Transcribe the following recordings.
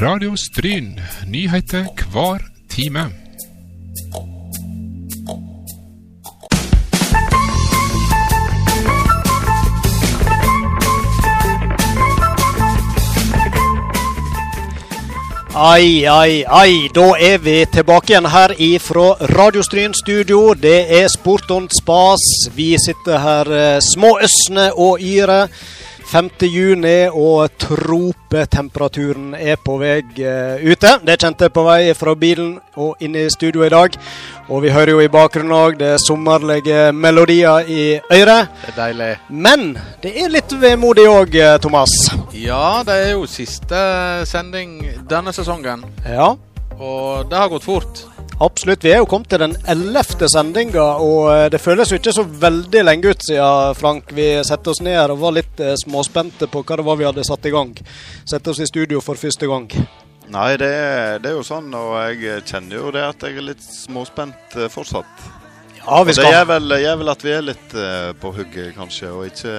Radio Stryn. Nyheter hver time. Ai, ai, ai. Da er vi tilbake igjen her ifra Radiostryn studio. Det er Sport og spas. Vi sitter her eh, småøsne og yre. 5. juni, og tropetemperaturen er på vei uh, ute. Det kjente jeg på vei fra bilen og inn i studio i dag. Og vi hører jo i bakgrunnen òg det sommerlige melodier i øret. Det er deilig. Men det er litt vemodig òg, Thomas. Ja, det er jo siste sending denne sesongen. Ja. Og det har gått fort. Absolutt. Vi er jo kommet til den ellevte sendinga, og eh, det føles jo ikke så veldig lenge ut siden Frank, vi satte oss ned og var litt eh, småspente på hva det var vi hadde satt i gang. Sette oss i studio for første gang. Nei, det det er jo sånn, og jeg kjenner jo det at jeg er litt småspent eh, fortsatt. Ja, vi Og det skal gjør vel, vel at vi er litt uh, på hugget, kanskje, og ikke,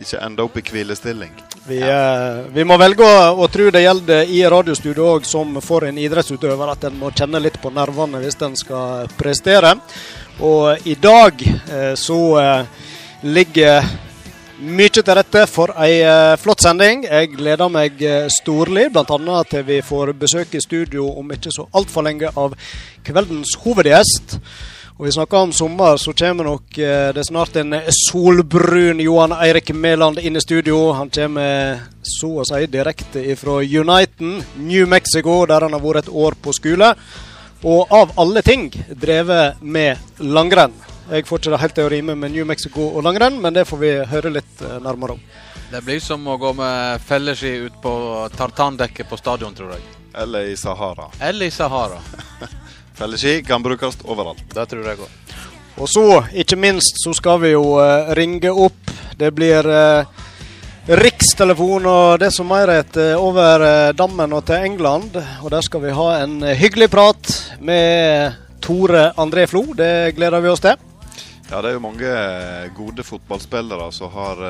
ikke ender opp i hvilestilling. Vi, uh, vi må velge å, å tro det gjelder i radiostudio òg, som for en idrettsutøver, at en må kjenne litt på nervene hvis en skal prestere. Og i dag uh, så ligger mye til rette for ei flott sending. Jeg gleder meg storlig, bl.a. til vi får besøk i studio om ikke så altfor lenge av kveldens hovedgjest. Og vi snakker om sommer, så kommer nok eh, det snart en solbrun Johan Eirik Mæland inn i studio. Han kommer så å si direkte fra Uniten, New Mexico, der han har vært et år på skole. Og av alle ting drevet med langrenn. Jeg får ikke det helt til å rime med New Mexico og langrenn, men det får vi høre litt eh, nærmere om. Det blir som å gå med felleski ut på tartandekket på stadion, tror jeg. Eller i Sahara. Eller i Sahara. Felleski kan brukes overalt. Det tror jeg òg. Og så, ikke minst, så skal vi jo uh, ringe opp. Det blir uh, rikstelefon og det som mer heter over uh, dammen og til England. Og der skal vi ha en hyggelig prat med Tore André Flo. Det gleder vi oss til. Ja, det er jo mange gode fotballspillere som har,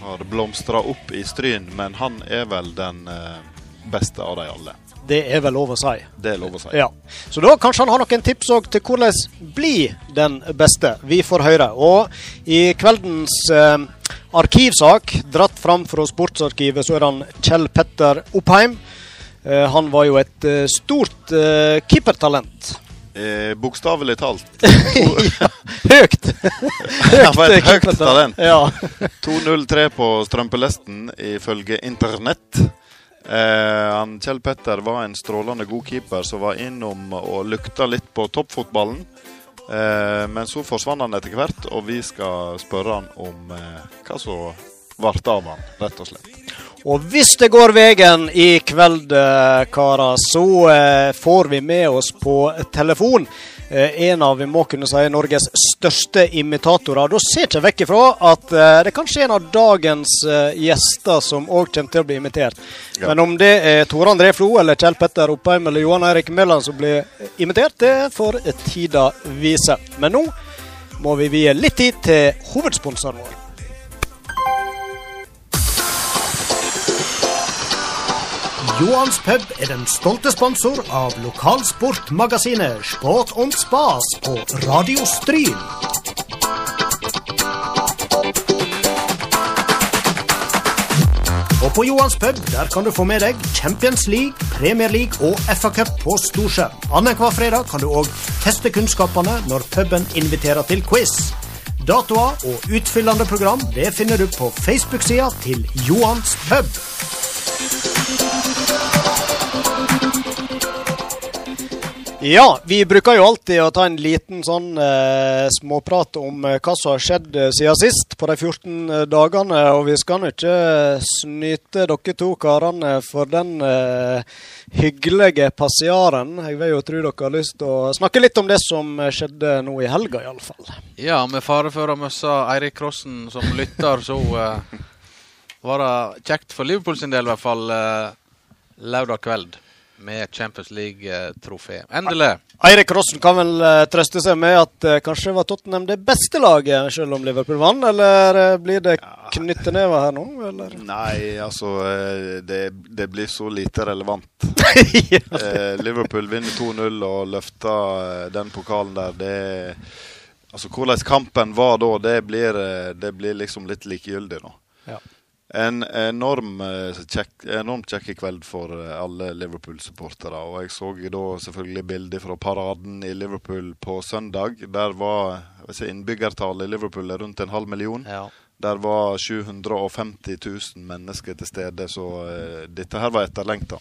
har blomstra opp i Stryn, men han er vel den beste av de alle. Det er vel lov å si. Det er lov å si. Ja. Så da kanskje han har noen tips òg til hvordan bli den beste. Vi får høre. Og i kveldens eh, arkivsak, dratt fram fra Sportsarkivet, så er han Kjell Petter Oppheim. Eh, han var jo et eh, stort eh, keepertalent. Eh, Bokstavelig talt. ja, høyt! Var et høyt keepertalent. talent. Ja. 2.03 på strømpelesten ifølge internett. Eh, Kjell Petter var en strålende god keeper som var innom og lukta litt på toppfotballen. Eh, men så forsvant han etter hvert, og vi skal spørre han om eh, hva som ble av han, rett og slett. Og hvis det går veien i kveld, eh, karer, så eh, får vi med oss på telefon eh, en av vi må kunne si Norges største imitatorer. Da ser ikke vekk ifra at det er kanskje en av dagens gjester som òg kommer til å bli imitert. Ja. Men om det er Tore André Flo eller Kjell Petter Oppheim eller Johan Eirik Mæland som blir imitert, det får tida vise. Men nå må vi vie litt tid til hovedsponsoren vår. Johans pub er den stolte sponsor av lokalsportmagasinet Sport og Spas på Radio Stryn. Og på Johans pub der kan du få med deg Champions League, Premier League og FA-cup på storskjerm. Annenhver fredag kan du òg teste kunnskapene når puben inviterer til quiz. Datoer og utfyllende program det finner du på Facebook-sida til Johans pub. Ja, vi bruker jo alltid å ta en liten sånn eh, småprat om eh, hva som har skjedd eh, siden sist på de 14 dagene. Og vi skal nå ikke snyte dere to karene for den eh, hyggelige passiaren. Jeg vil jo tro dere har lyst til å snakke litt om det som skjedde nå i helga, iallfall. Ja, med fare for å miste Eirik Krossen som lytter, så eh, var det kjekt for Liverpool sin del, i hvert fall, eh, lørdag kveld. Med Champions League-trofé. Endelig. Eirik Rossen kan vel eh, trøste seg med at eh, kanskje var Tottenham det beste laget, selv om Liverpool vant? Eller eh, blir det knyttenever her nå, eller? Nei, altså det, det blir så lite relevant Eh, Liverpool vinner 2-0 og løfter den pokalen der. Det Altså, hvordan kampen var da, det blir, det blir liksom litt likegyldig nå. Ja. En enorm eh, kjekk, enormt kjekk kveld for eh, alle Liverpool-supportere. Og jeg så da selvfølgelig bilder fra paraden i Liverpool på søndag. Der var si, innbyggertallet i Liverpool er rundt en halv million. Ja. Der var 750 000 mennesker til stede, så eh, dette her var etterlengta.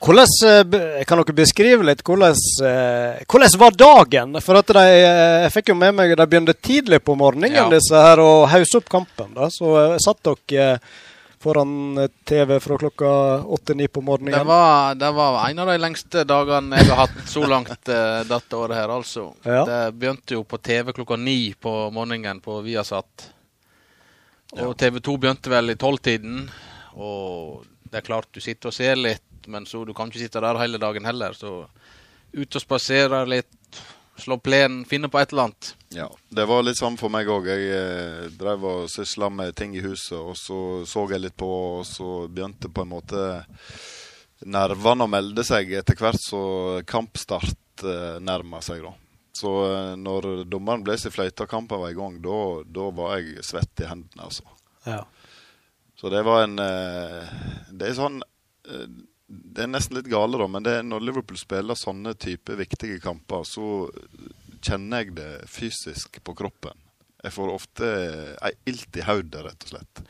Hvordan, eh, kan dere beskrive litt hvordan, eh, hvordan var dagen? For at de, eh, jeg fikk jo med meg de begynte tidlig på morgenen Ja. disse her, og hausse opp kampen. da, Så satt dere foran TV fra klokka åtte-ni på morgenen. Det var, det var en av de lengste dagene jeg har hatt så langt dette året her, altså. Ja. Det begynte jo på TV klokka ni på morgenen på Viasat. Og TV 2 begynte vel i tolvtiden. Og det er klart du sitter og ser litt, men så du kan ikke sitte der hele dagen heller. Så ut og spasere litt, slå plenen, finne på et eller annet. Ja, Det var litt sånn for meg òg. Jeg eh, drev og sysla med ting i huset, og så så jeg litt på, og så begynte på en måte nervene å melde seg etter hvert så kampstart eh, nærma seg, da. Så eh, når dommeren ble i fløyta og kampen var i gang, da, da var jeg svett i hendene, altså. Ja. Så det var en eh, Det er sånn Det er nesten litt gale, da, men det er når Liverpool spiller sånne type viktige kamper, så kjenner jeg det fysisk på kroppen. Jeg får ofte ei ilt i hodet, rett og slett.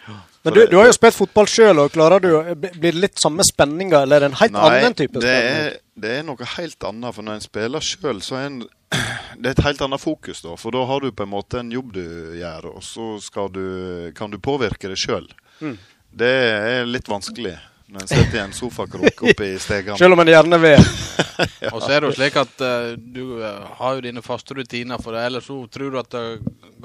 Men du, det- du har jo spilt fotball sjøl, og klarer du blir det litt samme spenninga, eller er det en helt Nei, annen type det er, det er noe helt annet. For når en spiller sjøl, så er en Det er et helt annet fokus, da. For da har du på en måte en jobb du gjør, og så skal du, kan du påvirke det sjøl. Mm. Det er litt vanskelig når en sitter i en sofakrok oppe i stegene. Selv om en gjerne vil. Og så er det jo slik at uh, du eh, har jo dine faste rutiner, for ellers så tror du at det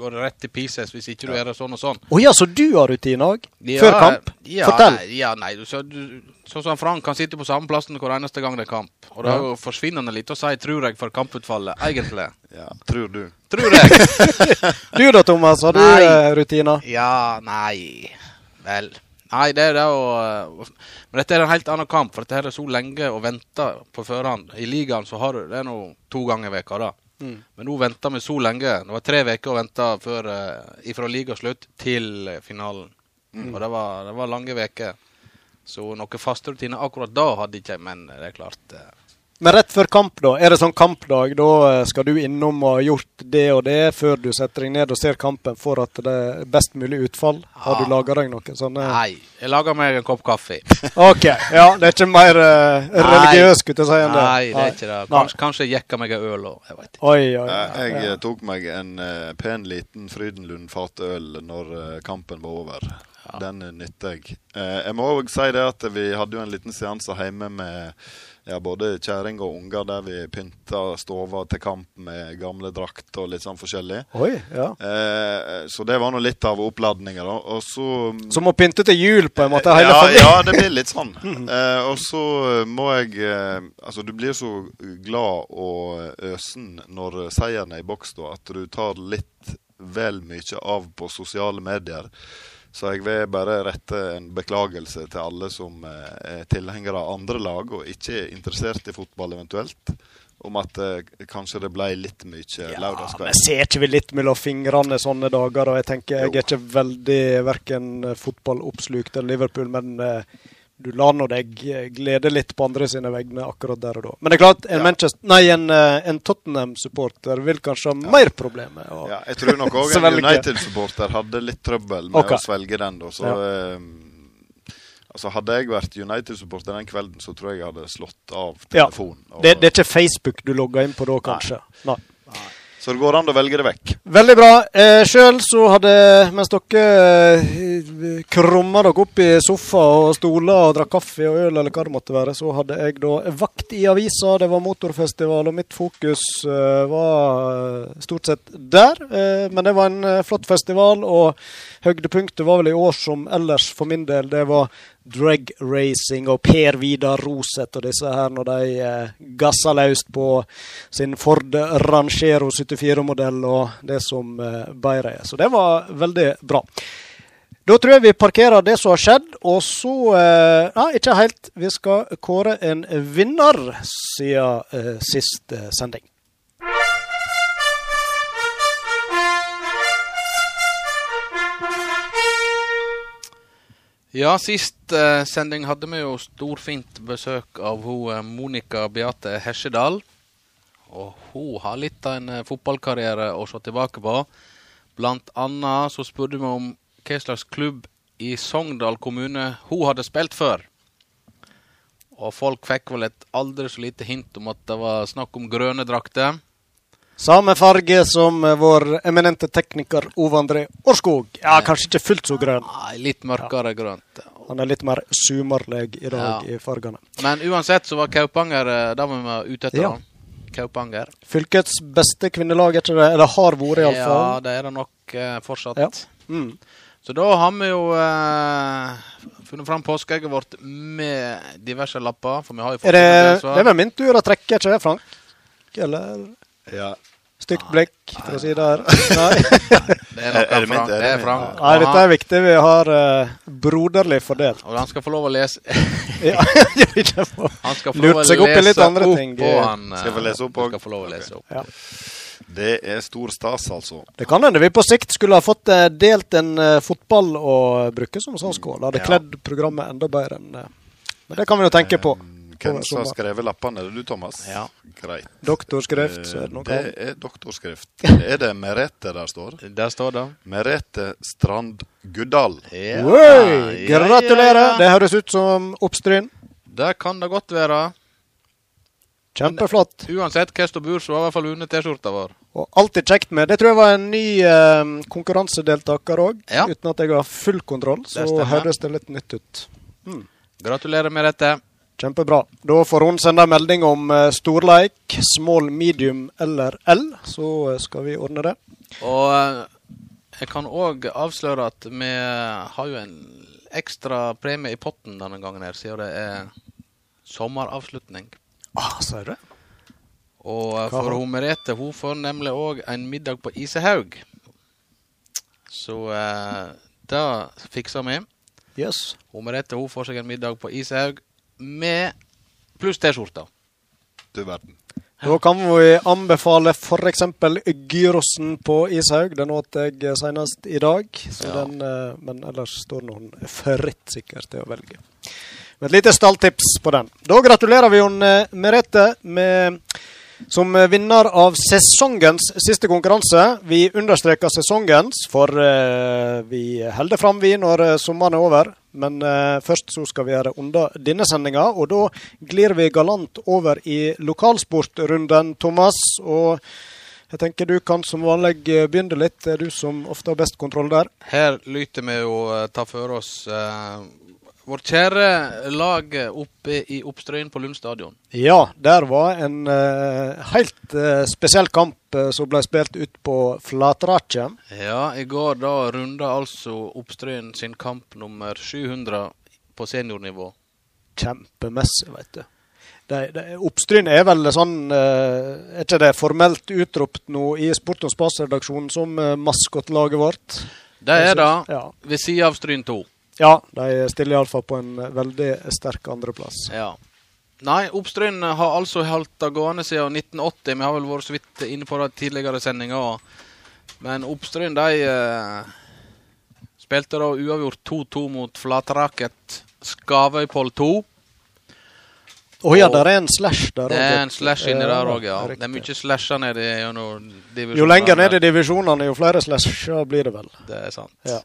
går rett til pieces hvis ikke du gjør det sånn og sånn. Å ja, så du har rutiner òg? Ja, Før kamp? Ja, Fortell. Ja, nei, du, så, du, sånn som Frank kan sitte på samme plassen hver eneste gang det er kamp. Og det er jo forsvinnende lite å si 'tror jeg' for kamputfallet, egentlig. Ja, tror du. Tror jeg. Du da, Thomas, har du Nei. eh, rutiner? Ja, nei Vel. Nei, det er det å eh, Men dette er en helt annen kamp, for dette er så lenge å vente på førhånd. I ligaen så har du det er nå to ganger i veka da. Mm. Men nå venter vi så lenge. Det var tre uker å vente før, eh, ifra ligaslutt til finalen. finalen. Og det var, det var lange uker. Så noen faste rutiner akkurat da hadde ikke men det er klart eh, Men rett før kamp, da? Er det sånn kampdag? Da eh, skal du innom og ha gjort det og det før du setter deg ned og ser kampen for at det er best mulig utfall? Har du Ja. laga deg noe sånne Nei. Jeg lager meg en kopp kaffe. OK. Ja, det er ikke mer uh, religiøst, skulle jeg si, enn det? Nei, det er ikke det. Kanskje, kanskje jeg jekker meg en øl òg. Jeg vet ikke. Oi, oi. Jeg, jeg ja. eh, tok meg en uh, pen liten Frydenlund fatøl når uh, kampen var over. Den eh, nytter jeg. Eh, jeg må òg si det at vi hadde jo en liten seanse hjemme med ja, både kjerring og unger der vi pynta stova til kamp med gamle drakter og litt sånn forskjellig. Oi, ja. Eh, så det var nå litt av oppladninga, da. Og så Som å pynte til jul, på en måte, hele ja, ja, det blir litt sånn. Eh, og så må jeg eh, Altså, du blir så glad og øsen når seieren er i boks, da, at du tar litt vel mye av på sosiale medier. Så jeg vil bare rette en beklagelse til alle som eh, er tilhengere av andre lag og ikke er interessert i fotball eventuelt, om at eh, kanskje det ble litt mye Ja, men lørdagskveld. ser ikke vi litt mellom fingrene sånne dager? Og jeg tenker, jeg Jo. er ikke veldig verken fotballoppslukt eller Liverpool, men eh, du lar nå deg eh, glede litt på andre sine vegne akkurat der og da. Men det er klart, en, Ja. Nei, en, eh, en Tottenham-supporter vil kanskje ha mer problemer. Ja, jeg tror nok òg en United-supporter hadde litt trøbbel med okay. å svelge den. Da. Så, eh, altså Hadde jeg vært United-supporter den kvelden, så tror jeg jeg hadde slått av Ja. telefonen. Ja. det, det er ikke Facebook du logger inn på da, kanskje? Nei. Så det går an å velge det vekk. Veldig bra. Eh, Sjøl så hadde, mens dere eh, krumma dere opp i sofa og stoler og drakk kaffe og øl, eller hva det måtte være, så hadde jeg da vakt i avisa. Det var motorfestival, og mitt fokus eh, var eh, stort sett der. Eh, men det var en eh, flott festival, og høydepunktet var vel i år som ellers for min del. Det var drag racing og Per Vidar Roseth og disse her når de eh, gassa løst på sin Ford Rangero 74-modell og det som eh, bedre er. Så det var veldig bra. Da tror jeg vi parkerer det som har skjedd, og så eh, Nei, ikke helt. Vi skal kåre en vinner siden eh, sist eh, sending. Ja, sist eh, sending hadde vi jo storfint besøk av hun eh, Monica Beate Hesjedal. Og hun har litt av en eh, fotballkarriere å se tilbake på. Blant annet så spurte vi om hva slags klubb i Sogndal kommune hun hadde spilt før. Og folk fikk vel et aldri så lite hint om at det var snakk om grønne drakter. Samme farge som eh, vår eminente tekniker Ove André Årskog. Ja, kanskje ikke fullt så grønn. Nei, litt mørkere grønt. Han er litt mer sumarlig i dag Ja. i fargene. Men uansett så var Kaupanger eh, det vi var ute etter. Ja. Kaupanger. Fylkets beste kvinnelag, er ikke det? Eller har vært, Ja, det er det nok eh, fortsatt. Ja. Mm. Så da har vi jo eh, funnet fram påskeegget vårt med diverse lapper. For vi har jo fått Er det, en det er vel min tur å trekke, ikke det, Frank? Eller Ja. stygt blikk, for å si det her. Nei, Det er, Er det mitt? Det Det er? Frank. Nei dette er viktig. Vi har uh, broderlig fordelt. Og han skal få lov å lese Han skal få lov å opp lese litt andre opp, ting. og han Skal få lese opp òg? Skal få lov å lese opp. Ja. Det er stor stas, altså. Det kan hende vi på sikt skulle ha fått eh, delt en eh, fotball å bruke som sånn skål. Det hadde Ja. kledd programmet enda bedre enn eh, Men det kan vi jo tenke på. Hvem som har skrevet lappene? Er det du, Thomas? Ja. Greit. Doktorskrift, så er det Eh, noe det er doktorskrift. Er det Merete der står? Der står det. Merete Strand Guddal. Ja, Oi, gratulerer! ja. Det høres ut som oppstryn. Det kan det godt være. Kjempeflott. Uansett hva som bor, så har i hvert fall vunnet T-skjorta vår. Og alltid kjekt med. Det tror jeg var en ny eh, konkurransedeltaker òg. Ja. Uten at jeg har full kontroll, så Det høres det litt nytt ut. Gratulerer med dette. Kjempebra. Da får hun sende melding om eh, storleik, small, medium eller L, så eh, skal vi ordne det. Og eh, jeg kan òg avsløre at vi har jo en ekstra premie i potten denne gangen her, siden det er sommeravslutning. Ah, sier du det? Og for hun Merete hun får nemlig òg en middag på Isehaug. Så eh, det fikser vi. Yes. Hun Merete hun får seg en middag på Isehaug med pluss T-skjorta. Du verden. Da kan vi anbefale f.eks. gyrosen på Ishaug. Den åt jeg senest i dag. Så Ja. den, eh, men ellers står noen fritt sikkert til å velge. Med et lite stalltips på den. Da gratulerer vi hun eh, Merete med, som vinner av sesongens siste konkurranse. Vi understreker sesongens, for eh, vi holder fram vi når sommeren er over. Men eh, først så skal vi gjøre unna denne sendinga, og da glir vi galant over i lokalsportrunden, Thomas. Og jeg tenker du kan som vanlig eh, begynne litt. Det er du som ofte har best kontroll der. Her lyter vi å eh, ta for oss eh, vårt kjære lag oppe i Oppstrøyen på Lund stadion. Ja, der var en uh, helt uh, spesiell kamp uh, som ble spilt ut på Flatraket. Ja, i går da runda altså Oppstrøyen sin kamp nummer 700 på seniornivå. Kjempemessig, vet du. Det, Oppstryn er vel sånn eh, Er ikke det formelt utropt nå i Sport og Spas-redaksjonen som maskotlaget vårt? Det er det, Ja. ved siden av Stryn 2. ja, de stiller iallfall på en veldig sterk andreplass. Ja. Nei, Oppstryn har altså holdt det gående siden 1980. Vi har vel vært så vidt inne på det tidligere sendinger. Men Oppstryn de eh, spilte da uavgjort 2-2 mot Flatraket Skavøypoll 2. Å ja, der er en slash der Det er en slash inni der òg, ja. riktig. Det er mye slasher nede gjennom divisjonene. Jo lenger ned i divisjonene, jo flere slasher blir det vel. Det er sant. Ja.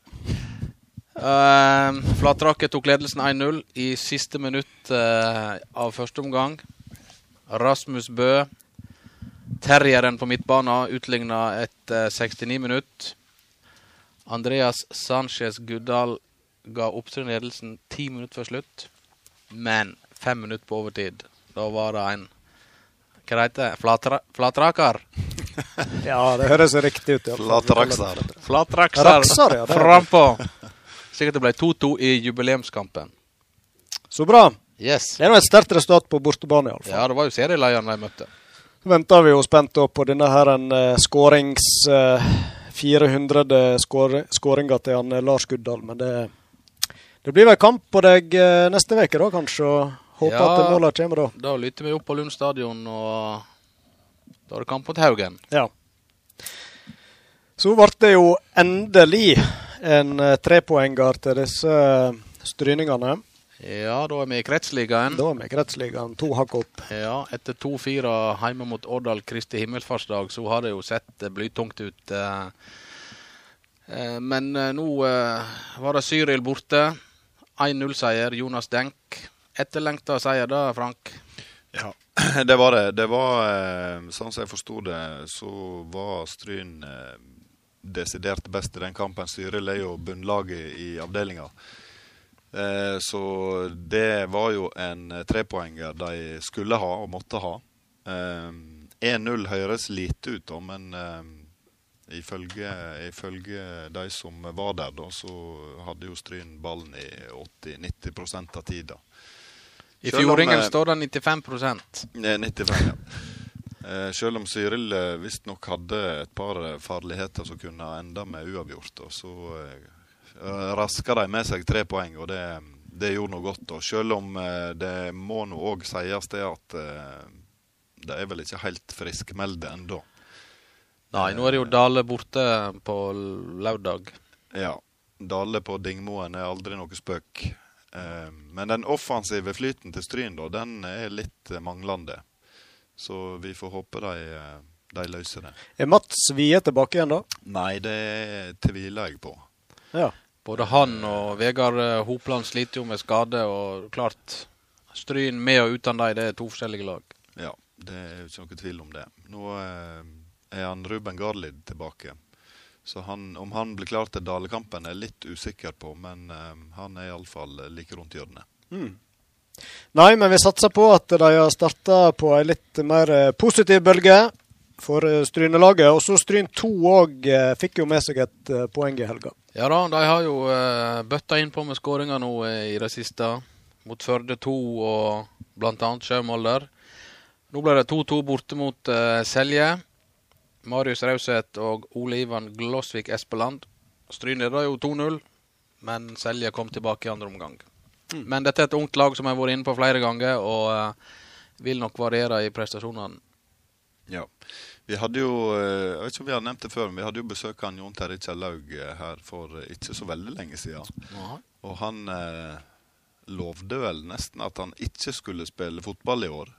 Uh, Flatraket tok ledelsen 1-0 i siste minutt uh, av første omgang. Rasmus Bø, terrieren på midtbanen, utligna etter 69 minutt. Andreas Sanchez Guddal ga Oppstryn ledelsen ti minutter før slutt, men fem minutter på overtid. Da var det en Hva heter det? Flatra, flatraker? ja, det høres riktig ut. alle. Flatrakser. Flatrakser Rakser, ja, det er at. Sikkert det ble 2-2 i jubileumskampen. Så bra. Yes. Det er nå et sterkt resultat på bortebane, iallfall. Ja, det var jo serielederen de møtte. Så venter vi jo spent på denne her en uh, 400 skår- skåringer til han eh, Lars Guddal. Men det, det blir vel kamp på deg uh, neste uke, da, kanskje. Og håper Ja. at måla kommer da. Da lytter vi opp på Lund stadion, og da er det kamp mot Haugen. Ja. Så ble det jo endelig en eh, trepoenger til disse eh, stryningene. Ja, da er vi i kretsligaen. Da er vi i kretsligaen to hakk opp. Ja, etter 2-4 hjemme mot Årdal Kristi himmelfartsdag, så har det jo sett eh, blytungt ut. Men nå var det Cyril borte. 1-0-seier, Jonas Denk. Etterlengta seier da, Frank? Ja, det var det. Det var, sånn som jeg forsto det, så var Stryn desidert best i den kampen. Cyril er jo bunnlaget i avdelinga. Eh, Så det var jo en eh, trepoenger de skulle ha og måtte ha. Eh, 1-0 høres lite ut, da, men eh, ifølge, ifølge de som var der, da, så hadde jo Stryn ballen i 80-90 av tida. I Fjordingen eh, står det 95 Eh, 95, ja. Eh, selv om Cyril eh, visstnok hadde et par eh, farligheter som kunne enda med uavgjort, og så eh, raska de med seg tre poeng, og det, det gjorde noe godt. Og selv om det må nå òg sies det at de er vel ikke helt friskmeldte ennå. Nei, nå er det jo Dale borte på lørdag. Ja. Dale på Dingmoen er aldri noe spøk. Men den offensive flyten til Stryn, da, den er litt manglende. Så vi får håpe de, eh, de løser det. Er Mats Wie tilbake igjen, da? Nei, det tviler jeg på. Ja. Både han og Vegard eh, Hopland sliter jo med skade, og klart Stryn med og uten dem, det er to forskjellige lag. Ja, det er jo ikke noe tvil om det. Nå eh, er han Ruben Garlid tilbake. Så han, om han blir klar til Dalekampen, er jeg litt usikker på, men han er iallfall like rundt hjørnet. Nei, men vi satser på at de har starta på ei litt mer eh, positiv bølge for eh, Strynelaget. Og så Stryn 2 òg fikk jo med seg et eh, poeng i helga. Ja da, de har jo bøtta innpå med skåringer nå eh, i det siste. Mot Førde 2 og bl.a. Sjømolder. Nå ble det 2-2 borte mot eh, Selje. Marius Rauseth og Ole Ivan Glåsvik Espeland. Stryn leda jo 2-0, men Selje kom tilbake i andre omgang. Men dette er et ungt lag som jeg har vært inne på flere ganger, og uh, vil nok variere i prestasjonene. Ja. Vi hadde jo, eh, jeg vet ikke om vi har nevnt det før, men vi hadde jo besøk av Jon Terje Kjellaug eh, her for ikke så veldig lenge siden. Og han eh, lovde vel nesten at han ikke skulle spille fotball i år.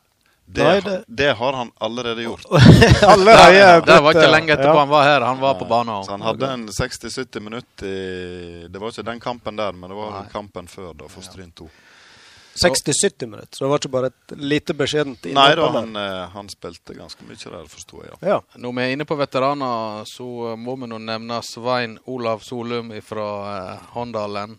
Det, Nei, det... det- har han allerede gjort. Allerede Det var ikke eh, lenge etterpå ja. han var her. Han var på banen. Så han hadde en 60-70 minutter i Det var ikke den kampen der, men det var Nei. kampen før, da, for Stryn 2. 60-70 minutter, så det var ikke bare et lite beskjedent Nei da, han, eh, han spilte ganske mye der, forsto jeg. Ja. Ja. Når vi er inne på veteraner, så må vi nå nevne Svein Olav Solum fra eh, Håndalen.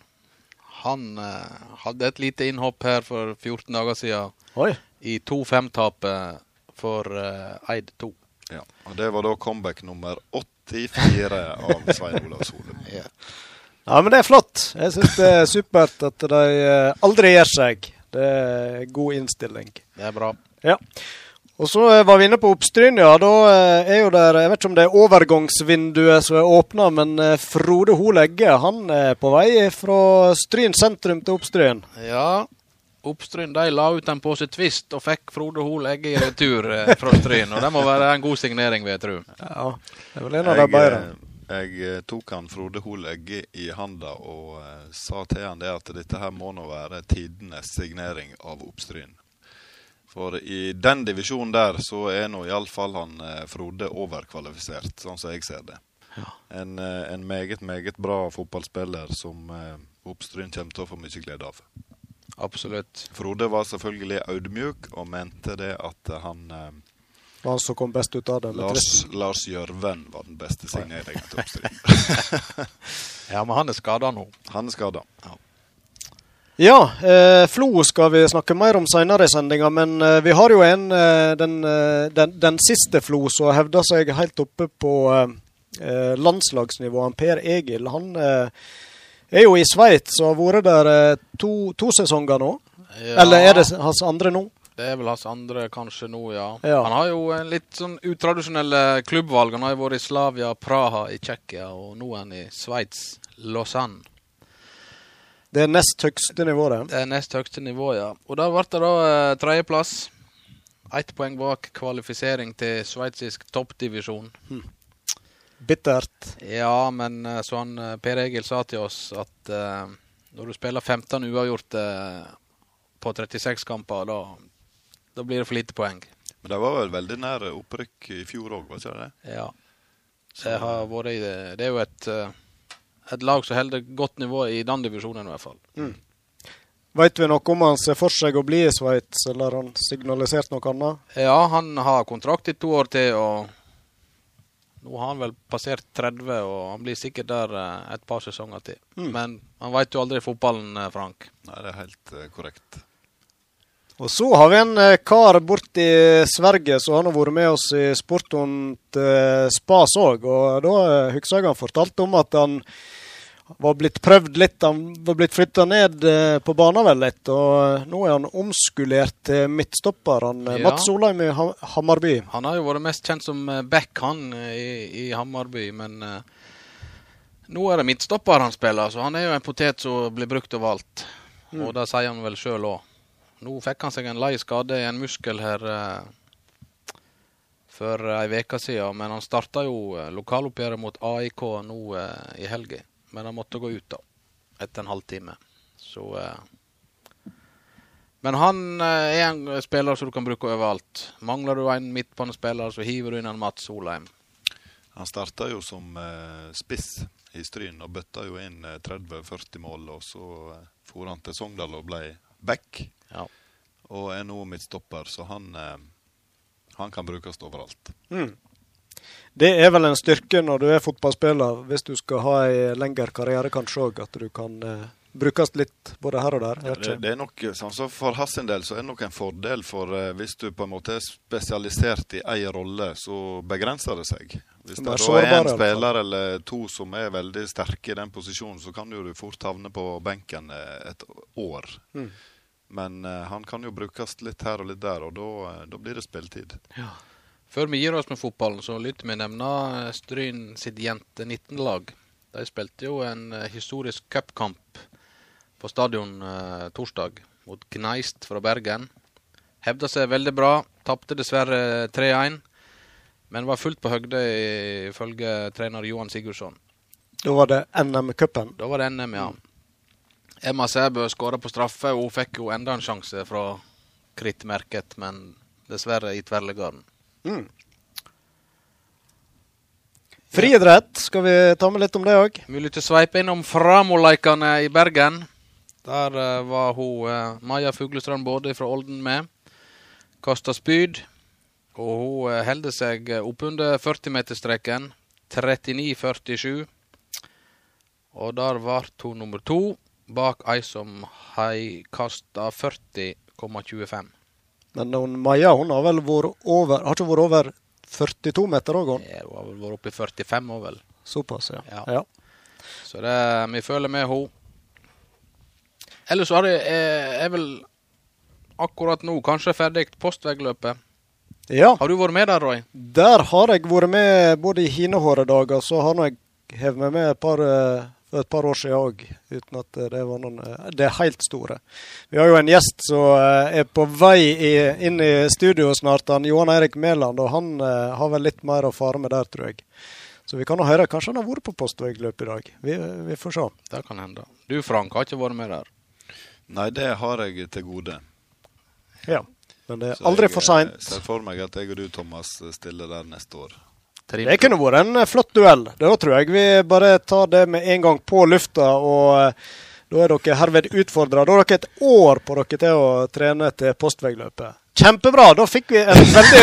Han eh, hadde et lite innhopp her for 14 dager siden Oi. i 2-5-tapet for eh, Eid 2. Ja. Og det var da comeback nummer 84 av Svein Olav Solum. Ja, men det er flott. Jeg syns det er supert at de eh, aldri gir seg. Det er god innstilling. Det er bra. Ja. Og så eh, var vi inne på Oppstryn, ja. Da eh, er jo der Jeg vet ikke om det er overgangsvinduet som er åpna, men eh, Frode Holegge han er på vei fra Stryn sentrum til Oppstryn. Ja, Oppstryn de la ut en pose Twist og fikk Frode Hol Egge i retur fra Stryn. Og det må være en god signering, vil jeg tro. Ja, det er vel en av de bedre. jeg tok han Frode Hol Egge i handa og sa til han det at dette her må nå være tidenes signering av Oppstryn. For i den divisjonen der så er nå iallfall han eh, Frode overkvalifisert, sånn som jeg ser det. En, eh, en meget, meget bra fotballspiller som eh, Oppstryn kommer til å få mye glede av. Absolutt. Frode var selvfølgelig audmjuk og mente det at han Var Han som kom best ut av det. Lars. Lars Gjørven var den beste signeringen til Oppstryn. Ja, men han er skada nå. Han er skada. Ja, eh, Flo skal vi snakke mer om senere i sendinga, men eh, vi har jo en eh, den, eh, den, den siste Flo som hevder seg helt oppe på eh, eh, landslagsnivå. Per Egil han er jo i Sveits og har vært der to, to sesonger nå. Ja. Eller er det hans andre nå? Det er vel hans andre kanskje nå, ja. Ja. Han har jo en litt sånn utradisjonelle klubbvalg. Han har jo vært i Slavia Praha i Tsjekkia, og nå er han i Sveits, Lausanne. Det er nest høgste nivå, det. Det er nest høyeste nivå, ja. Og der ble det da eh, tredjeplass. Ett poeng bak kvalifisering til sveitsisk toppdivisjon. Bittert. Ja, men eh, så han eh, Per Egil sa til oss at eh, når du spiller 15 uavgjort eh, på 36 kamper, da, da blir det for lite poeng. Men de var vel veldig nær opprykk i fjor òg, var ikke det? Ja. Det, har vært det. det er jo et, eh, et lag som holder godt nivå i den divisjonen, i hvert fall. Veit vi noe om han ser for seg å bli i Sveits, eller har han signalisert noe annet? Ja, han har kontrakt i to år til, og nå har han vel passert 30, og han blir sikkert der eh, et par sesonger til. Men han veit jo aldri fotballen, eh, Frank. Nei, det er helt eh, korrekt. Og så har vi en kar bort i Sverige, som han har vært med oss i Sportont til Spas òg. Og da husker jeg han fortalte om at han var blitt prøvd litt. Han var blitt flytta ned eh, på banen vel litt, og eh, nå er han omskulert til midtstopper. Han, eh, Ja. Mats Solheim i Ha- Hammarby. Han har jo vært mest kjent som back, han, i, i Hammarby, men uh, nå er det midtstopper han spiller, så han er jo en potet som blir brukt overalt. Og det sier han vel sjøl òg. Nå fikk han seg en lei skade i en muskel her uh, for ei uke siden, men han starta jo lokaloppgjøret mot AIK nå uh, i helga. Men han måtte gå ut, da. Etter en halvtime. Så eh, Men han eh, er en spiller som du kan bruke overalt. Mangler du en midtbanespiller, så hiver du inn en Mats Solheim. Han starta jo som eh, spiss i Stryn og bøtta jo inn eh, 30-40 mål. Og så eh, for han til Sogndal og ble back, Ja. og er nå midtstopper, så han, eh, han kan brukes overalt. Det er vel en styrke når du er fotballspiller, hvis du skal ha en lengre karriere kanskje òg, at du kan eh, brukes litt både her og der. Ja, Det, det er nok, altså For hans del så er det nok en fordel, for eh, hvis du på en måte er spesialisert i én rolle, så begrenser det seg. Hvis det er sårbar, er en spiller eller to som er veldig sterke i den posisjonen, så kan jo du fort havne på benken eh, et år. Mm. Men eh, han kan jo brukes litt her og litt der, og da, eh, blir det spilletid. Før vi gir oss med fotballen, så lytter vi nevne eh, Stryn sitt jente 19-lag. De spilte jo en eh, historisk cupkamp på stadion eh, torsdag mot Gneist fra Bergen. Hevda seg veldig bra, tapte dessverre 3-1. Men var fullt på høgde ifølge trener Johan Sigurdsson. Da var det NM-cupen. Da var det NM, ja. Emma Sæbø skåra på straffe, og hun fikk jo enda en sjanse fra krittmerket, men dessverre i tverrleggeren. Friidrett, skal vi ta med litt om det òg? Mulig til å sveipe innom Framoleikane i Bergen. Der uh, var hun uh, Maja Fuglestrand Både fra Olden med. Kasta spyd. Og hun uh, holder seg eh, oppunder 40-meterstreken. 39,47. Og der ble hun nummer to, bak ei som har kasta 40,25. Men hun, Maja hun har vel vært over Har ikke vært over 42 meter òg, hun? hun har vel vært oppe i 45 òg, vel. Såpass, ja. Ja. ja. Så det, vi føler med henne. Ellers så det, er, jeg vel akkurat nå kanskje ferdig postvegløpet. Ja, Har du vært med der, Roy? der har jeg vært med både i hinehåredager, så har jeg hevet meg med et par, eh, for et par år siden òg, uten at det var noen eh, Det er helt store. Vi har jo en gjest som eh, er på vei i, inn i studio snart, han Johan Eirik Mæland, og han eh, har vel litt mer å fare med der, tror jeg. Så vi kan høre. Kanskje han har vært på postveiløp i dag. Vi, vi får se. Det kan hende. Du, Frank, har ikke vært med der. Nei, det har jeg til gode. Ja. Men det er aldri jeg, for eh, seint. ser for meg at jeg og du, Thomas, stiller der neste år. Det kunne vært en eh, flott duell. Da tror jeg vi bare tar det med en gang på lufta. Og eh, da er dere herved utfordra. Da har dere et år på dere til å trene til postvegløpet. Kjempebra! Da fikk vi en veldig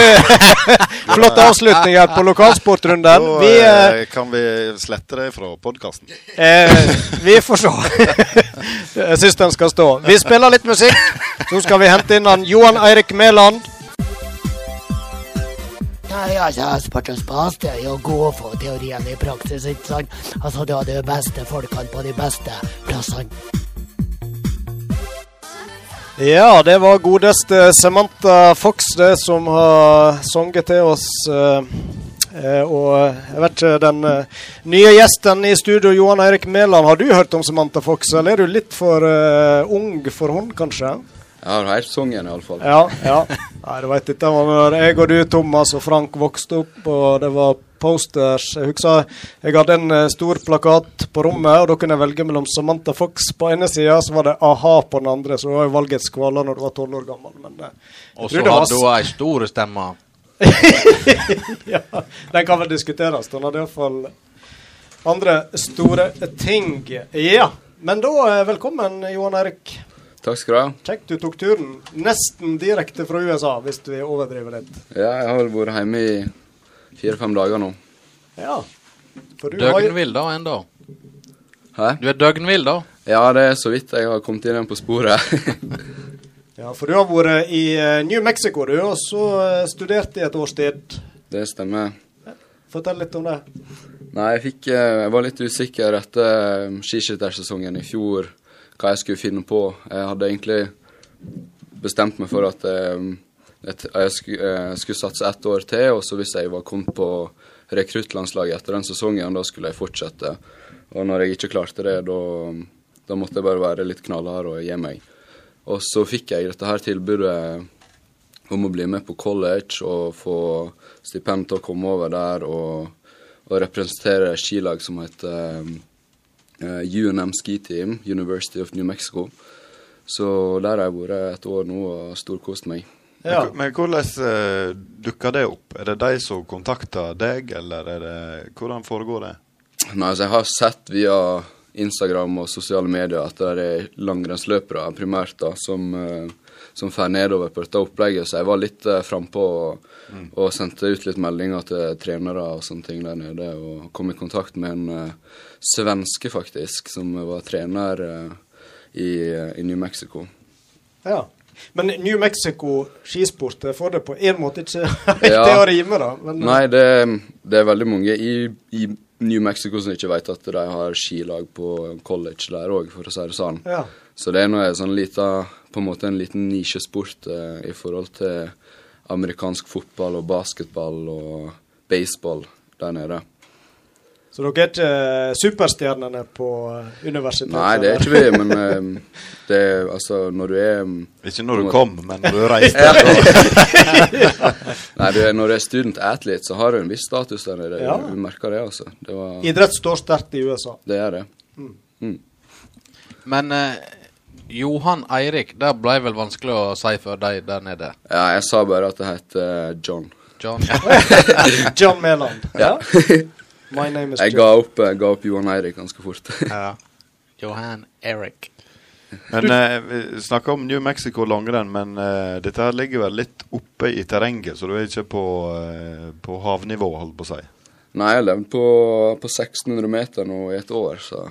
flott avslutning her på lokalsportrunden. Da Vi, eh, kan vi slette det fra podkasten. eh, vi får se. Jeg syns den skal stå. Vi spiller litt musikk. Så skal vi hente inn han Johan Eirik Mæland. Nei, altså, og spas det er jo å gå for teorien i praksis, ikke sant? Altså, du har de beste folkene på de beste plassene. Ja, det var godeste Samantha Fox det som har sunget til oss. eh, eh, og jeg vet ikke, den eh, nye gjesten i studio, Johan Eirik Mæland, har du hørt om Samantha Fox, eller er du litt for ung for hun, kanskje? Jeg har hørt sangen iallfall. Ja, ja. Nei, du dette var når jeg og du, Thomas og Frank vokste opp, og det var posters. Jeg husker jeg hadde en eh, stor plakat på rommet, og da kunne jeg velge mellom Samantha Fox på ene sida, så var det a-ha på den andre. Så det var jo valgets kvaler når du var tolv år gammel. Men eh, Og så hadde hun ei stor stemme. ja, den kan vel diskuteres. Den hadde iallfall andre store ting. Ja. Men da, eh, velkommen, Johan Erik. Takk skal du ha. Kjekt du tok turen. Nesten direkte fra USA, hvis vi overdriver litt. Ja, jeg har vel vært hjemme i fire-fem dager nå. Ja. For du Døgnvill da ennå. Hæ? Du er døgnvill da? Ja, det er så vidt jeg har kommet inn igjen på sporet. Ja, for du har vært i eh, New Mexico, du, og så studerte studert i et års tid. det stemmer. Fortell litt om det. Nei, jeg fikk eh, Jeg var litt usikker etter eh, skiskyttersesongen i fjor hva jeg skulle finne på. Jeg hadde egentlig bestemt meg for at eh, jeg skulle, eh, skulle satse ett år til, og så hvis jeg var kommet på rekruttlandslaget etter den sesongen, da skulle jeg fortsette. Og når jeg ikke klarte det, da, da måtte jeg bare være litt knallhard og gi meg. Og så fikk jeg dette her tilbudet om å bli med på college og få stipend til å komme over der og, og representere skilag som heter eh, UNM Ski Team, University of New Mexico. Så der har jeg vært et år nå og storkost meg. Ja. Men, men hvordan uh, dukker det opp? Er det de som kontakter deg, eller er det Hvordan foregår det? Nei, altså jeg har sett via Instagram og sosiale medier at det er langrennsløpere primært da, som, eh, som fer nedover på dette opplegget, så jeg var litt uh, frampå og, og sendte ut litt meldinger til trenere og sånne ting der nede, og kom i kontakt med en eh, svenske, faktisk, som var trener eh, i, i New Mexico. ja. Men New Mexico skisport det får det på en måte ikke helt Ja. det å rime, da. Men, eh, Nei, det, det er veldig mange i, i New Mexico som ikke vet at de har skilag på college der òg, for å si det sånn. Ja. Så det er nå en sånn lita, på en måte en liten nisjesport eh, i forhold til amerikansk fotball og basketball og baseball der nede. Så dere er ikke eh, superstjernene på eh, universitetet? Nei, det er ikke vi, men eh, det er altså når du er Ikke når du kom, men når du reiste. Nei, du når du er student athlete, så har du en viss status der nede. Ja. Du merker det, altså. Det, var, Idrett står sterkt i USA. det er det. Men eh, Johan Eirik, det ble vel vanskelig å si for deg der nede. Ja, jeg sa bare at det heter John. John. John Mæland. Ja. My name is Jeg John. ga opp, jeg ga opp Johan Eirik ganske fort. ja. Johan Eirik. Men eh, Vi snakker om New Mexico langrenn, men eh, dette her ligger vel litt oppe i terrenget, så du er ikke på, eh, på havnivå, holdt på å si. Nei, jeg har levd på, på 1600 meter nå i et år, så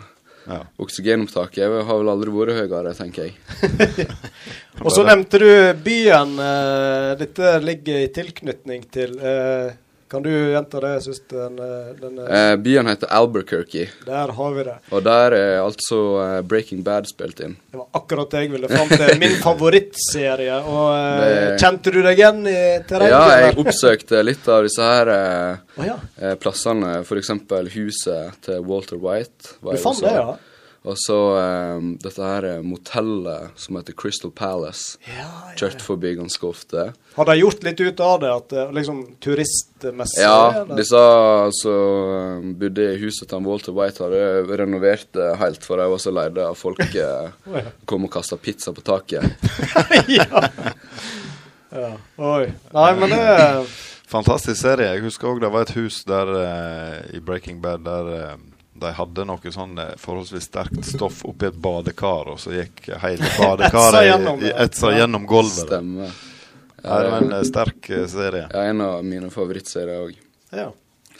Ja. oksygenopptaket har vel aldri vært høyere, tenker jeg. Og så nevnte du byen. eh, dette ligger i tilknytning til eh, Kan du gjenta det, jeg syns den, den eh, Eh, byen heter Albuquerque, Der har vi det. og der er altså eh, Breaking Bad spilt inn. Det var akkurat det jeg ville fram til. Min favorittserie. Og eh, Det- Kjente du deg igjen i terrenget? Ja, jeg oppsøkte litt av disse her eh, oh, ja. plassene, f.eks. huset til Walter White. var Du fant det, ja? Og så um, dette her eh, motellet som heter Crystal Palace. Ja, ja, Kjørt forbi ganske ofte. Har de gjort litt ut av det? At det liksom turistmessig? Ja, eller? disse som bodde i huset til Walter White, hadde renovert det helt, for de var så leide av folk eh, Å, ja. kom og kasta pizza på taket. ja. ja. Oi. Nei, men det Fantastisk serie. Jeg husker òg det var et hus der uh, i Breaking Bad der eh, de hadde noe sånn eh, forholdsvis sterkt stoff oppi et badekar, og så gikk hele badekaret etsa gjennom gulvet. Stemmer. Ja, det var en eh, sterk eh, serie. Ja, en av mine favorittserier òg. Ja.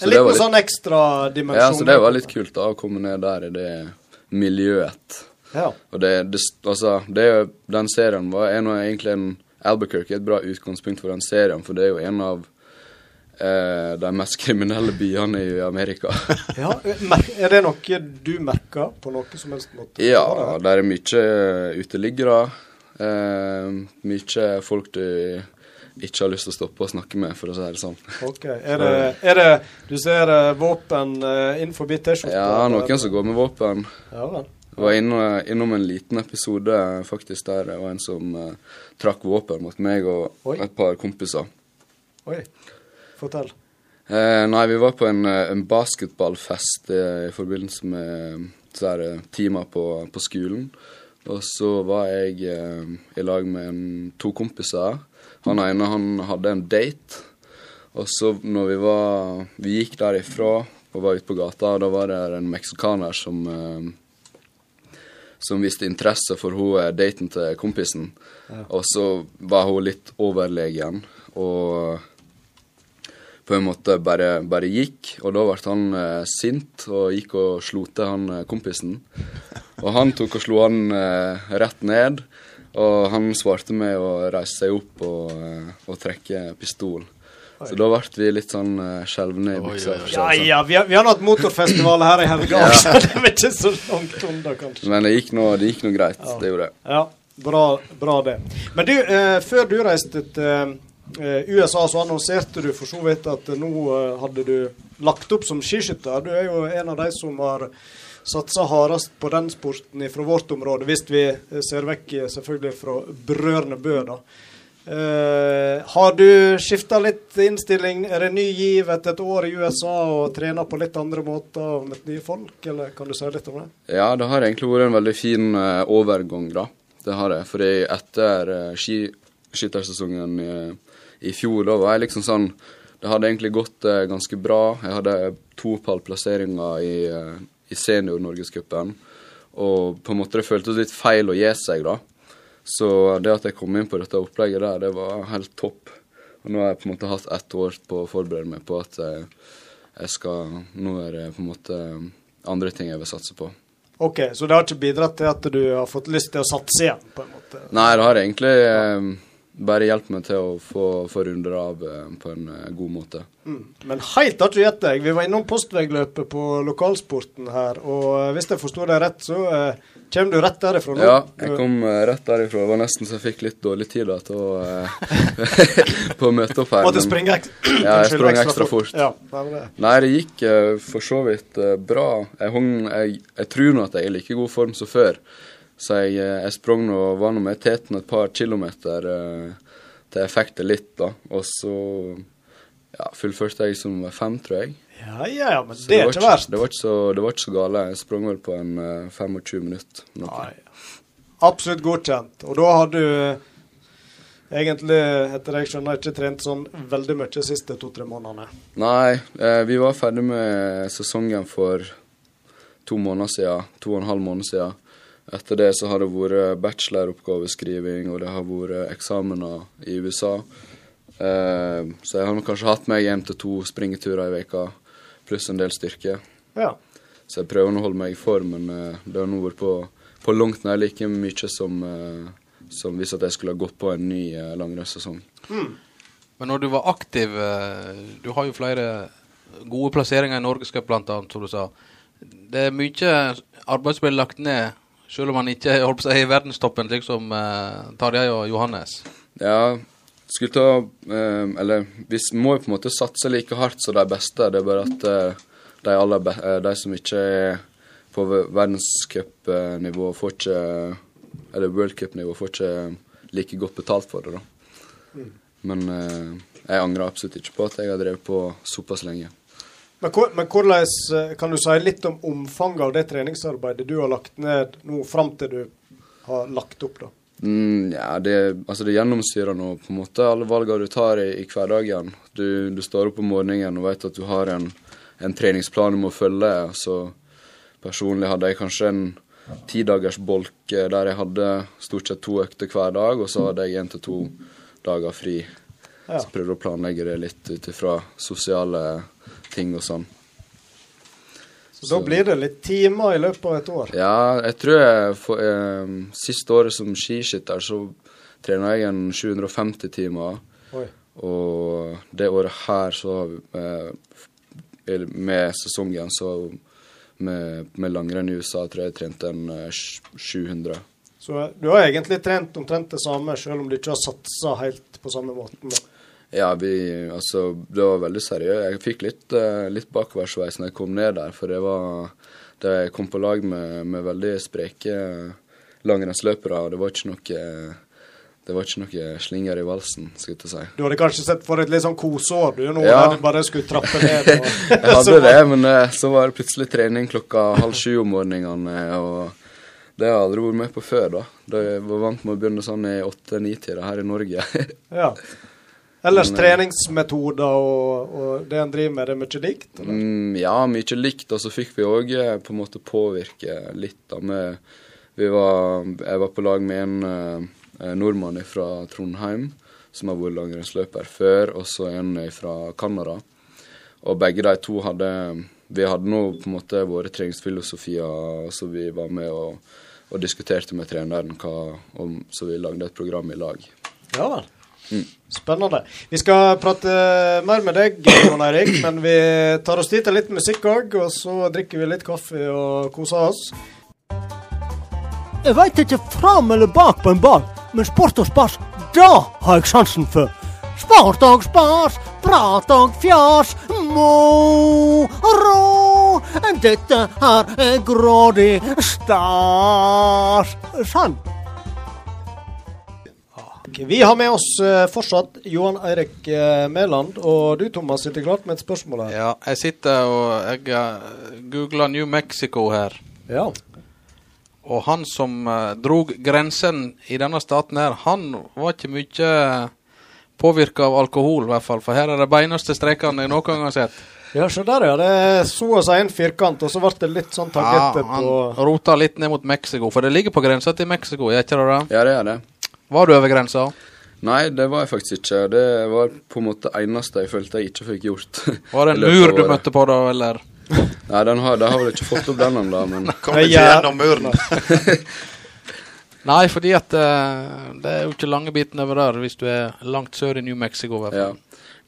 En liten litt- sånn ekstra dimensjon. Ja, så det var litt kult da, å komme ned der i det miljøet. Ja. Og det, det, altså, det den serien var en, av egentlig en Albuquerque er et bra utgangspunkt for den serien, for det er jo en av eh, de mest kriminelle byene i Amerika. ja. Er det noe du merker på noe som helst måte? ja, det er mye uteliggere. Eh, mye folk du ikke har lyst til å stoppe og snakke med, for å si det sånn. Ok, Er det, er det Du ser eh, våpen uh, innenfor T-skjorta? Ja, noen som går med våpen. Ja vel. Jeg var inne, innom en liten episode faktisk der det var en som uh, trakk våpen mot meg og Oi. et par kompiser. Oi. Fortell. Eh, nei, vi var på en, eh, en basketballfest eh, i forbindelse med der, eh, timer på, på skolen. Og så var jeg eh, i lag med en, to kompiser. Han ene han hadde en date. Og så når vi var Vi gikk derifra og var ute på gata, og da var det en meksikaner som eh, som viste interesse for hun eh, daten til kompisen. Og så var hun litt overlegen og på en måte bare, bare gikk. Og da ble han eh, sint og gikk og slo til han eh, kompisen. Og han tok og slo han eh, rett ned. Og han svarte med å reise seg opp og, eh, og trekke pistol. Så da ble vi litt sånn uh, skjelvne i buksa. Ja ja, vi har, vi har hatt motorfestival her i Helga, så det var ikke så langt unna, kanskje. Men det gikk nå, det gikk nå greit. Det gjorde det. Ja, bra, bra det. Men du, uh, før du reiste til eh, USA, så annonserte du for så vidt at eh, nå eh, hadde du lagt opp som skiskytter. Du er jo en av de som har satsa hardest på den sporten fra vårt område, hvis vi eh, ser vekk eh, selvfølgelig fra Brødrene Bø, da. Eh, har du skifta litt innstilling? Er det ny giv etter et år i USA og trener på litt andre måter og møtt nye folk, eller kan du si litt om det? Ja, det har egentlig vært en veldig fin eh, overgang, da. Det har det. Fordi etter skiskyttersesongen i, fjor, da var jeg liksom sånn Det hadde egentlig gått eh, ganske bra. Jeg hadde to pallplasseringer i, eh, i senior-norgescupen. Og på en måte det føltes litt feil å gi seg, da. Så det at jeg kom inn på dette opplegget der, det var helt topp. Og nå har jeg på en måte hatt ett år på å forberede meg på at jeg, jeg skal Nå er det på en måte andre ting jeg vil satse på. Ok, Så det har ikke bidratt til at du har fått lyst til å satse igjen? på en måte? Nei, det har egentlig eh, bare hjulpet meg til å få, få runder av eh, på en eh, god måte. Mm. Men helt du gjett deg. Vi var innom postveiløpet på lokalsporten her. Og eh, hvis jeg forsto deg rett, så kommer du rett derifra nå? Ja, jeg kom rett derifra. Det var nesten så jeg fikk litt dårlig tid da, til å på å møte opp her. Måtte springe ek Ja, jeg sprang ekstra fort. Ja, det. Nei, det gikk for så vidt bra. Jeg, hung, jeg, jeg tror nå at jeg er i like god form som før. Så jeg, eh, jeg sprang nå, var nå med teten et par kilometer eh, til jeg fikk det litt, da. Og så ja, fullførte jeg som nummer fem, tror jeg. Ja, ja, ja, men Så det er ikke verst. Det var ikke så, det var ikke så gale. Jeg sprang vel på en eh, 25 minutter. Noe. Nei. Absolutt godkjent. Og da har du eh, egentlig, etter det jeg skjønner, ikke trent sånn veldig mye de siste to-tre månedene. Nei, eh, vi var ferdig med sesongen for to måneder siden. To og en halv måned siden. Etter det så har det vært bacheloroppgaveskriving, og det har vært eksamener i USA. Eh, så jeg har kanskje hatt meg hjem til to springeturer i veka, pluss en del styrke. Ja. Så jeg prøver nå å holde meg i form, men eh, det har nå vært på, på langt nær like mye som, eh, som hvis at jeg skulle ha gått på en ny uh, langrennssesong. Men når du var aktiv eh, Du har jo flere gode plasseringer i Norgescup, annet, som du sa. Det er mye arbeid som blir lagt ned, selv om han ikke holdt på seg i verdenstoppen, slik som eh, Tarjei og Johannes. Ja, skulle ta eh, Eller vi må jo på en måte satse like hardt som de beste. Det er bare at eh, de, aller be eh, de som ikke er på ver- verdenscupnivå, får ikke Eller worldcupnivå, får ikke like godt betalt for det, da. Men eh, jeg angrer absolutt ikke på at jeg har drevet på såpass lenge. Men, hvor- men hvordan eh, kan du si litt om omfanget av det treningsarbeidet du har lagt ned nå fram til du har lagt opp, da? Mm, ja, det, altså det gjennomsyrer nå på en måte alle valgene du tar i, i hverdagen. Du, du står opp om morgenen og vet at du har en, en treningsplan du må følge. Så personlig hadde jeg kanskje en tidagers bolk eh, der jeg hadde stort sett to økter hver dag, og så hadde jeg én til to dager fri. Ja. Så prøvde å planlegge det litt ut ifra sosiale ting og sånn. Så, da blir det litt timer i løpet av et år. Ja, jeg tror jeg for, eh, Siste året som skiskytter så trener jeg en 750 timer. Oi. Og det året her så eh, Med sesongen så med, med langrenn i USA tror jeg jeg trente en eh, 700. Så du har egentlig trent omtrent det samme, selv om du ikke har satsa helt på samme måten. da. Ja, vi Altså, det var veldig seriøst. Jeg fikk litt, uh, litt bakoversveis når jeg kom ned der, for det var da jeg kom på lag med, med veldig spreke langrennsløpere, og det var ikke noe det var ikke noe slinger i valsen, skulle jeg si. Du hadde kanskje sett for et litt sånn koseår, du, nå Ja. du bare skulle trappe ned. Og, Jeg hadde det, men eh, så var det plutselig trening klokka halv sju om morgenen. og det har jeg aldri vært med på før, da. Da jeg var vant med å begynne sånn i åtte-ni-tida her i Norge. Ja. Ellers Men, eh, treningsmetoder og, og det en driver med, det er mye likt? eller? Mm, ja, mye likt, og så fikk vi òg på en måte påvirke litt. da med, vi var, Jeg var på lag med en eh, nordmann fra Trondheim som har vært langrennsløper før, og så en fra Canada. Og begge de to hadde Vi hadde nå på en måte våre treningsfilosofier, så vi var med og, og diskuterte med treneren, hva, om, så vi lagde et program i lag. Ja vel. Mm. Spennende. Vi skal prate mer med deg, Jon Eirik, men vi tar oss tid til litt musikk òg. Og så drikker vi litt kaffe og koser oss. Jeg veit ikke fram eller bak på en ball, men sport og spas, da har jeg sansen for. Sport og spas, prat og fjas, moro. Dette her er grådig stas. Sann. Ok, Vi har med oss eh, fortsatt Johan Eirik eh, Mæland, og du Thomas sitter klart med et spørsmål her. Ja, jeg sitter og jeg uh, googler New Mexico her. Ja. Og han som uh, drog grensen i denne staten her, han var ikke mye påvirka av alkohol, i hvert fall. For her er det beineste strekene jeg noen gang har sett. Ja, se der, ja. Det er så å si en firkant, og så ble det litt sånn Ja, han på rota litt ned mot Mexico, for det ligger på grensa til Mexico, gjør ikke det det? Ja, det er det. Var du over grensa? Nei, det var jeg faktisk ikke. Det var på en måte eneste jeg følte jeg ikke fikk gjort. Var det en mur du møtte på da, eller? Nei, den har, den har vel ikke fått opp den ennå, men Kom ikke gjennom muren. Nei, fordi at uh, det er jo ikke lange biten over der hvis du er langt sør i New Mexico. ja.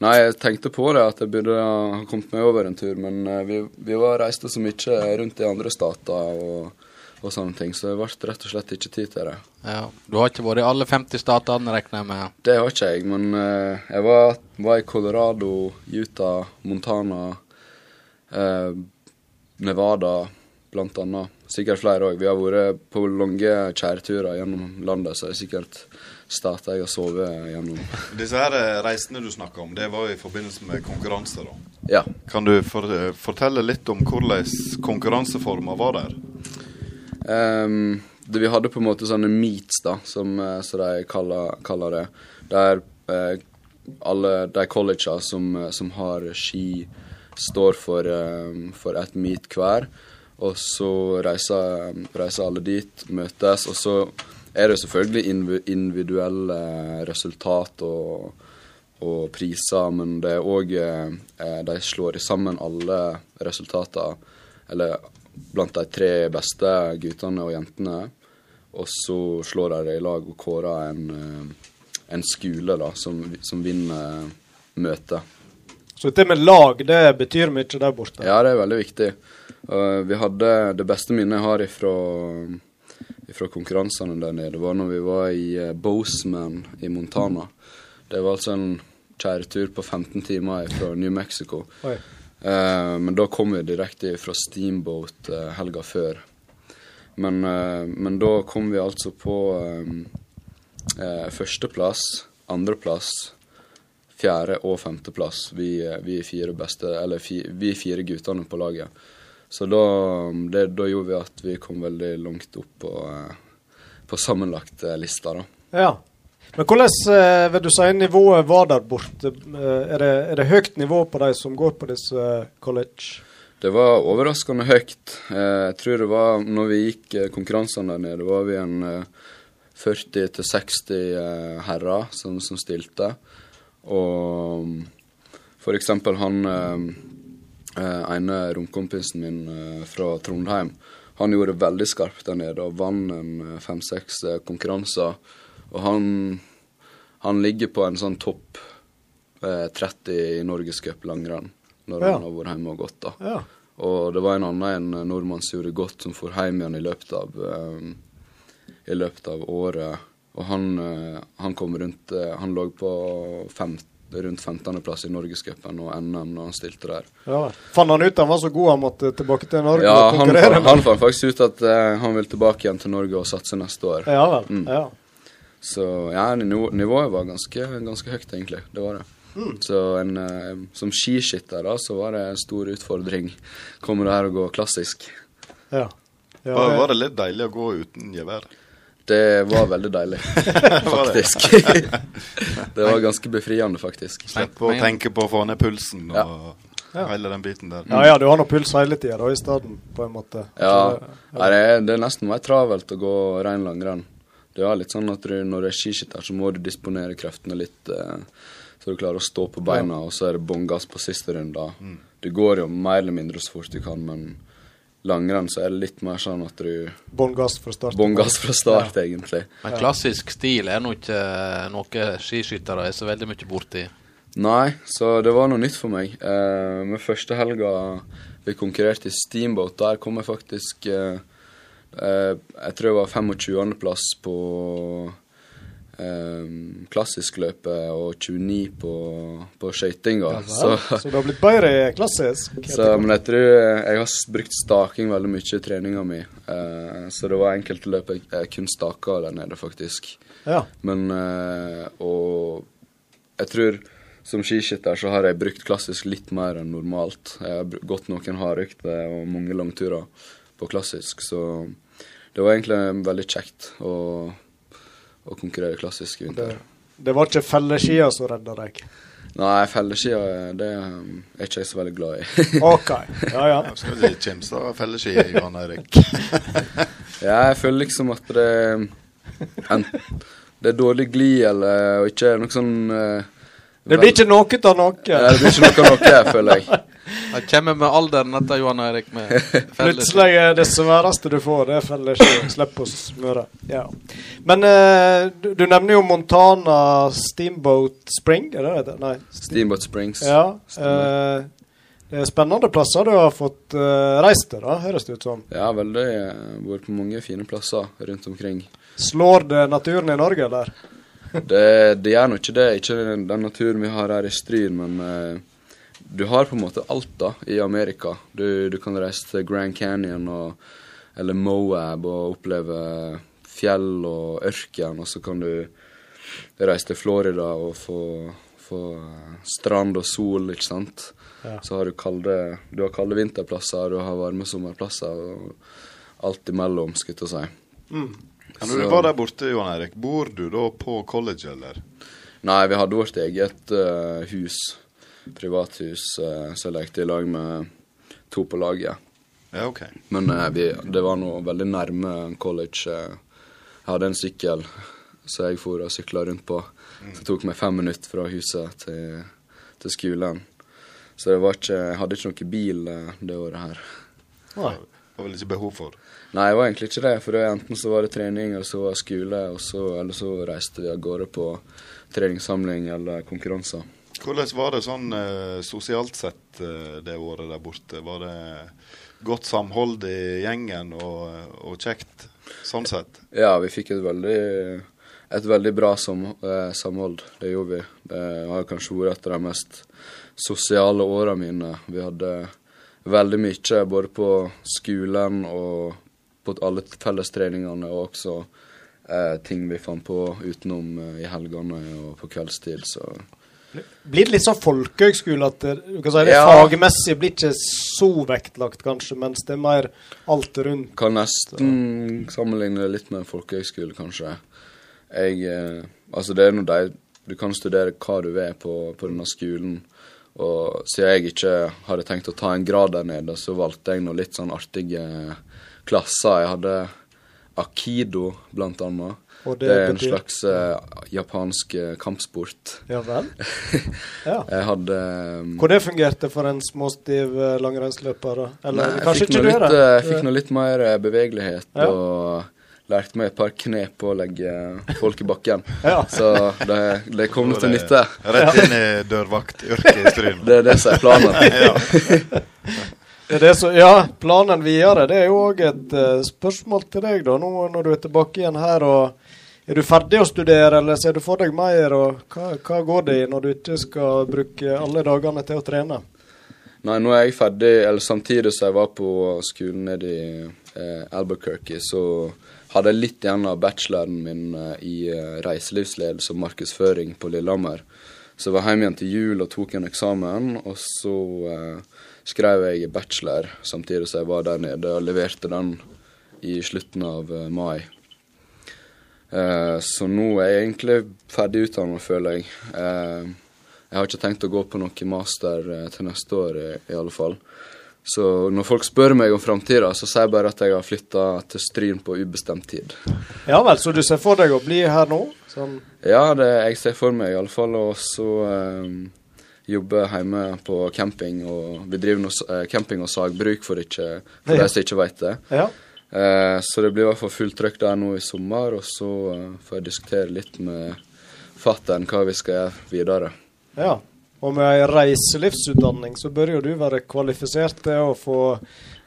Nei, jeg tenkte på det, at jeg burde ha kommet meg over en tur, men uh, vi, vi var reiste så mye rundt i andre stater og, og sånne ting, så det ble rett og slett ikke tid til det. Ja. Du har ikke vært i alle 50 statene, regner jeg med? Det har ikke jeg, men uh, jeg var, var i Colorado, Utah, Montana, uh, Nevada blant annet. Sikkert flere òg. Vi har vært på lange kjæreturer gjennom landet, så det er sikkert stater jeg har sovet gjennom. Disse her eh, reisene du snakker om, det var i forbindelse med konkurranse. da. Ja. Kan du for, fortelle litt om hvordan konkurranseformer var der? Ehm, det, vi hadde på en måte sånne meets, da, som, eh, som de kaller, kaller det. Der eh, alle de collegene som, eh, som har ski, står for, um, for et meet hver. Og så reiser, reiser alle dit, møtes, og så er det selvfølgelig individuelle resultat og, og priser, men det er òg eh, De slår sammen alle resultatene, eller blant de tre beste guttene og jentene. Og så slår de det i lag og kårer en, eh, en skole da, som, som vinner møtet. Så dette med lag, det betyr mye der borte. Ja, det er veldig viktig. Vi hadde Det beste minnet jeg har ifra, ifra konkurransene der nede, var når vi var i Boseman Bozeman i Montana. Det var altså en kjæretur på 15 timer fra New Mexico. Oi. Eh, men da kom vi direkte fra Steamboat eh, helga før. Men, eh, men da kom vi altså på førsteplass, andreplass, fjerde- og femteplass. Vi, vi fire beste, eller fi, vi fire guttene på laget. Så da, det, da gjorde vi at vi kom veldig langt opp på, på sammenlagt lista, da. Ja. Men hvordan eh, vil du si nivået var der borte? Eh, er, det, er det høyt nivå på de som går på disse eh, college? Det var overraskende høyt. Jeg tror det var når vi gikk konkurransene der nede, var vi en eh, 40-60 eh, herrer som, som stilte. Og f.eks. han ene romkompisen min fra Trondheim, han gjorde det veldig skarpt der nede og vant fem-seks konkurranser. Og han, han ligger på en sånn topp eh, 30 i Norgescup langrenn når Ja. han har vært hjemme og gått. da. Ja. Og det var en annen en nordmann som gjorde godt, som for hjem igjen i løpet av eh, i løpet av året. Og han, eh, han kom rundt eh, Han lå på fem, rundt 15.-plass i Norgescupen og NM når han stilte der. Ja. Fant han ut han var så god han måtte tilbake til Norge Ja, og han, Ja, han fant faktisk ut at eh, han vil tilbake igjen til Norge og satse neste år. Ja vel. Mm. Ja. Så ja, nivået var ganske, ganske høyt, egentlig. Det var det. Mm. Så en, eh, som skiskytter da, så var det en stor utfordring. Kommer det her og gå klassisk. ja. ja Var, det- var det litt deilig å gå uten gevær? Det var veldig deilig, faktisk. det var ganske befriende, faktisk. Slippe å tenke på å få ned pulsen og Ja. hele den biten der. ja, ja, du har nå puls hele tida da, i stedet, på en måte. Ja, det, er, det er nesten mer travelt å gå rein langrenn. Det er litt sånn at du, når du er skiskytter, så må du disponere kreftene litt, eh, så du klarer å stå på beina, og så er det bånn gass på siste runde. Du går jo mer eller mindre så fort du kan, men langrenn så er det litt mer sånn at du Bånn gass fra start. Bånn gass fra start, egentlig. Men klassisk stil er nå ikke noe skiskyttere er så veldig mye borti. Nei, så det var noe nytt for meg. Eh, med første helga vi konkurrerte i Steamboat, der kom jeg faktisk eh, eh, Jeg tror jeg var 25.-plass på klassisk klassiskløpet og 29 på, på skøytinga. Ja, så, så du har blitt bedre i klassisk? så, men jeg tror jeg har brukt staking veldig mye i treninga mi. Uh, så det var enkelte løp jeg, jeg kun staka der nede, faktisk. Ja. Men uh, Og jeg tror som skiskytter så har jeg brukt klassisk litt mer enn normalt. Jeg har gått noen hardøkter og mange langturer på klassisk, så det var egentlig veldig kjekt å, å konkurrere klassisk i vinter. det var ikke felleskia som redda deg? Nei, felleskia det er ikke jeg så veldig glad i. OK. Ja, ja. Skal skal si kimse av felleski, Johan Eirik? ja, jeg føler liksom at det en, Det er dårlig glid eller og ikke noe sånn uh, Det blir ikke noe av noe. Ja, det blir ikke noe av noe, føler jeg. Det kommer med alderen, dette, Johan Erik. med felles- Plutselig er det sværeste du får, det er felleski. Slipp å smøre. Ja. Men uh, du, du nevner jo Montana Steamboat Spring, er det det? Nei. Steamboat Springs. Ja. Eh, det er spennende plasser du har fått uh, reist til, da, høres det ut som. Ja, veldig. Vært på mange fine plasser rundt omkring. Slår det naturen i Norge, eller? Det, det gjør nå ikke det. Ikke den, den naturen vi har her i Stryn, men eh, du har på en måte alt da i Amerika. Du, du kan reise til Grand Canyon og, eller Moab og oppleve fjell og ørken, og så kan du reise til Florida og få, få eh, strand og sol, ikke sant. Ja. Så har du kalde, du har kalde vinterplasser, du har varme sommerplasser og alt imellom, skulle jeg til å si. Mm. Ja, Når du var der borte, Johan Erik, bor du da på college, eller? Nei, vi hadde vårt eget uh, hus. Privathus. Uh, så jeg lekte i lag med to på laget. Ja, OK. Men eh, vi, det var nå veldig nærme college. eh. jeg hadde en sykkel så jeg for og sykla rundt på. Så det tok meg fem minutter fra huset til, til skolen. Så det var ikke, jeg hadde ikke noe bil eh, det året her. Nei. Det var vel ikke behov for. Nei, det var egentlig ikke det. For enten så var det trening, eller så var det skole, så, eller så reiste vi av gårde på treningssamling eller konkurranser. Hvordan var det sånn eh, sosialt sett eh, det året der borte? Var det godt samhold i gjengen og, og kjekt sånn sett? Ja, vi fikk et veldig, et veldig bra sam, eh, samhold. Det gjorde vi. Det har kanskje vært et av de mest sosiale åra mine. Vi hadde veldig mye både på skolen og på alle fellestreningene, og også eh, ting vi fant på utenom eh, i helgene og på kveldstid. Så Blir det litt sånn folkehøgskole at det, du kan si det Ja. fagmessig blir ikke så vektlagt, kanskje, mens det er mer alt rundt? kan nesten sammenligne det litt med en folkehøgskole, kanskje. Jeg eh, Altså, det er nå de Du kan studere hva du vil på, på denne skolen. Og siden jeg ikke hadde tenkt å ta en grad der nede, så valgte jeg noen litt sånn artige klasser. Jeg hadde akido, blant annet. Og Det, er en betyr- slags uh, japansk uh, kampsport. Ja vel? Ja. Jeg hadde um, Hvor det fungerte for en småstiv uh, langrennsløper? Eller Nei, kanskje ikke du er det? Jeg fikk nå litt mer bevegelighet Ja. og lærte meg et par knep på å legge folk i bakken. Ja. Så det, det kom nå til nytte. Rett inn i dørvaktyrket i Stryn. Det er det som er planen. ja. Er det så, ja, planen videre. Det er jo òg et spørsmål til deg, da, nå når du er tilbake igjen her. og Er du ferdig å studere, eller ser du for deg mer? og Hva, hva går det i når du ikke skal bruke alle dagene til å trene? Nei, nå er jeg ferdig, eller samtidig som jeg var på skolen nede i eh, Albuquerque, så hadde jeg litt igjen av bacheloren min eh, i eh, reiselivsledelse og markedsføring på Lillehammer. Så jeg var hjemme igjen til jul og tok en eksamen, og så eh, skrev jeg bachelor samtidig som jeg var der nede, og leverte den i slutten av eh, mai. Eh, så nå er jeg egentlig ferdig utdannet, føler jeg. Eh, jeg har ikke tenkt å gå på noe master eh, til neste år, i, i alle fall. Så når folk spør meg om framtida, så sier jeg bare at jeg har flytta til Stryn på ubestemt tid. Ja vel, så du ser for deg å bli her nå? Sånn. Ja, det jeg ser for meg i alle fall. Og så eh, jobbe hjemme på camping. Og vi driver noe eh, camping og sagbruk, for, ikke, for Ja. de som ikke vet det. Ja. Eh, så det blir i hvert fall fullt trøkk der nå i sommer, og så eh, får jeg diskutere litt med fattern hva vi skal gjøre videre. ja. Og med ei reiselivsutdanning så bør jo du være kvalifisert til å få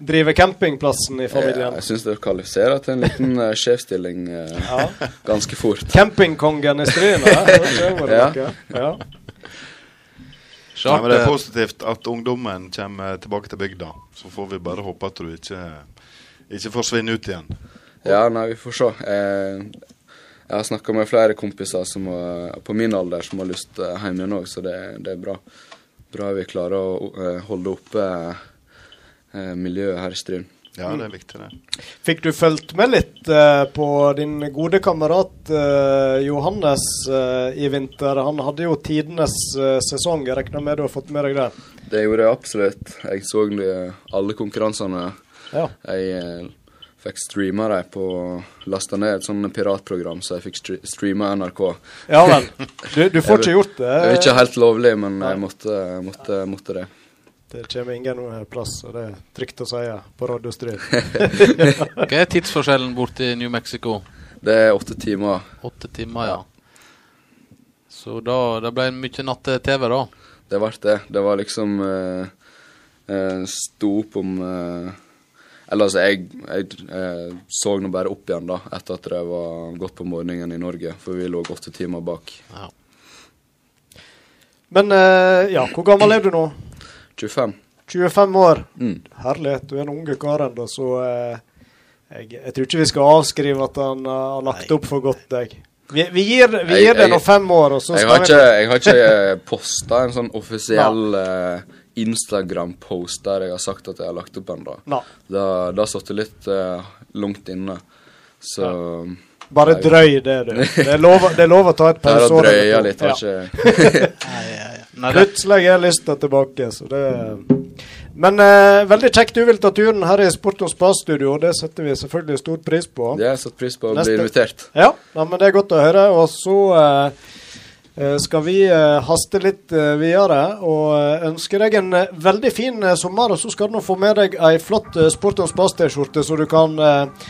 drive campingplassen i familien. jeg syns det kvalifiserer til en liten eh, sjefsstilling uh, Ja. ganske fort. Campingkongen i Stryn, ja. Ja. Ja. Nei, men det er positivt at ungdommen kommer tilbake til bygda. Så får vi bare håpe at du ikke, ikke forsvinne ut igjen. Ja, nei, vi får se. Eh, jeg har snakka med flere kompiser som har, på min alder som har lyst eh, hjem igjen òg, så det, det er bra. Bra vi klarer å eh, holde oppe eh, miljøet her i Stryn. Ja, det er viktig, det. Fikk du fulgt med litt eh, på din gode kamerat eh, Johannes eh, i vinter? Han hadde jo tidenes eh, sesong. Jeg regner med du har fått med deg det? Det gjorde jeg absolutt. Jeg så alle konkurransene. Ja. Jeg eh, fikk streama dem på Lasta ned et sånt piratprogram, så jeg fikk stre streama NRK. Ja vel. Du, du får ikke gjort det. Det er ikke helt lovlig, men jeg måtte, måtte, måtte det. Det kommer ingen plass, og det er trygt å si på Radio Stryn. hva er tidsforskjellen borti New Mexico? Det er åtte timer. Åtte timer, ja. Så da det ble mye natte-TV, da. Det ble det. Det var liksom uh, eh, Sto opp om eh, Eller altså, jeg, jeg eh, så nå bare opp igjen, da, etter at det var gått på morgenen i Norge, for vi lå åtte timer bak. Ja. Men eh, ja, hvor gammel er du nå? 25. 25 år. Mm. Herlighet, du er en unge kar ennå, så eh, jeg, jeg tror ikke vi skal avskrive at han eh, har lagt opp for godt deg. Vi, vi gir, vi Jeg- gir det nå fem år, og så Jeg har vi ikke, jeg har ikke posta en sånn offisiell eh, Instagram-post der jeg har sagt at jeg har lagt opp ennå. da. Det det har litt eh, langt inne. Så bare Nei. drøy det, du. Det er lov, det er lov å ta et det har pauseår. drøya eller litt. Har Ja. ikke det, Plutselig er lysta tilbake, så det Men eh, veldig kjekt du vil ta turen her i Sport og Spa-studio. Det setter vi selvfølgelig stor pris på. Det har jeg satt pris på å Neste- bli invitert. Ja, ja, men det er godt å høre. Og så eh, skal vi eh, haste litt eh, videre og eh, ønske deg en eh, veldig fin eh, sommer. Og så skal du nå få med deg ei flott Sport og spas-T-skjorte så du kan eh,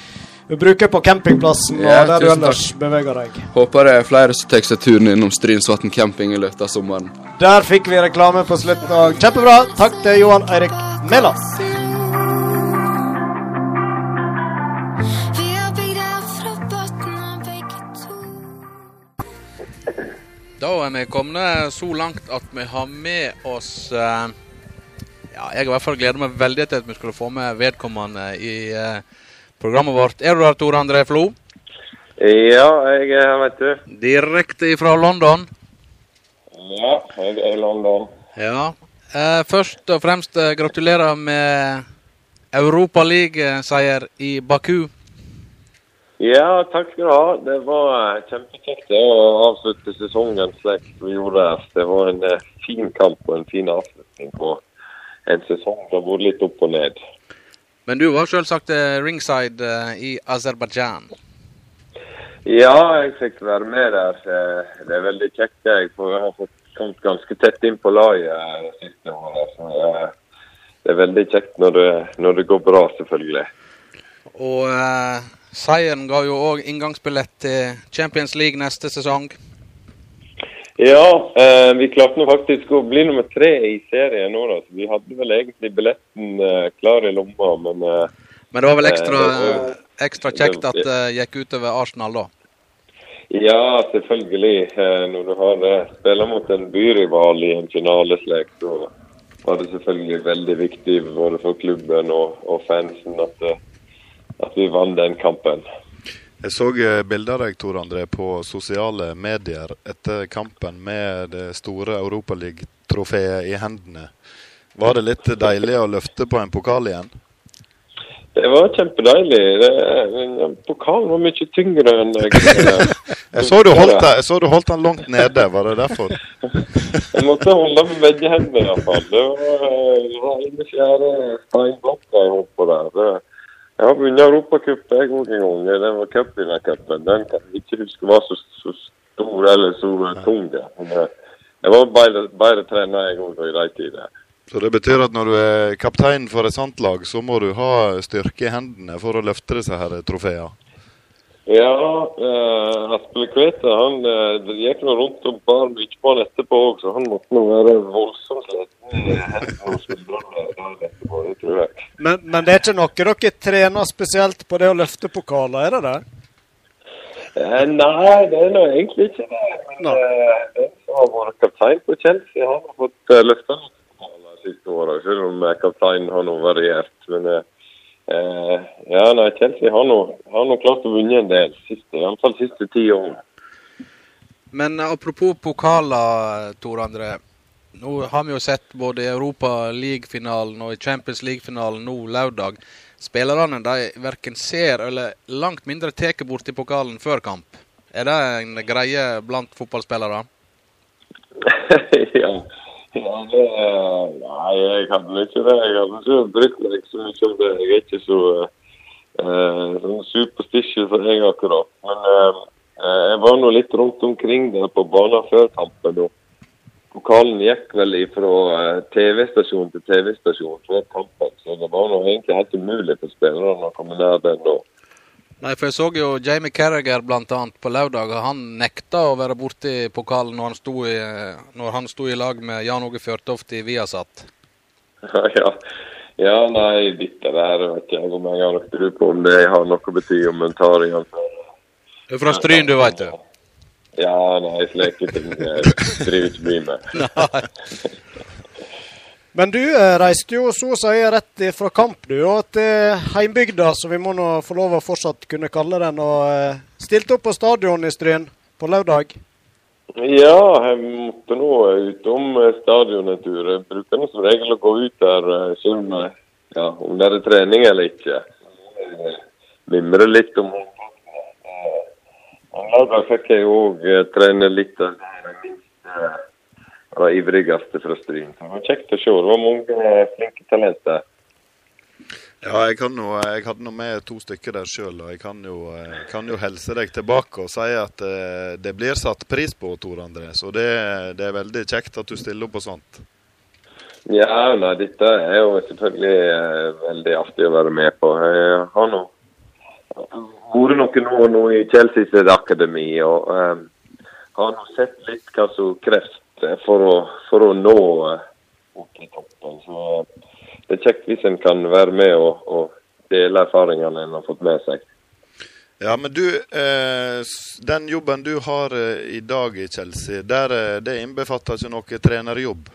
bruke på campingplassen Ja, og der du ellers ellers beveger deg. Håper det er flere som tar seg turen innom Strynsvatn camping i løpet av sommeren. Der fikk vi reklame på slutten. Kjempebra. Takk til Johan Eirik Mæland. Da er vi kommet så langt at vi har med oss eh, Ja, jeg har i hvert fall gleder meg veldig til at vi skulle få med vedkommende i eh, programmet vårt. Er du der, Tore André Flo? Ja, jeg er her, vet du. Direkte fra London. Ja, jeg er i London. Ja. Eh, først og fremst gratulerer med Europaliga-seier i Baku. Ja, takk skal du ha. Det var eh, kjempekjekt å avslutte sesongen slik vi gjorde. Det var en eh, fin kamp og en fin avslutning på en sesong som har vært litt opp og ned. Men du var selvsagt eh, ringside i Aserbajdsjan. Ja, jeg fikk være med der. Det er veldig kjekt. Jeg har fått kommet ganske tett inn på laget det siste året. Så det er veldig kjekt når det, når det går bra, selvfølgelig. Og seieren ga jo òg inngangsbillett til Champions League neste sesong. Ja, eh, vi klarte nå faktisk å bli nummer tre i serien nå. da. Så vi hadde vel egentlig billetten eh, klar i lomma, men eh, Men det var vel ekstra, Eh, var- ekstra kjekt at det gikk utover Arsenal da. Ja, selvfølgelig. Eh, Når du har eh, spiller mot en byrival i en finaleslek, så var det selvfølgelig veldig viktig både for klubben og, og fansen at, eh, at vi vant den kampen. Jeg så eh, bilder av deg, Tor André, på sosiale medier etter kampen med det store Europaliga-trofeet i hendene. Var det litt deilig å løfte på en pokal igjen? Det var kjempedeilig. Det, pokalen var mye tyngre enn jeg Jeg så du holdt, jeg så du holdt den langt nede, var det derfor? Jeg måtte holde med begge hendene iallfall. Det var, det var en fjerde steinblokka jeg holdt på der. Det, jeg har vunnet Europacup en gang. Det var cupvinnercupen. Den kan jeg ikke huske var så, så stor eller så tung. Eh, jeg var bedre, bedre trener jeg òg i de tider. Så det betyr at når du er kaptein for et sånt lag, så må du ha styrke i hendene for å løfte disse her trofeene? Ja, uh, Aspelekvete han eh, gikk nå rundt og bar mye på han etterpå òg, så han måtte nå være voldsomt jeg. Men, men det er ikke noe dere trener spesielt på det å løfte pokaler, er det det? Eh, nei, det er nå egentlig ikke det. Men eh, den som har vært kaptein på Chelsea, har fått eh, løfta noen pokaler siste året, selv om eh, kapteinen har nå variert. Men eh, eh, ja, nei, Chelsea har nå, klart å vinne en del, siste, iallfall siste ti årene. Men apropos pokaler, Tor André. Nå har vi jo sett både i Europa League-finalen og i Champions League-finalen nå lørdag. Spillerne de verken ser eller langt mindre tar borti pokalen før kamp. Er det en greie blant fotballspillere? ja. Ja det, nei, jeg kan ikke det. Jeg hadde ikke brydd meg så mye om det. Jeg er ikke så eh, sånn superstitious som jeg akkurat. Men eh, eh, jeg var nå litt rundt omkring der på banen før kampen. og Pokalen gikk vel fra eh, TV-stasjon til TV-stasjon før kampen, så det var nå egentlig helt umulig for spillerne å komme nær den da. Nei, for jeg så jo Jamie Carragher blant annet på lørdag. Han nekta å være borti pokalen når han sto i, når han sto i lag med Jan Åge Fjørtoft i Viasat. ja. ja, nei, dette der vet jeg om jeg har nok tro på om det har noe å bety om en tar igjen. Du er fra Stryn, du veit du. Ja, nei, slike ting eh, driver ikke vi med. Men du eh, reiste jo så å si rett fra kamp du, og til heimbygda, så vi må nå få lov å fortsatt kunne kalle den. Og eh, stilte opp på stadion i Stryn på lørdag. Ja, jeg måtte nå utom eh, stadion en tur. Jeg bruker som regel å gå ut der eh, selv om, ja, om det er trening eller ikke. Eh, Mimre litt om. Lørdag fikk jeg òg trene litt av det de ivrigste fra Stryn. Det var kjekt å se. Det var mange eh, flinke talenter. Ja, jeg, kan jo, jeg hadde nå med to stykker der sjøl, og jeg kan jo, eh, kan jo helse deg tilbake og si at eh, det blir satt pris på, Tor André. Så det, det er veldig kjekt at du stiller opp på sånt. Ja, nei, dette er jo selvfølgelig veldig artig å være med på. Jeg har nå vært noen år nå i Chelsea sitt akademi og eh, har nå sett litt hva som kreves for å, for å nå eh, opp i toppen. Så eh, det er kjekt hvis en kan være med og, og dele erfaringene en har fått med seg. Ja, men du, eh, den jobben du har eh, i dag i Chelsea, der, eh, det innbefatter ikke noe trenerjobb?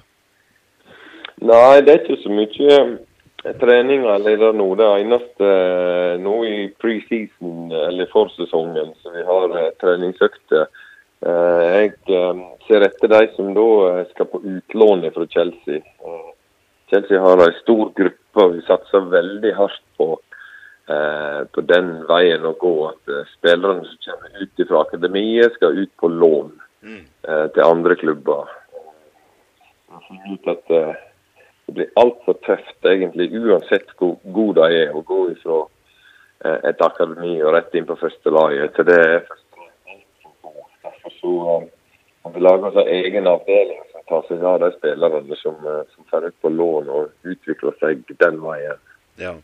Nei, det er ikke så mye eh, trening eller nå. Det eneste eh, nå i preseason, eller forsesongen, så vi har eh, treningsøkter. Eh, Jeg eh, ser etter de som da eh, skal på utlån fra Chelsea. Chelsea har en stor gruppe, og vi satser veldig hardt på, på den veien å gå. At spillerne som kommer ut fra akademiet, skal ut på lån mm. til andre klubber. At det blir altfor tøft, egentlig, uansett hvor god de er, å gå ifra eh, et akademi og rett inn på første laget. Til det er første laget altfor god. Så eh, vi lager oss en egen avdeling som tar seg av de spillerne som, eh, som får ut på lån og utvikler seg den veien. Ja.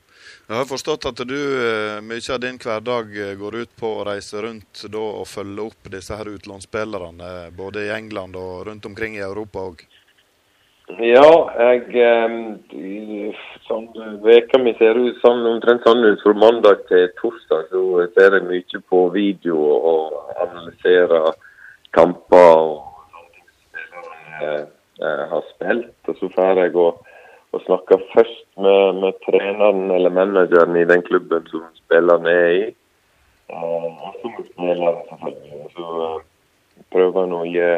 Jeg har forstått at du eh, mye av din hverdag eh, går ut på å reise rundt da, og følge opp disse her utenlandsspillerne, eh, både i England og rundt omkring i Europa òg. Ja, jeg sånn, Veka mi ser ut sånn, omtrent sånn ut fra mandag til torsdag. Så ser jeg mye på video og analyserer kamper og spillerne eh, har spilt. Og så får jeg å, å snakke først med, med treneren eller manageren i den klubben som spillerne er i. Eh, og så med. Så eh, prøver jeg å gi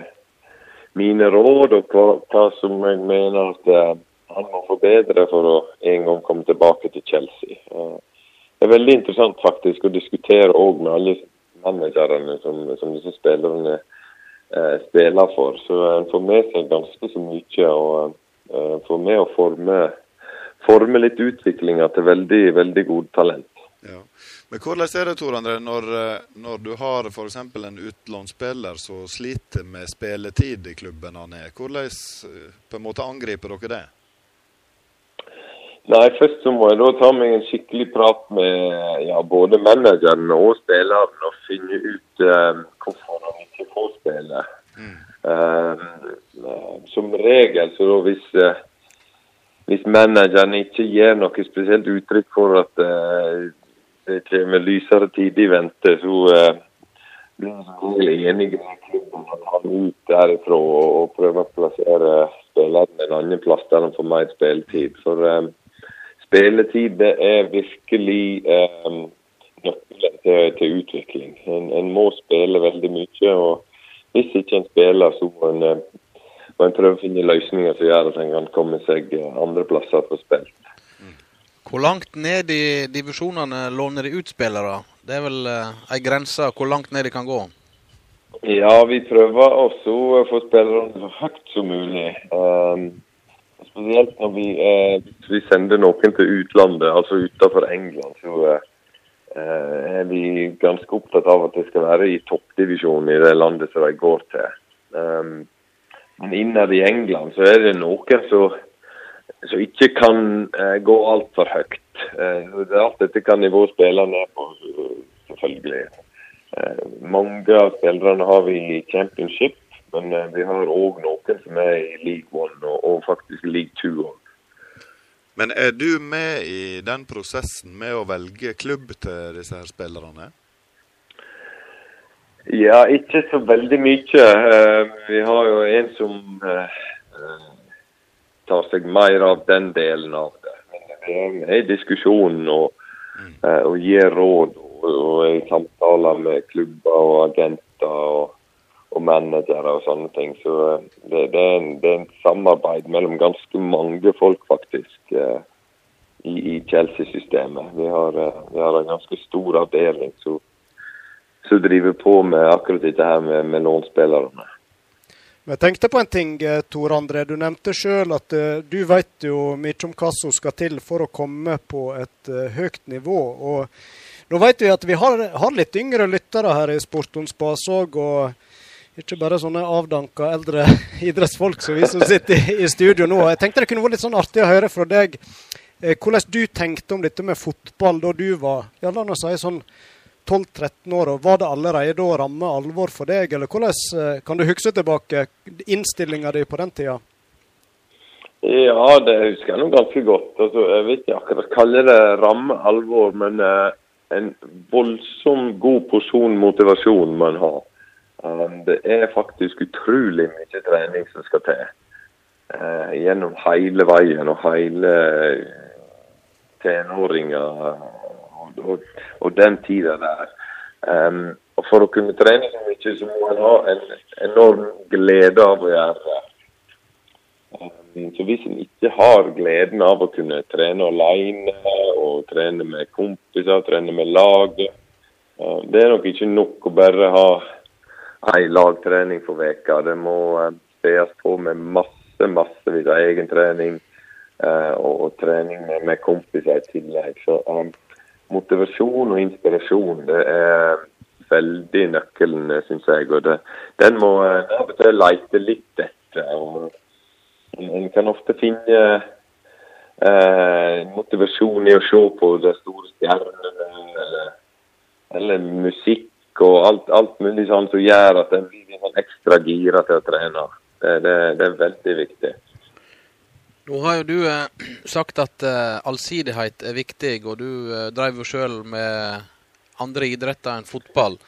mine råd og hva, hva som jeg mener at eh, han må forbedre for å en gang komme tilbake til Chelsea. Eh, det er veldig interessant faktisk å diskutere òg med alle managerne som, som disse spillerne eh, spiller for. Så en får med seg ganske så mye. og eh, får med å forme, forme litt utviklinga til veldig, veldig gode talent. Ja. Men hvordan er det, Tor André, når, eh, når du har f.eks. en utlånsspiller som sliter med spilletid i klubben han er? Hvordan eh, på en måte angriper dere det? Nei, Først så må jeg da ta meg en skikkelig prat med ja, både manageren og spilleren og finne ut eh, hvorfor han får. Mm. Eh, som regel så hvis, uh, hvis manageren ikke gir noe spesielt uttrykk for at uh, det kommer lysere tider i vente, så blir han enig med klubben at han ut derifra og, og prøver å plassere spilleren en annen plass der han får mer spilletid. For spilletid er virkelig nøkkelen til, til utvikling. En, en må spille veldig mye. og Hvis ikke en spiller, så må en, eh, må en prøve å finne løsninger som gjør at en kan komme seg eh, andre plasser for spill. Hvor langt ned i divisjonene låner de ut spillere? Det er vel eh, ei grense hvor langt ned de kan gå? Ja, vi prøver også å få spillerne så høyt som mulig. Um, spesielt når vi, eh, vi sender noen til utlandet, altså utenfor England, så eh, er vi ganske opptatt av at det skal være i toppdivisjonen i det landet som de går til. Um, men innad i England så er det noen som som ikke kan eh, gå altfor høyt. Eh, er alt dette kan nivået spillerne ned på, selvfølgelig. Eh, mange av spillerne har vi i championship, men eh, vi har òg noen som er i league one og, og faktisk league two. også. Men er du med i den prosessen med å velge klubb til disse her spillerne? Ja, ikke så veldig mye. Eh, vi har jo en som eh, eh, tar seg mer av den delen av det. Vi det er i diskusjonen og, eh, og gir råd og, og i samtaler med klubber og agenter og, og managere og sånne ting. Så eh, det, det, er en, det er en samarbeid mellom ganske mange folk, faktisk, eh, i, i Chelsea-systemet. Vi, eh, vi har en ganske stor avdeling som driver på med akkurat dette her med, med lånspillerne. Jeg tenkte på en ting, Tor André. Du nevnte sjøl at du vet jo mye om hva som skal til for å komme på et høyt nivå. Og nå vet vi at vi har, har litt yngre lyttere her i Sportons base, òg. Og ikke bare sånne avdanka eldre idrettsfolk som vi som sitter i, studio nå. Jeg tenkte det kunne vært litt sånn artig å høre fra deg eh, hvordan du tenkte om dette med fotball da du var ja, la oss si sånn 12-13 år. og Var det allerede da ramme alvor for deg, eller hvordan eh, kan du huske tilbake innstillinga di på den tida? Ja, det husker jeg nå ganske godt. Altså, jeg vet ikke akkurat kalle det ramme alvor, men eh, en voldsom god porsjon motivasjon man har. Um, det er faktisk utrolig mye trening som skal til. Eh, gjennom hele veien og hele tenåringer og, den tida der. Um, og For å kunne trene så mye, så må en ha en enorm glede av å gjøre det. Um, så hvis en ikke har gleden av å kunne trene alene og trene med kompiser, trene med laget, uh, det er nok ikke nok å bare ha ei lagtrening for veka. Det må uh, spes på med masse, massevis av egen trening uh, og, og, trening med, med kompiser i tillegg. Så um, motivasjon og inspirasjon det er veldig nøkkelen, syns jeg. Og det, den må en av og til lete litt etter. En kan ofte finne eh, motivasjon i å se på de store stjernene, eller, eller musikk og alt, alt mulig sånn som gjør at en blir sånn ekstra gira til å trene. Det, det, det er veldig viktig. Nå har jo du eh, sagt at eh, allsidighet er viktig, og du eh, drev jo sjøl med andre idretter enn fotball.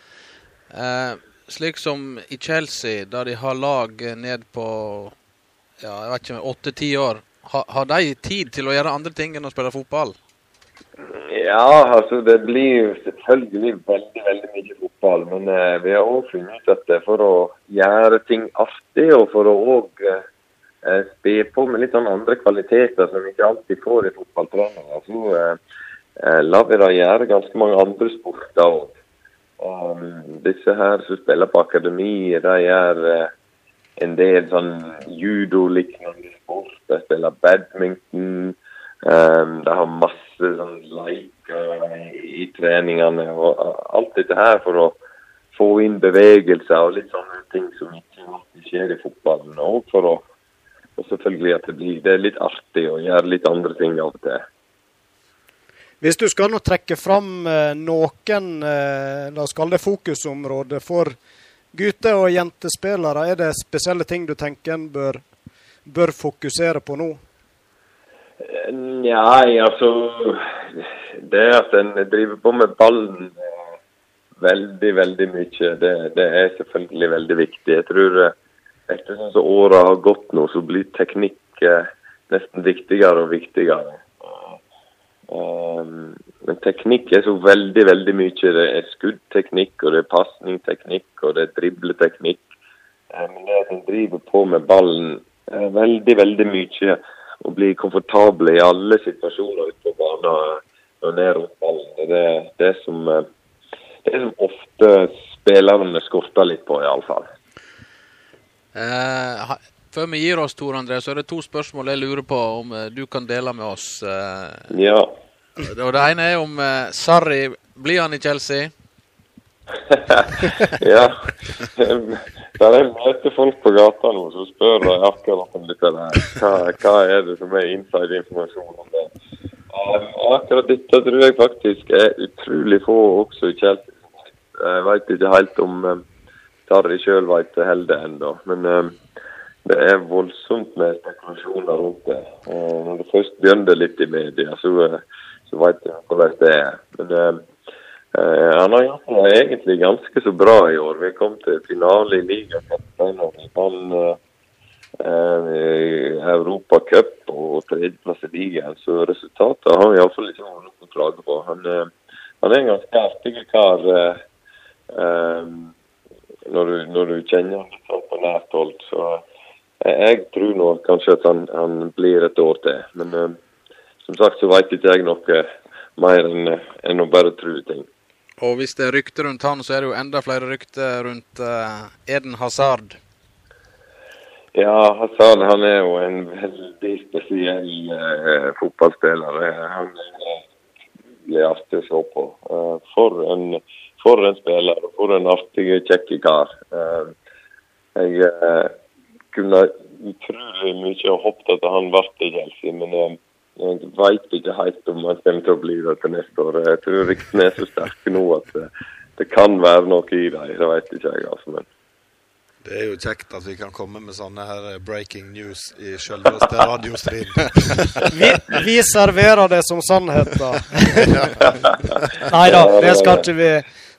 Eh, slik som i Chelsea, der de har lag ned på ja, jeg vet ikke, åtte-ti år. Ha, har de tid til å gjøre andre ting enn å spille fotball? Ja, altså det blir selvfølgelig veldig veldig mye fotball. Men eh, vi har òg funnet ut at det er for å gjøre ting artig, og for å òg eh, spe på med litt sånn andre kvaliteter som vi ikke alltid får i fotballtreninga, så eh, eh, lar vi da gjøre ganske mange andre sporter òg. Og disse her som spiller på akademi, de gjør eh, en del sånn judo-lignende sport. De spiller badminton. Um, de har masse sånn treningene. og Alt dette her for å få inn bevegelser og litt sånne ting som ikke alltid skjer i fotballen. Og for å og selvfølgelig at det blir det er litt artig å gjøre litt andre ting av og til. Hvis du skal nå trekke fram eh, noen eh, la oss kalle det fokusområder for gutte- og jentespillere, er det spesielle ting du tenker en bør, bør fokusere på nå? Nei, altså Det at en driver på med ballen eh, veldig, veldig mye, det, det er selvfølgelig veldig viktig. Jeg tror etter ettersom som åra har gått nå, så blir teknikk eh, nesten viktigere og viktigere. Um, men teknikk er så veldig, veldig mye. Det er skuddteknikk, og det er pasningteknikk, og det er dribleteknikk. Um, men det at en driver på med ballen veldig, veldig mye, og blir komfortabel i alle situasjoner ute på banen en er rundt ballen, det er det, det som, uh, det som ofte spillerne skorter litt på, iallfall. Eh, før vi gir oss, Tor André, så er det to spørsmål jeg lurer på om eh, du kan dele med oss. Eh, Ja. og det ene er om eh, Sarri Blir han i Chelsea? ja. Der jeg møter folk på gata nå, så spør de akkurat om dette der. Hva, hva er det som er inside informasjon om det? Og akkurat dette tror jeg faktisk er utrolig få også i Chelsea. Jeg vet ikke helt om um, Sarri sjøl vet det heller ennå. Men um, det er voldsomt med spekulasjoner rundt det. Og når det først begynner litt i media, så, uh, så vet jeg hvordan det er. Men um, Eh, han har gjort det egentlig ganske så bra i år. Vi kom til finale i ligaen. vant uh, Europacup og tredjeplass i ligaen. Så resultatet har vi iallfall ikke noe å klage på. Han, uh, han er en ganske artig kar um, når, når du kjenner ham sånn på nært hold. Så jeg tror nå kanskje at han, han blir et år til. Men som sagt så veit ikke jeg noe mer enn enn å bare tro ting. Og hvis det er rykter rundt han, så er det jo enda flere rykter rundt eh, Eden Hazard. Ja, Hassan han er jo en veldig spesiell eh, fotballspiller. Eh, Han er veldig artig å se på. Eh, for, en, for en spiller, og for en artig, kjekk kar. Eh, jeg eh, kunne utrolig mye håpet at han ble i Chelsea, men jeg, jeg veit ikke helt om han kommer til å bli det til neste år. Jeg tror ryktene er så sterke nå at det, det kan være noe i dem. Det veit ikke jeg, altså. men Det er jo kjekt at vi kan komme med sånne her eh, breaking news i selveste radiostream. Vi, vi serverer det som sannhet, da. Nei da, det skal ikke, vi,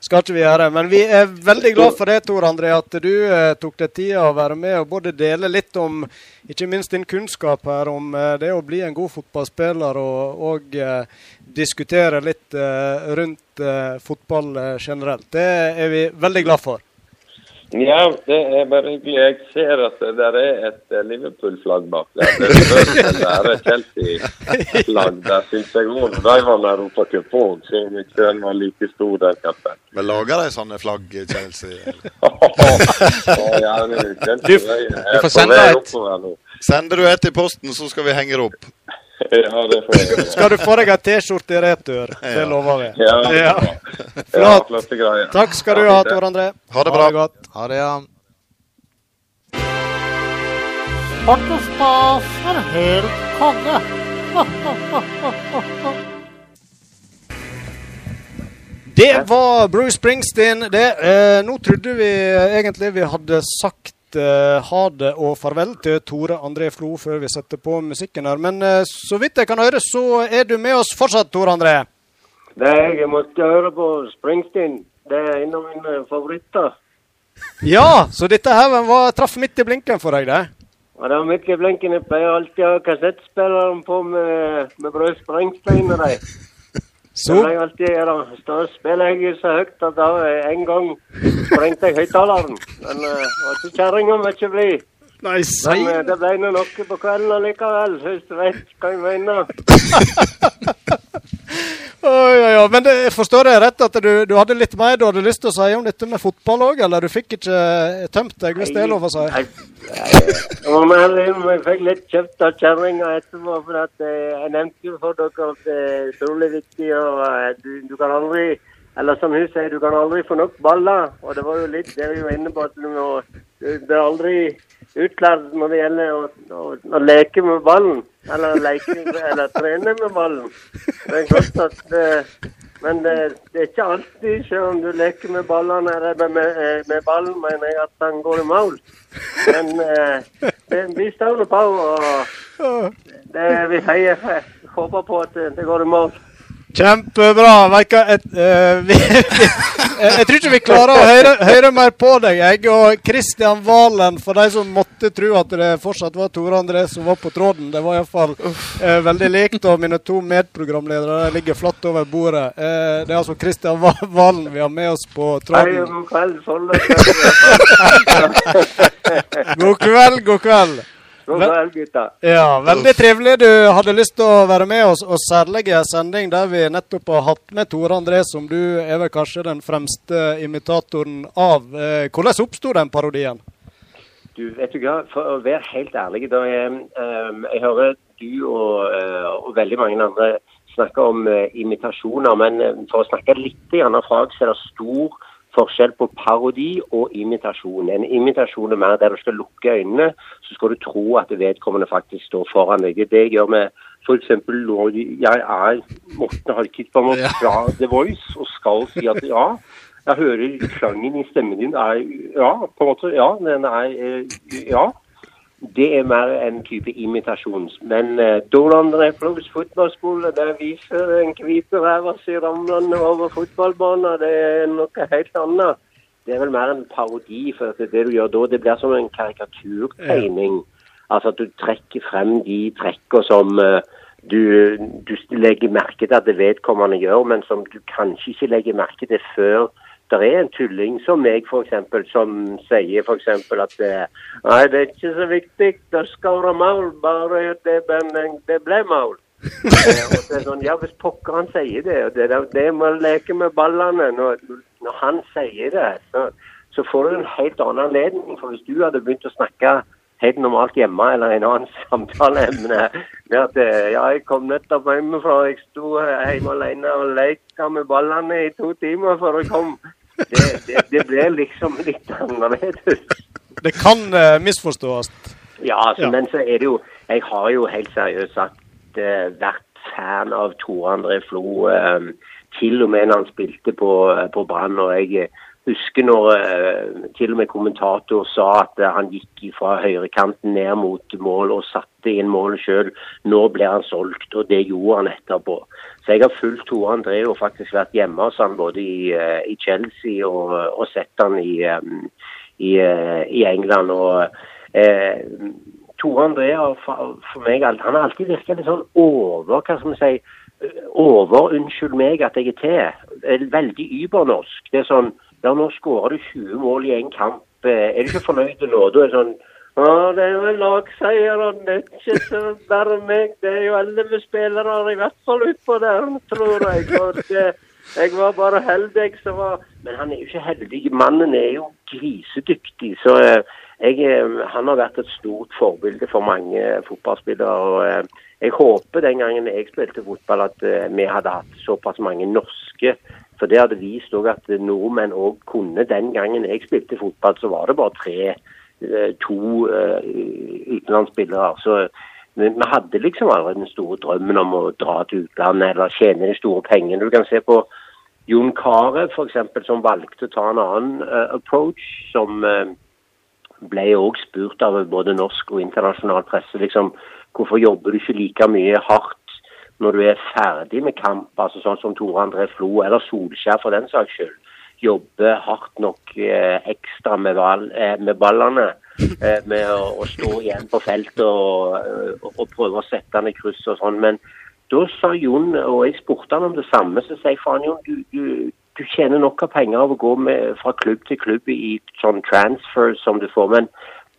skal ikke vi gjøre. Men vi er veldig glad for det, Tor André, at du eh, tok deg tida å være med og både dele litt om ikke minst din kunnskap her om eh, det å bli en god fotballspiller, og, og eh, diskutere litt eh, rundt eh, fotball generelt. Det er vi veldig glad for. Ja, det er bare hyggelig. Jeg ser at det der er et eh, Liverpool-flagg bak der. Det er et Chelsea-flagg der, syns jeg òg. De vant Europacup òg, så om ikke den var like stor, der, kappen. Men lager de sånne flagg i Chelsea? eller? Ja, Du- du får sende et. Sender du et i posten, så skal vi henge det opp. Ja, det får jeg. Skal du få deg ei T-skjorte i retur? Det lover vi. Ja, det Flott. Takk skal du ha, Tor André. Ha det bra. Ha godt. Ha det, ja. Og stas er helt konge. Det var Bruce Springsteen. Det, eh, nå trodde vi egentlig vi hadde sagt eh, ha det og farvel til Tore André Flo før vi setter på musikken her. Men uh, så vidt jeg kan høre, så er du med oss fortsatt, Tore André. Nei, jeg måtte høre på Springsteen. Det er en av mine favoritter. Ja, så dette her var, traff midt i blinken for deg, det. Ja, det var midt i blinken. Jeg pleier alltid å ha kassettspilleren på med, med Brød Springsteen og de. Så jeg alltid gjøre. Da spiller jeg så høyt at da en gang sprengte jeg høyttaleren. Men uh, var ikke kjerringa Nei, Men eh, det ble nå noe på kvelden allikevel, hvis du vet hva jeg mener. Oi, oi, oi. Men det, forstår jeg rett at du, du hadde litt mer du hadde lyst til å si om dette med fotball òg, eller du fikk ikke tømt deg, hvis det er lov å si? Jeg, jeg, jeg, jeg fikk litt kjøpt av kjerringa etterpå, for at eh, jeg nevnte jo for dere at det er utrolig viktig, og eh, du, du kan aldri eller som hun sier, du kan aldri få nok baller. Og det var jo litt det vi var inne på, at du, må, du blir aldri utlært når det gjelder å, å, å leke med ballen. Eller, leke, eller trene med ballen. Det er godt at eh, Men det, det er ikke alltid, selv om du leker med ballene, eller med, med, med ballen, mener jeg at han går i mål. Men eh, det, vi står på, og det, vi heier, håper på at det går i mål. Kjempebra. Eh, jeg, tror ikke vi klarer å høre, høre mer på deg. Jeg og Kristian Valen, for de som måtte tro at det fortsatt var Tore André som var på tråden. Det var iallfall uh, veldig likt. Og mine to medprogramledere ligger flatt over bordet. Eh, det er altså Kristian Valen vi har med oss på tråden. god kveld, God kveld, gutta. Ja, veldig trivelig du hadde lyst til å være med oss, og særlig i en sending der vi nettopp har hatt med Tore André, som du er vel kanskje den fremste imitatoren av. Eh, Hvordan oppsto den parodien? Du, vet du hva, for å være helt ærlig, da jeg, ehm, jeg hører du og, eh, og veldig mange andre snakke om eh, imitasjoner, men for å snakke litt grann fag, så er det stor forskjell på parodi og imitasjon. En imitasjon er mer der du skal lukke øynene, så skal du tro at vedkommende faktisk står foran deg. Det er det jeg gjør med f.eks. når jeg er Morten Harkitsbanen fra The Voice og skal si at ja, jeg hører klangen i stemmen din er Ja, på en måte. Ja, den er eh, Ja. Det er mer en type imitasjon. Men uh, Don André fotballskole, der viser en hvit ræva si ramlende over fotballbanen. Det er noe helt annet. Det er vel mer en parodi, for det du gjør da, det blir som en karikaturtegning. Altså at du trekker frem de trekker som eh, du, du legger merke til at det vedkommende gjør, men som du kanskje ikke legger merke til før det er en tulling som meg, eksempel, som sier eksempel at eh, Nei, det er ikke så viktig det skåre mål, bare det, men det ble mål. Eh, og det er sånn, ja, Hvis pokker han sier det, og det, det, det med å leke med ballene Når, når han sier det, så, så får du en helt annen anledning. For hvis du hadde begynt å snakke helt normalt hjemme eller en annen samtaleemne med at eh, ja, jeg kom nettopp hjemmefra, jeg sto hjemme alene og lekte med ballene i to timer før jeg kom. Det, det, det ble liksom litt annerledes. Det kan uh, misforstås. Ja, altså, men så er det jo Jeg har jo helt seriøst sagt uh, vært fan av Tore André Flo. Uh, til og med når han spilte på, på Brann. Og jeg eh, husker når eh, til og med kommentator sa at eh, han gikk fra høyrekanten ned mot mål og satte inn målet sjøl. Nå ble han solgt, og det gjorde han etterpå. Så jeg har fulgt Tore André og faktisk vært hjemme hos han både i, eh, i Chelsea og, og sett han i, i, i England. og eh, Tore André har for, for meg han har alltid virket litt sånn over hva skal vi si, over unnskyld meg at jeg er til. Veldig übernorsk. Det er sånn ja, nå skårer du 20 mål i én kamp. Eh, Er du ikke fornøyd nå? Da er det sånn Å, det er jo en lagseier, og er så bare meg. Det er jo elleve spillere, i hvert fall utpå der, tror jeg. Og det, jeg var bare heldig som var Men han er jo ikke heldig. Mannen er jo grisedyktig. Så eh, jeg, eh, han har vært et stort forbilde for mange fotballspillere. og Jeg håper den gangen jeg spilte fotball at vi hadde hatt såpass mange norske. For det hadde vist at nordmenn òg kunne. Den gangen jeg spilte fotball, så var det bare tre, eh, to eh, utenlandsspillere. Så vi, hadde liksom aldri den store drømmen om å dra til utlandet eller tjene de store pengene. Du kan se på Jon Carew f.eks., som valgte å ta en annen uh, approach, som uh, ble òg spurt av både norsk og internasjonal presse. liksom, Hvorfor jobber du ikke like mye hardt når du er ferdig med kamp, altså sånn som Tore André Flo eller Solskjær for den saks skyld? Jobbe hardt nok eh, ekstra med, ball, eh, med ballene. Eh, med å, å, stå igjen på feltet og, og, og prøve å sette den i kryss og sånn. Men da sa Jon, og jeg spurte han om det samme, så sier jeg faen Jon, du, du, du tjener nok av penger av å gå med, fra klubb til klubb i sånn transfer som du får. men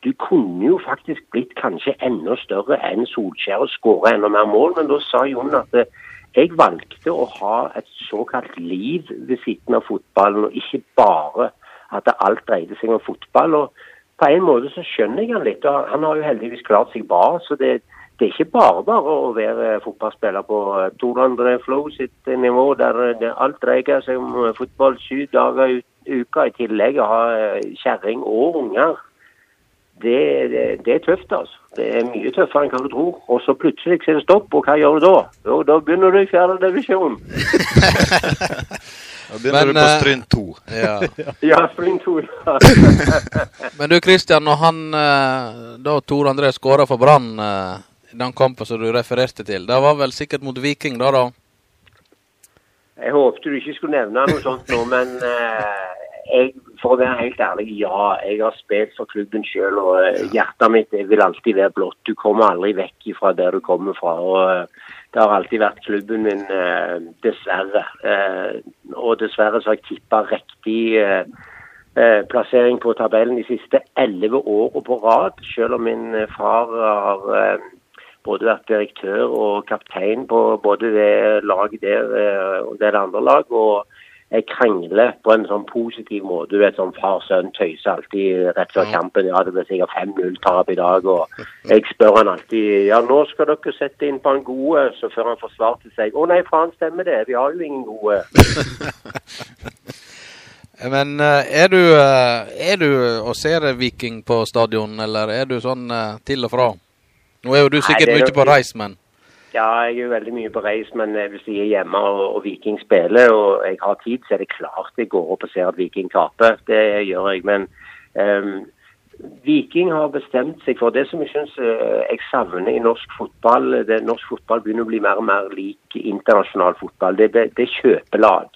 du kunne jo faktisk blitt kanskje enda større enn Solskjær og skåra enda mer mål, men da sa Jon at eh, jeg valgte å ha et såkalt liv ved siden av fotballen, og ikke bare at alt dreide seg om fotball. og På en måte så skjønner jeg han litt. og Han har jo heldigvis klart seg bra. så det, det er ikke bare bare å være fotballspiller på eh, Tor Flow sitt nivå, der alt dreier seg om eh, fotball syv dager i uka, i tillegg å ha kjerring og unger det, det, det, er tøft, altså. Det er mye tøffere enn hva du tror. Og så plutselig er det stopp, og hva gjør du da? Jo, da begynner du i fjerde divisjon. da begynner Men, du på eh, Stryn 2. Ja, ja Stryn 2. Ja. Men du Kristian, når han eh, da Tor André skåra for Brann eh, i den kampen som du refererte til, det var vel sikkert mot Viking da, da? Jeg håpte du ikke skulle nevne noe sånt nå, men jeg for å være helt ærlig, ja. Jeg har spilt for klubben sjøl, og eh, hjertet mitt vil alltid være blått. Du kommer aldri vekk fra der du kommer fra. og eh, Det har alltid vært klubben min, eh, dessverre. Og dessverre så har jeg tippa riktig plassering på tabellen de siste elleve årene på rad. Selv om min far har både vært direktør og kaptein på både det laget der og det andre lag. og krangler på en sånn positiv måte. Du vet sånn far-sønn tøyser alltid rett før kampen. Ja, det blir sikkert 5-0-tap i dag. Og jeg spør han alltid ja, nå skal dere sette inn på en gode. Så før han forsvarte seg å nei, faen stemmer det, vi har jo ingen gode. Men eh, er du, eh, er du og ser Viking på stadion, eller er du sånn eh, til og fra? Nå er jo du sikkert mye på reis, men ja, jeg er jo veldig mye på reis, men hvis jeg er hjemme og, og, Viking spiller og jeg har tid, så er det klart jeg går opp og ser at Viking taper. Det gjør jeg. Men um, Viking har bestemt seg for det som jeg syns uh, jeg savner i norsk fotball. Det, norsk fotball begynner å bli mer og mer lik internasjonal fotball. Det, er kjøpelag.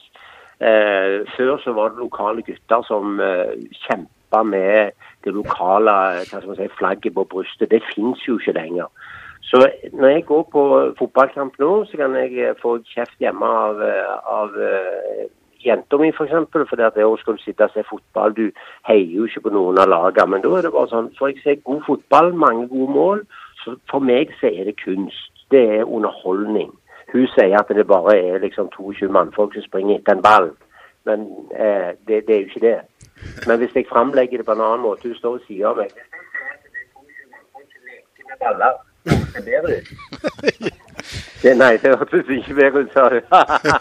Uh, før så var det lokale gutter som uh, kjempa med det lokale si, flagget på brystet. Det fins jo ikke lenger. Så når jeg går på fotballkamp nå, så kan jeg eh, få kjeft hjemme av, eh, av uh, jenta mi f.eks. For fordi at jeg skal sitte og se fotball. Du heier jo ikke på noen av lagene. Men da er det bare sånn Får jeg se god fotball, mange gode mål, så for meg så er det kunst. Det er underholdning. Hun sier at det bare er liksom 22 mannfolk som springer etter en ball. Men eh, det, det, er jo ikke det. Men hvis jeg framlegger det på en annen måte, hun står ved siden av meg baller det bedre ut. Det, nei, det hørtes ikke bedre ut, sa du.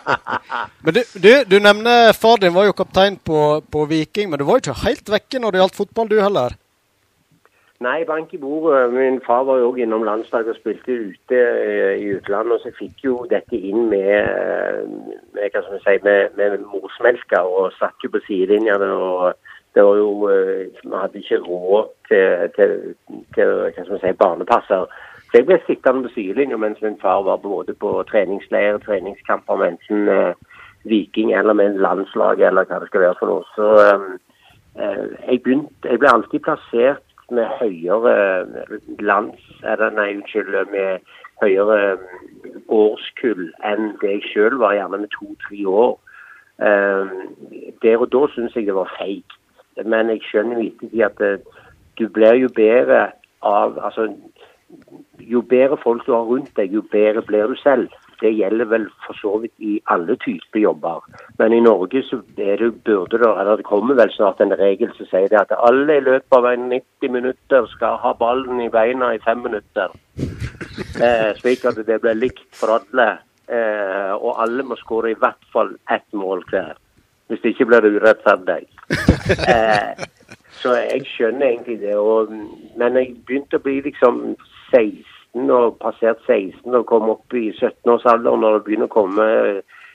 men du, du, du, nevner far din var jo kaptein på, på, Viking, men du var jo ikke helt vekke når det gjaldt fotball, du heller? Nei, bank i bordet. Min far var jo òg innom landslaget og spilte ute eh, i utlandet. Og så fikk jo dette inn med, eh, med hva skal vi si, med, med morsmelka og satt jo på sidelinjene. og det var jo, eh, Vi hadde ikke råd til, til, til hva skal vi si, barnepasser. Så jeg ble sittende på sidelinja mens min far var både på treningsleir, treningskamper med enten eh, Viking eller med landslaget eller hva det skal være for noe. Så eh, jeg, begynte, jeg ble alltid plassert med høyere lands... Eller nei, unnskyld, med høyere årskull enn det jeg sjøl var, gjerne med to-tre år. Eh, der og da syns jeg det var feigt. Men jeg skjønner jo ettertid at eh, du blir jo bedre av altså jo bedre folk du har rundt deg, jo bedre blir du selv. Det gjelder vel for så vidt i alle typer jobber. Men i Norge så er det, burde det, eller det kommer vel snart en regel som sier det at alle i løpet av 90 minutter skal ha ballen i beina i fem minutter. Eh, slik at det blir likt for alle. Eh, og alle må skåre i hvert fall ett mål hver. Hvis det ikke blir det urettferdig. Eh, så jeg skjønner egentlig det. Og, men jeg begynte å bli liksom 16 15 og passert 16 og kom opp i 17-årsalderen når det begynner å komme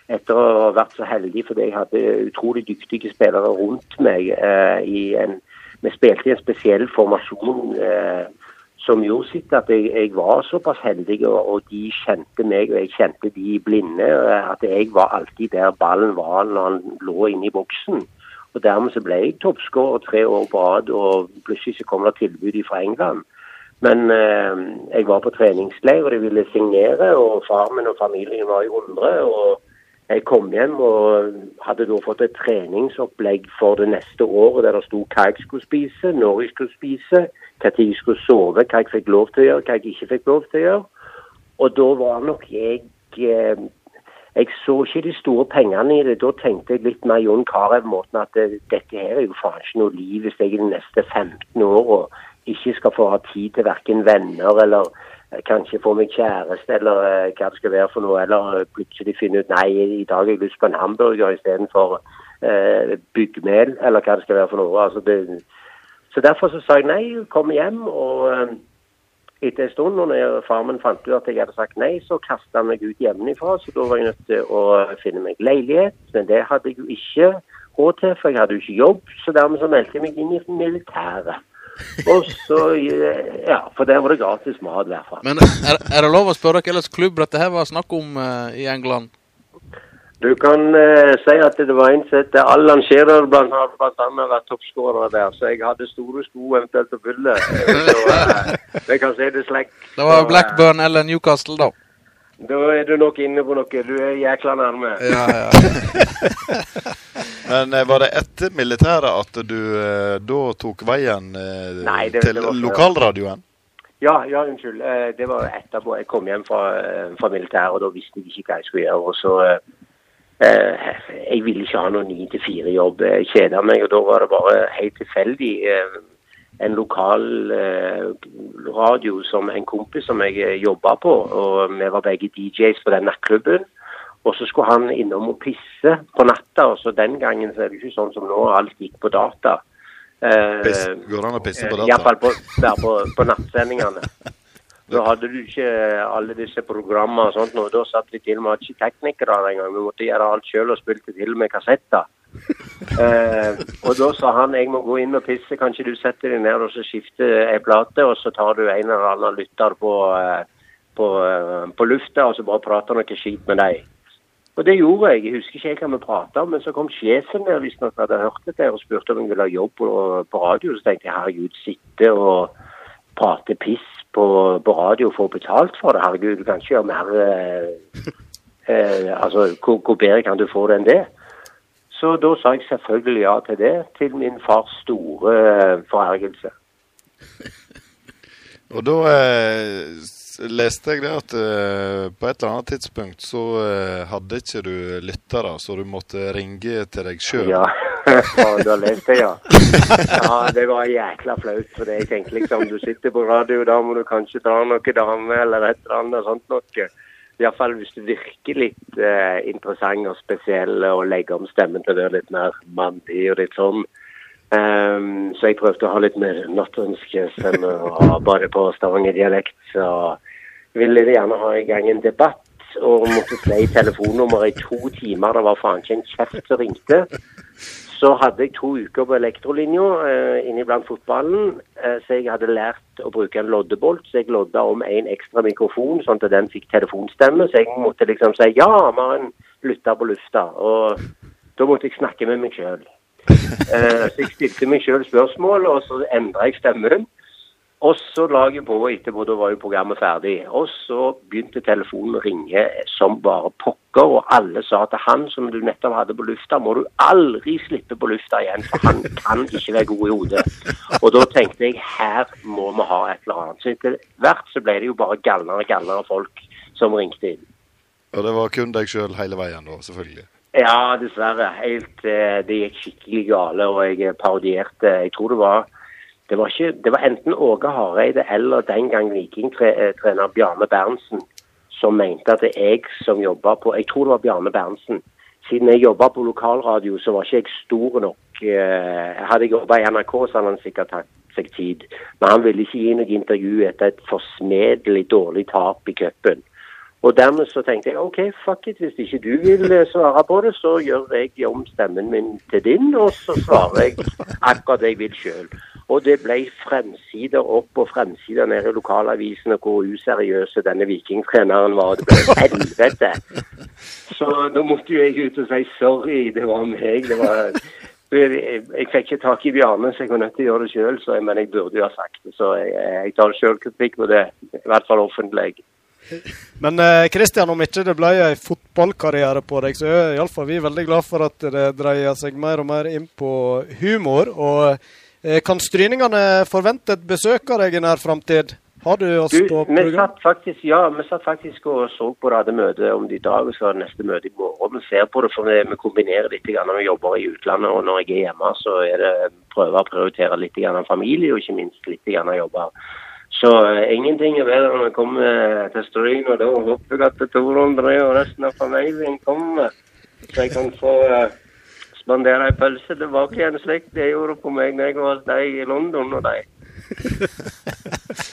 etter å ha vært så heldig fordi jeg hadde utrolig dyktige spillere rundt meg. Eh, en, Vi spilte i en spesiell formasjon eh, som gjorde sitt at jeg, jeg var såpass heldig, og, og, de kjente meg og jeg kjente de blinde. eh, At jeg var alltid der ballen var når han lå inne i boksen. Og Dermed så ble jeg toppskårer tre år på rad, og plutselig så kom det tilbud fra England. Men eh, jeg var på treningsleir, og de ville signere, og far min og familien var i hundre. og jeg kom hjem og hadde da fått et treningsopplegg for det neste året der det sto hva jeg skulle spise, når jeg skulle spise, hva jeg skulle sove, hva jeg fikk lov til å gjøre, hva jeg ikke fikk lov til å gjøre. Og da var nok jeg eh, Jeg så ikke de store pengene i det. Da tenkte jeg litt mer Jon Carew-måten at dette her er jo faen ikke noe liv hvis jeg i de neste 15 åra ikke skal få ha tid til verken venner eller eh, kanskje få meg kjæreste eller uh, hva det skal være for noe. Eller eh, plutselig finne ut nei, i dag har jeg lyst på en hamburger istedenfor uh, byggmel, eller hva det skal være for noe. Altså det, så derfor så sa jeg nei, kom hjem. Og Uh, etter en stund, når far min fant ut at jeg hadde sagt nei, så kasta han meg ut hjemmefra. Så da var jeg nødt til å finne meg leilighet. Men det hadde jeg jo ikke råd til, for jeg hadde jo ikke jobb. Så dermed så meldte jeg meg inn i militæret. Og så, eh, ja, For der var det gratis mat, i hvert fall. Men er, er det lov å spørre hva slags klubb dette her var snakk om uh, i England? Du kan uh, si at det var en som alle Allan Shearer, blant annet, blant annet vært toppskårer der. Så jeg hadde store sko eventuelt å fylle. Så uh, jeg kan si det slik. Det var Blackburn eller Newcastle, da. Da er du nok inne på noe. Du er jækla nærme. Ja, ja. Men eh, var det etter militæret at du eh, da tok veien eh, Nei, det- til det var lokalradioen? Ja, ja, unnskyld. Det var etterpå. Jeg kom hjem fra, fra militæret, og da visste jeg ikke hva jeg skulle gjøre. Og så eh, eh, Jeg ville ikke ha noen ni til fire-jobb. Jeg kjeda meg, og da var det bare helt tilfeldig eh, en lokal eh, radio som en kompis som jeg eh, jobba på. Og vi var begge DJs på den nattklubben. Og så skulle han innom og pisse på natta. Og så den gangen så er det ikke sånn som nå, alt gikk på data. Eh, Piss, går det an å pisse på eh, data? Iallfall på, der på, på nattsendingene. Da hadde du ikke alle disse programmene og sånt. Og da satt vi til og med ikke teknikere engang. Vi måtte gjøre alt sjøl og spilte til og med kassetter. Eh, og da sa han jeg må gå inn og pisse, kan ikke du sette deg ned og så skifte ei plate, og så tar du en eller annen lytter på, eh, på, eh, på lufta, og så bare prater noe skit med deg. Og det gjorde jeg. Jeg husker ikke hva vi prata om, men så kom sjefen der noen hadde hørt dette og spurte om jeg ville ha jobb på, på radio. Så tenkte jeg herregud, sitte og prate piss på, på radio og få betalt for det. Herregud, du kan ikke gjøre mer eh, eh, Altså, hvor, hvor bedre kan du få det enn det? Så da sa jeg selvfølgelig ja til det, til min fars store forhergelse. forergelse. Og da eh, leste jeg det at eh, på et eller annet tidspunkt så eh, hadde ikke du lyttere, så du måtte ringe til deg sjøl. Ja, da leste jeg, ja. Ja, det var jækla flaut, for jeg tenkte liksom, du sitter på radio, da må du kanskje dra noe dame eller et eller annet sånt noe. Iallfall hvis du virker litt eh, interessant og spesiell og legger om stemmen til å være litt mer mandig og litt sånn. Um, så jeg prøvde å ha litt mer nattrønske stemme og bare på Stavanger-dialekt. Så ville de gjerne ha i gang en debatt og måtte slå i telefonnummeret i to timer. Det var faen ikke en kjeft som ringte. Så hadde jeg to uker på elektrolinja eh, inniblant fotballen, eh, så jeg hadde lært å bruke en loddebolt. Så jeg lodda om en ekstra mikrofon, sånn at den fikk telefonstemme. Så jeg måtte liksom si ja, vi har en lytter på lufta. Og da måtte jeg snakke med meg sjøl. Eh, så jeg stilte meg sjøl spørsmål, og så endra jeg stemmen. Og så jeg på etterpå, da var jo programmet ferdig. Og så begynte telefonen å ringe som bare pokker, og alle sa til han som du nettopp hadde på lufta, må du aldri slippe på lufta igjen, for han kan ikke være god i hodet. Og da tenkte jeg her må vi ha et eller annet. Så etter hvert så ble det jo bare galnere og galnere folk som ringte inn. Og det var kun deg sjøl hele veien, da, selvfølgelig. Ja, dessverre. Helt, eh, det gikk skikkelig gale, og jeg parodierte. Jeg tror det var det var, ikke, det var enten Åge Hareide eller den gang Viking-trener Bjarne Berntsen som mente at det er jeg som jobba på Jeg tror det var Bjarne Berntsen. Siden jeg jobba på lokalradio, så var ikke jeg stor nok. Eh, Hadde jeg jobba i NRK, så hadde han sikkert tatt, seg tid. Men han ville ikke gi noe intervju etter et forsmedelig dårlig tap i cupen. Og dermed så tenkte jeg OK, fuck it. Hvis ikke du vil eh, svare på det, så gjør jeg om stemmen min til din, og så svarer jeg akkurat det jeg vil sjøl. Og det ble fremsider opp og fremsider ned i lokalavisene hvor useriøse denne vikingtreneren var. Det ble helvete. Så da måtte jo jeg ut og si sorry, det var meg. Det var jeg, fikk ikke tak i Bjarne, så jeg var nødt til å gjøre det sjøl. Men jeg burde jo ha sagt det, så jeg, jeg tar sjølkritikk på det. I hvert fall offentlig. Men eh, Kristian, om ikke det ble en fotballkarriere på deg, så er iallfall vi veldig glad for at det dreier seg mer og mer inn på humor. Og eh, kan stryningene forvente et besøk av deg i nær framtid? Har du oss Du, på vi satt faktisk, ja, vi satt faktisk og så på det, hadde møte om det i dag, og så er det neste møte i morgen. Vi ser på det, for vi, vi kombinerer litt når vi jobber i utlandet, og når jeg er hjemme, så er det prøve å prioritere litt grann familie, og ikke minst litt grann å jobbe. Så uh, ingenting er bedre når vi kommer til Stryn, og da håper jeg at Tor André og resten av familien kommer, så jeg kan få eh, spandere ei pølse tilbake igjen, slik de gjorde på meg når jeg var hos deg i London og deg.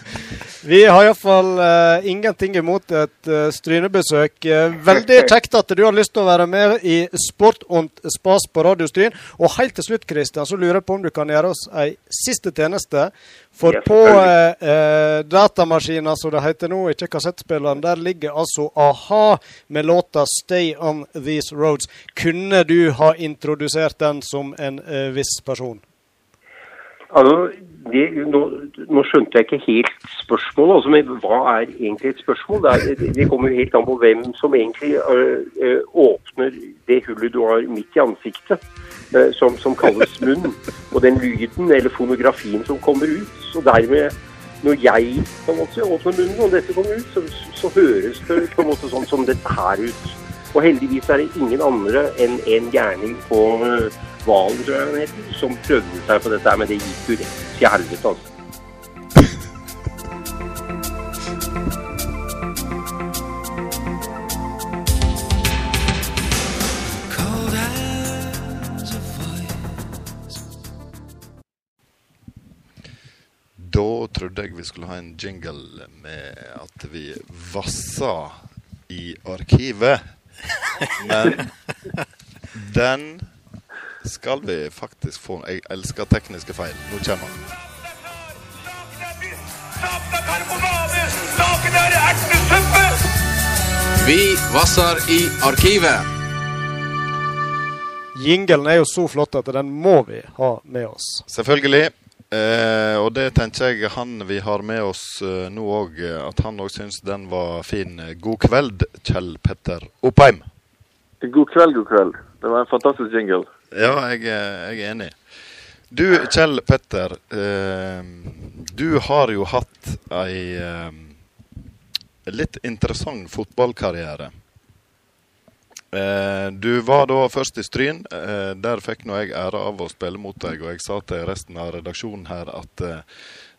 Vi har iallfall uh, ingenting imot et uh, strynebesøk. Uh, veldig kjekt at du har lyst til å være med i Sport und spas på Radio Stryn. Og helt til slutt, Kristian, så lurer jeg på om du kan gjøre oss ei siste tjeneste. For Ja, på uh, datamaskinen, som det heter nå, ikke kassettspilleren, der ligger altså a-ha med låta 'Stay On These Roads'. Kunne du ha introdusert den som en viss person? Altså, det, nå, nå skjønte jeg ikke helt spørsmålet. Altså, men hva er egentlig et spørsmål? Det, er, det, kommer jo helt an på hvem som egentlig øh, åpner det hullet du har midt i ansiktet, øh, som, som kalles munn. Og den lyden eller fonografien som kommer ut. Så dermed, når jeg på en måte åpner munnen og dette kommer ut, så, så høres det på en måte sånn som dette her ut. Og heldigvis er det ingen andre enn en gærning på øh, Valen, tror jeg han heter, som prøvde seg på dette her, men det gikk jo rett til helvete, altså. Da trodde jeg vi skulle ha en jingle med at vi vassa i arkivet. Men den skal vi faktisk få. Jeg elsker tekniske feil. Nå kommer han. Vi vasser i arkivet. Jingelen er jo så flott at den må vi ha med oss. Selvfølgelig. Eh, og det tenker jeg han vi har med oss eh, nå òg, at han òg syns den var fin. God kveld, Kjell Petter Oppheim. God kveld, god kveld. Det var en fantastisk jingle. Ja, jeg, jeg er enig. Du, Kjell Petter. Eh, du har jo hatt ei eh, litt interessant fotballkarriere. Eh, du var da først i Stryn. Der fikk nå jeg ære av å spille mot deg, og jeg sa til resten av redaksjonen her at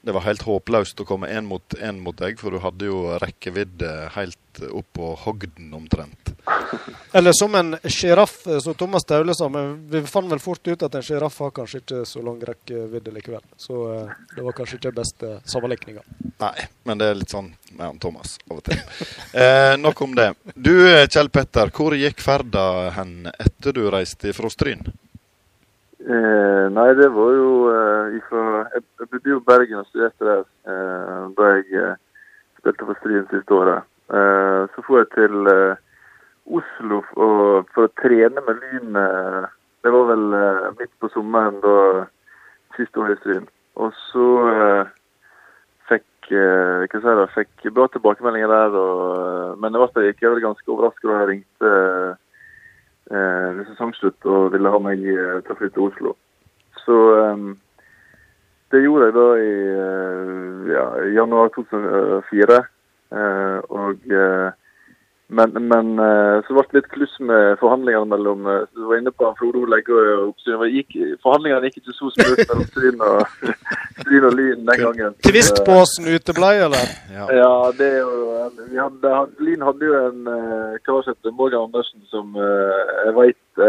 det var helt håpløst å komme én mot én mot deg, for du hadde jo rekkevidde helt opp på hogden omtrent. Eller som en sjiraff, eh, som Thomas Taule sa. Men vi fant vel fort ut at en sjiraff har kanskje ikke så lang rekkevidde likevel. Så eh, det var kanskje ikke beste sammenlikninga. Nei, men det er litt sånn med han Thomas av og til. Eh, nok om det. Du eh, Kjell Petter, hvor gikk ferda hen etter du reiste fra Stryn? Eh, nei, det var jo eh, ifra Jeg, jeg bodde jo i Bergen og studerte der eh, da jeg eh, spilte for Stryn siste året. Eh, så dro jeg til eh, Oslo for å trene med Lyn. Eh, det var vel midt på sommeren da siste år i Stryn. Og så fikk hva sier jeg, fikk bra tilbakemeldinger der. Og, men jeg ble ikke ganske overrasket da jeg ringte eh, ved sesongslutt og ville ha meg til å flytte til Oslo. Så det gjorde jeg da i ja, i januar 2004. Eh, og, eh, men men eh, så ble det litt kluss med forhandlingene mellom Du var inne på han Frode Legge og Oppsyn. Gikk- Forhandlingene gikk ikke så smooth mellom Stryn og, Stryn og Lyn den gangen. Tvistpåsen uteblei, eller? Ja, det er jo vi hadde, Lyn hadde jo en uh, kar Morgan Andersen, som jeg veit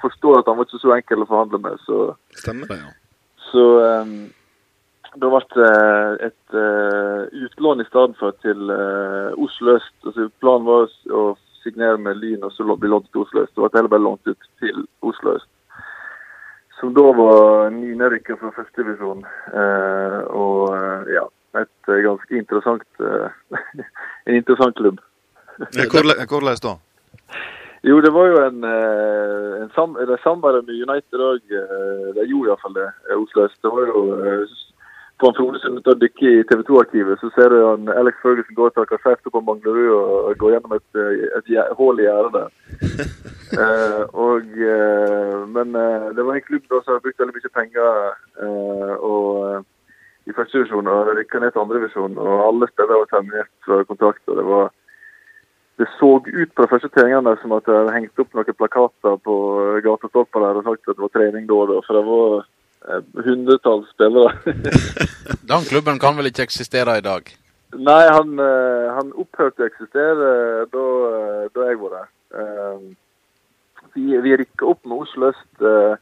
forstår at han var ikke så enkel å forhandle med. Så, Stemmer det, ja. så ehm, da ble det et eh, utlån i stedet for til eh, Oslo øst. Altså, planen var å signere med Lyn og så bli lånt til Oslo øst. Det ble heller bare lånt ut til Oslo øst. Som da var nynedrykket fra førstedivisjon. Eh, og eh, ja, et eh, ganske interessant eh, En interessant klubb. Hvordan da? Jo, det var jo en, eh, en sam De samarbeidet med United òg. De gjorde iallfall det, eh, Oslo øst. Det var jo eh, på Frode som til å dykke i TV 2-arkivet, så ser du han Alex Ferguson gå og ta skjevt på Manglerud og gå gjennom et, eh, et hull i gjerdet. Eh, og, eh, men eh, det var en klubb da som har brukt veldig mye penger eh, og, eh, i første divisjon og rykka ned til andre divisjon. Og alle spillere var terminert fra kontrakter. Det var det så ut på de første treningene som at det hadde hengt opp noen plakater på gatestolper der og sagt at det var trening da og da. For det var hundretalls spillere. Den klubben kan vel ikke eksistere i dag? Nei, han, eh, han opphørte å eksistere da, eh, da jeg var der. Eh, Vi, vi rykka opp med Oslo øst. eh,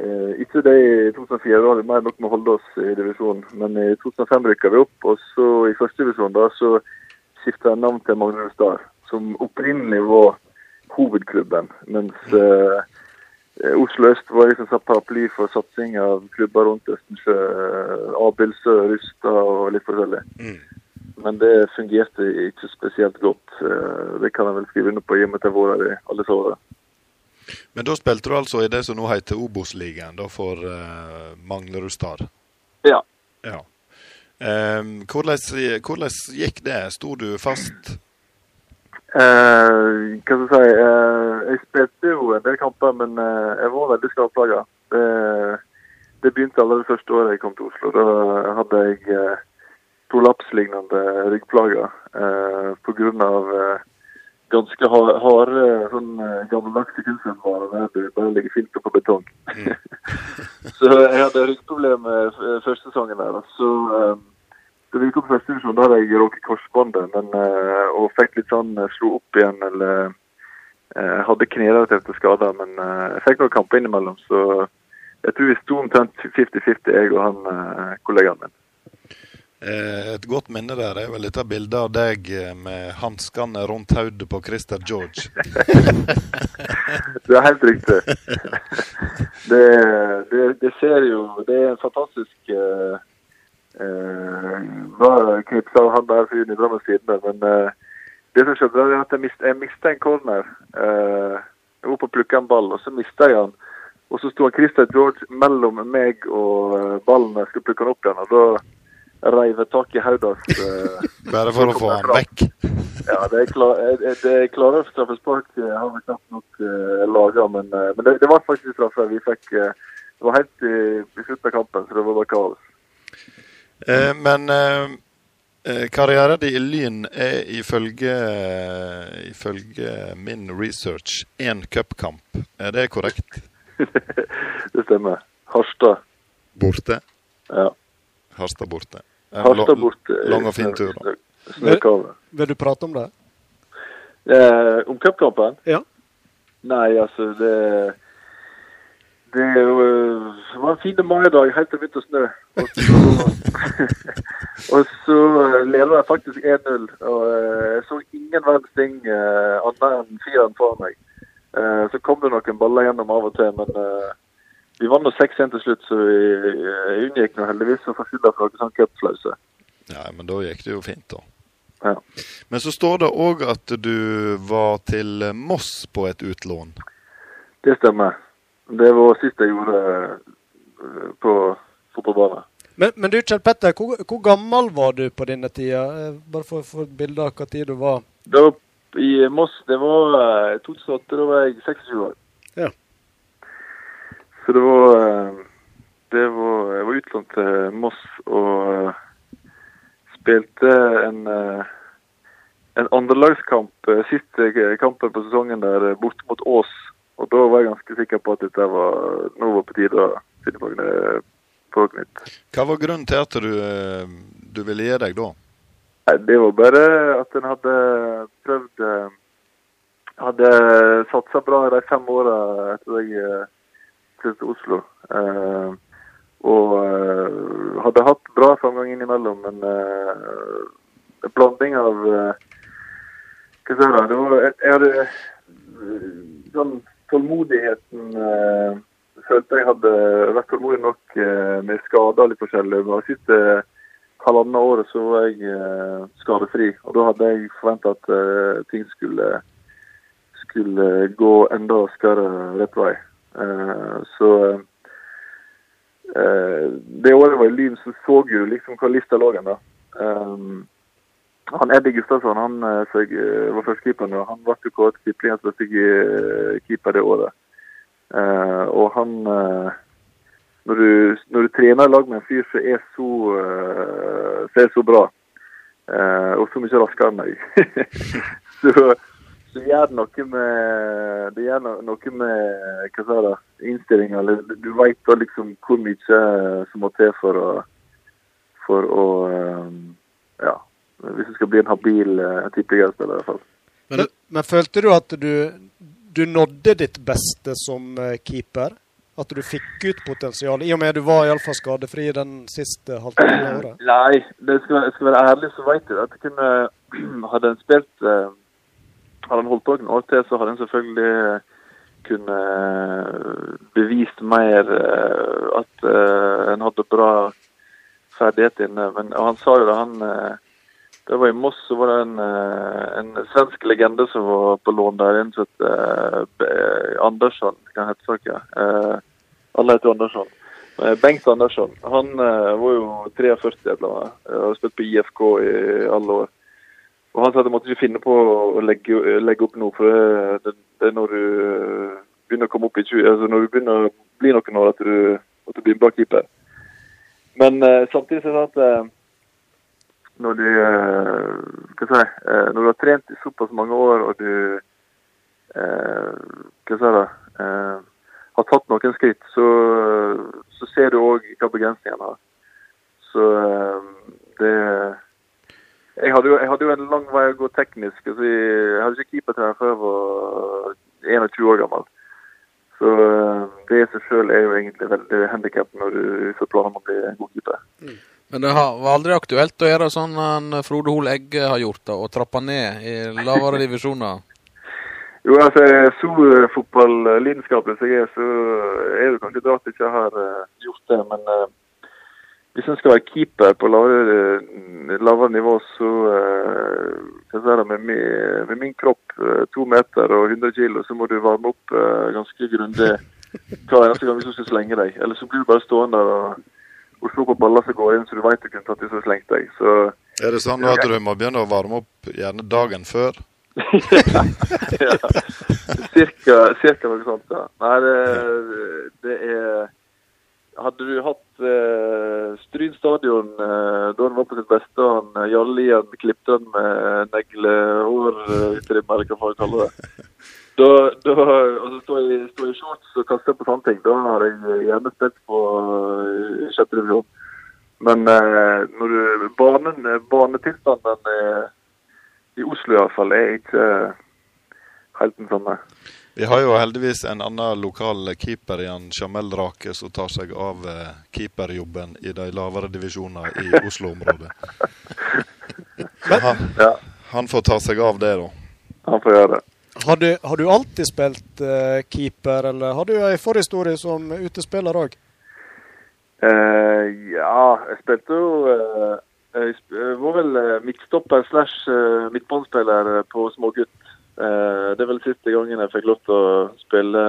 eh, Ikke det i 2004, da hadde vi mer nok med å holde oss i divisjonen. Men i 2005 rykka vi opp, og så i første divisjon da så skifta jeg navn til Magnus Dahl, som opprinnelig var hovedklubben. Mens eh, eh, Oslo øst var liksom sånn paraply for satsing av klubber rundt Østensjø. eh, Abildsø, Rustad og litt forskjellig. Men det fungerte ikke spesielt godt. Eh, Det kan jeg vel skrive under på i og med at jeg har vært der alle årene. Men da spilte du altså i det som nå heter Obos-ligaen, for uh, Manglerud Stad? Ja. ja. Um, hvordan, hvordan gikk det? Sto du fast? Eh, hva skal jeg si eh, Jeg spilte jo en del kamper, men eh, jeg var veldig skadeplaga. Det, det begynte allerede første året jeg kom til Oslo. Da hadde jeg eh, prolapslignende ryggplager eh, pga. Eh, ganske harde, harde sånn eh, gammeldagse kunstnervarer der du bare ligger fint oppå betong. så jeg hadde ryggproblemer første sesongen der. Så da vi kom til første divisjon, da hadde jeg råket korsbåndet, men, eh, og fikk litt sånn eh, slo opp igjen, eller eh, hadde knerelaterte skader. Men jeg fikk noen kamper innimellom, så jeg tror vi sto omtrent 50-50, jeg og han kollegaen min. Et godt minne der er vel dette bildet av deg med hanskene rundt hodet på Christer George. Det er helt riktig. Det, det, det ser jo Det er en fantastisk uh, bra klipp av han der fyren i Drammens Tidende. Men eh, det som skjedde, var at jeg mist- jeg mista en corner. eh, jeg var på å plukke en ball, og så mista jeg han. Og så sto Christer George mellom meg og eh, ballen jeg skulle plukke han opp igjen. og da reiv jeg tak i hodet hans. eh, Bare for å få han vekk. ja, det er klar, eh, eh, det er klare straffespark Jeg har vi knapt nok uh, laga, men, eh, men det, det var faktisk straffe. Vi fikk eh, Det var helt i, i slutten av kampen, så det var bare kaos. Eh, men eh, eh, karrieren din i Lyn er ifølge, ifølge min research én cupkamp. Er det korrekt? det stemmer. Harstad. Borte? Ja. Harstad borte. Harstad borte. Lang og fin tur, da. Snøkave. Vil du prate om det? Eh, om cupkampen? Ja. Nei, altså det Det eh, det var en fin maidag helt til det begynte å snø. Og så, og så eh, leder jeg faktisk 1-0. Og eh, jeg så ingen verdens ting annet enn fireren foran meg. Så kom det noen baller gjennom av og til, men vi vant nå 6-1 til slutt, så vi unngikk nå heldigvis å få skylda for noen sånn cupflause. Ja, men da gikk det jo fint, da. Ja. Men så står det òg at du var til Moss på et utlån. Det stemmer. Det var sist jeg gjorde eh, på fotballbanen. Men, men du, Kjell Petter, hvor, hvor gammel var du på denne tida? Eh, Bare for å få et bilde av hva tid du var. Det var I Moss det var eh, 2008, da var jeg 26 år. Ja. Så det var, eh, det var Jeg var utlånt til Moss og eh, spilte en eh, en andrelagskamp eh, siste eh, kampen på sesongen der eh, borte mot Ås. Og da var jeg ganske sikker på at dette var nå var på tide å finne på på nytt. Hva var grunnen til at du, du ville gi deg da? Nei, Det var bare at en hadde prøvd eh, Hadde satsa bra de fem åra etter jeg eh, flyttet til Oslo. Eh, og hadde hatt bra framgang innimellom, men en blanding av Hva skal jeg si? Det var, jeg, hadde sånn tålmodigheten eh, Følte jeg hadde vært tålmodig nok eh, med skader litt forskjellig. Men det siste halvannet året så var jeg eh, skadefri, og da hadde jeg forventa at eh, ting skulle skulle gå enda raskere rett vei. Eh, så eh, det året jeg var i Lyn, så så du liksom hva lista lå igjen da. Um, han Eddie Gustavsson han eh, jeg, eh, var førstekeeper og han ble kåret til Kiplingens beste eh, keeper det året. Eh, og han eh, når, du, når du trener i lag med en fyr som er så, uh, som er så bra, og så mye raskere enn meg, så, så gjør det noe med det gjør noe med hva sa det, innstillinga. Du veit da liksom hvor mye som må til for å, for å Ja, hvis du skal bli en habil uh, tippeligaspiller, i hvert fall. Men, men følte du at du, du nådde ditt beste som eh, keeper? At du fikk ut potensialet? I og med at du var iallfall skadefri den siste halvtimen av året? Nei, det skal, jeg skal være ærlig, så vet jeg at jeg kunne Hadde en spilt eh, Hadde han holdt på noen år til, så hadde en selvfølgelig kunne bevist mer eh, at eh, en hadde bra ferdighet inne. Men og han sa jo det, han eh, Det var i Moss, så var det en, eh, en svensk legende som var på lån der. En som het eh, Andersson, hva hette saken. Uh, alle heter Andersson. Eh, Bengt Andersson. Han eh, var jo 43 eller noe. Har spilt på IFK i alle år. Og han sa at jeg måtte ikke finne på å legge, legge opp noe, for det, det, er når du eh, begynner å komme opp i 20, altså når du begynner å bli noen år at du, at du blir en bra keeper. Men eh, samtidig så er det at eh, når du eh, hva skal eh, når du har trent i såpass mange år og du eh, hva skal eh, har tatt noen skritt, så, så ser du òg hva begrensningene har. Så det jeg hadde, jo, jeg hadde jo en lang vei å gå teknisk. Altså, jeg hadde ikke keepertrener før jeg var 21 år gammel. Så det i seg sjøl er jo egentlig veldig handikap når du får planer om å bli en god keeper. Men det var aldri aktuelt å gjøre sånn han Frode Hol Egge har gjort, da, og trappe ned i lavere divisjoner? Jo, altså, så fotballidenskapelig som jeg er, så er det kanskje bra at jeg ikke har eh, gjort det. Men uh, hvis en skal være keeper på lavere, eh, lavere nivå, så uh, med, med min kropp, to meter og 100 kilo, så må du varme opp uh, ganske grundig hver eneste gang hvis du skal slenge deg. Eller så blir du bare stående og, se på baller som går inn, så du vet du kunne tatt dem som slengte deg. Så Er det sånn at du må begynne å varme opp gjerne dagen før? ja. Cirka, cirka noe sånt, ja. Nei, det, det er Hadde du hatt eh, Stryn stadion eh, da han var på sitt beste, og han, Jalle igjen klippte den med neglehårtrim, eller hva man kaller det da, da, altså, så stå i, stå i shorts og kaste på sånne ting, da har jeg gjerne spilt på eh, sjette divisjon. Men eh, når du, banen, banetilstanden er i Oslo iallfall er ikke helt den samme. Vi har jo heldigvis en annen lokal keeper i en Jamel Rake som tar seg av eh, keeperjobben i de lavere divisjoner i Oslo-området. han, ja. han får ta seg av det, da. Han får gjøre det. Har du, har du alltid spilt uh, keeper, eller har du ei forhistorie som utespiller òg? Uh, ja, jeg spilte jo uh, Jeg var vel midtstopper slash midtbanespiller på smågutt. Det er vel siste gangen jeg fikk lov til å spille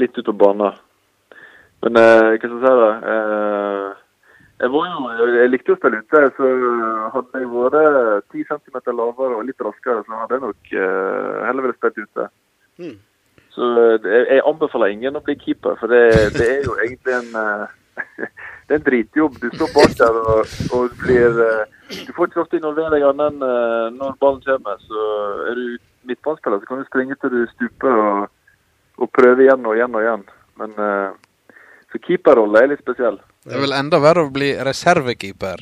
litt ut på banen. Men hva skal jeg si da? Jeg, jo, jeg, likte å spille ute, så hadde jeg vært 10 cm lavere og litt raskere, så hadde jeg nok eh, heller ville spilt ute. Så eh, jeg, jeg anbefaler ingen å bli keeper, for det, det er jo egentlig en eh, Det er en dritjobb. Du står bak der og, og blir Du får ikke å involvere deg annet enn når ballen kommer. Så er du midtbanespiller, så kan du springe til du stuper og, og prøve igjen og igjen og igjen. Men Så keeperrollen er litt spesiell. Det er vel enda verre å bli reservekeeper.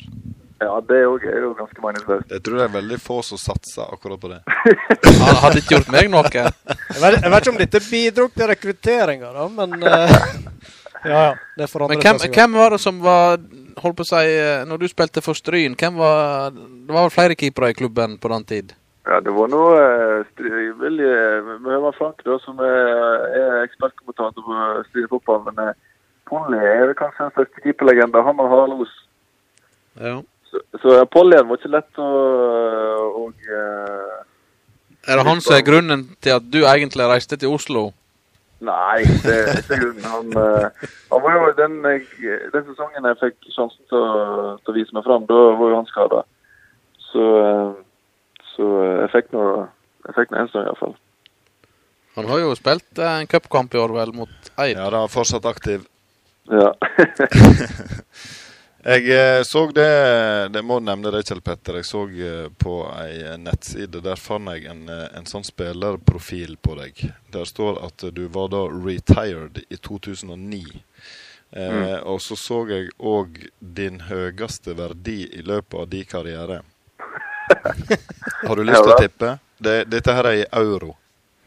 Ja, det er jo ganske meningsløst. Jeg tror det er veldig få som satser akkurat på det. Han hadde ikke gjort meg noe. Jeg vet, jeg vet ikke om dette bidro til rekrutteringa, da, men uh, Ja, ja. Det forandrer Men hvem, hvem var det som var Holdt på å si eh, Når du spilte for Stryn, hvem var Det var vel flere keepere i klubben på den tid? Ja, det var noe Jeg vil Vi har Frank, da, som er, er ekspertkommentator på styrefotball. Men eh, Polly er kanskje en største keeperlegende. Han og Harlos. Ja. Så, så Pollyen var ikke lett å og, uh, Er det han som er grunnen til at du egentlig reiste til Oslo? Nei, det er ikke grunnen. Han, eh, han var jo den, jeg- den sesongen jeg fikk sjansen til å, til å vise meg fram, da var jo han skada. Så, eh, så eh, jeg fikk nå jeg fikk nå en stund, iallfall. Han har jo spilt eh, en cupkamp i år, vel, mot Eid. Ja, da fortsatt aktiv. Ja. Jeg eh, så det Det må nevne det, Kjell Petter. Jeg så eh, på ei eh, nettside. Der fant jeg en, eh, en sånn spillerprofil på deg. Der står at du var da retired i 2009. Eh, Mm. Og så så jeg òg din høyeste verdi i løpet av din karriere. Har du lyst til å tippe? Det, dette her er i euro.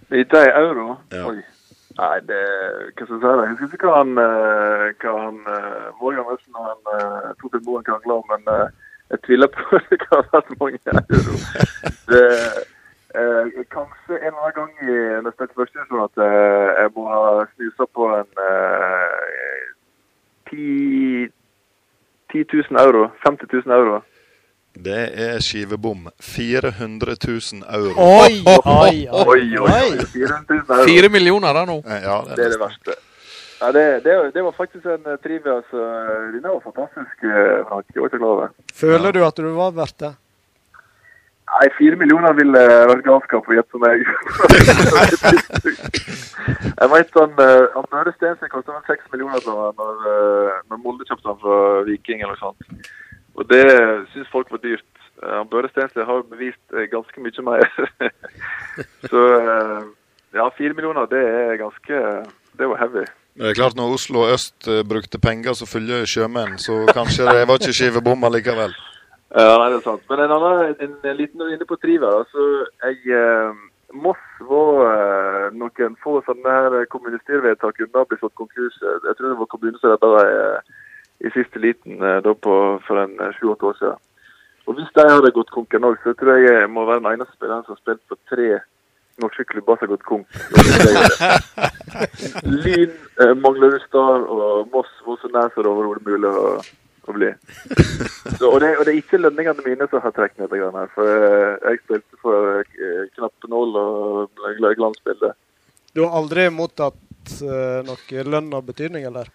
Dette er euro? Ja. Oi. Nei, det Hva skal jeg si? da? Jeg husker ikke hva han, eh, hva han eh, Morgan Wesen og han uh, Torfinn Moen krangla om, men eh, jeg tviler på at det kan ha vært mange euro. Det, eh, kanskje en eller annen gang i nesten et spilte første divisjon at eh, jeg må ha snusa på en eh, 10 10 000 euro. 50 000 euro. Det er skivebom. 400 000 euro. Oi, oi, oi, Oi, oi, oi. 400 000 euro. Fire millioner da nå. Ja, Det er det verste. Ja, det, det, det var faktisk en eh, trivia Altså. eh, var fantastisk, eh, Jeg var ikke klar over. Føler du at du var verdt det? Nei, fire millioner ville vært galskap å gjette meg. jeg vet han, han Børre Stensøy kostet vel seks millioner da når, når Molde kjøpte han fra Viking eller noe sånt. Og det syns folk var dyrt. Eh, Han Børre Stensli har bevist eh, ganske mye mer. så eh, ja, fire millioner, det er ganske Det var heavy. Det er klart Når Oslo øst brukte penger som følger sjømenn, så kanskje det var ikke skivebom likevel. Ja, nei, det er sant. Men en annen, en, en liten inne på trivia. Altså, jeg, eh, Moss var noen få sånne her kommunestyrvedtak unna å bli slått konkurs. Jeg tror det var kommunen som redda dem i siste liten eh, da på, for en eh, sju-åtte år siden. Og hvis de hadde gått konken òg, så tror jeg jeg må være den eneste spilleren som har spilt for tre norske klubber som har gått konk. Lyn, eh, Manglerudstad og Moss var så nær som det overhodet mulig å, å bli. Så, og, det, og det er ikke lønningene mine som har trukket ned det greiene her. For eh, jeg spilte for eh, knappenål og gl- glansbilde. Du har aldri mottatt uh, noe lønn av betydning, eller?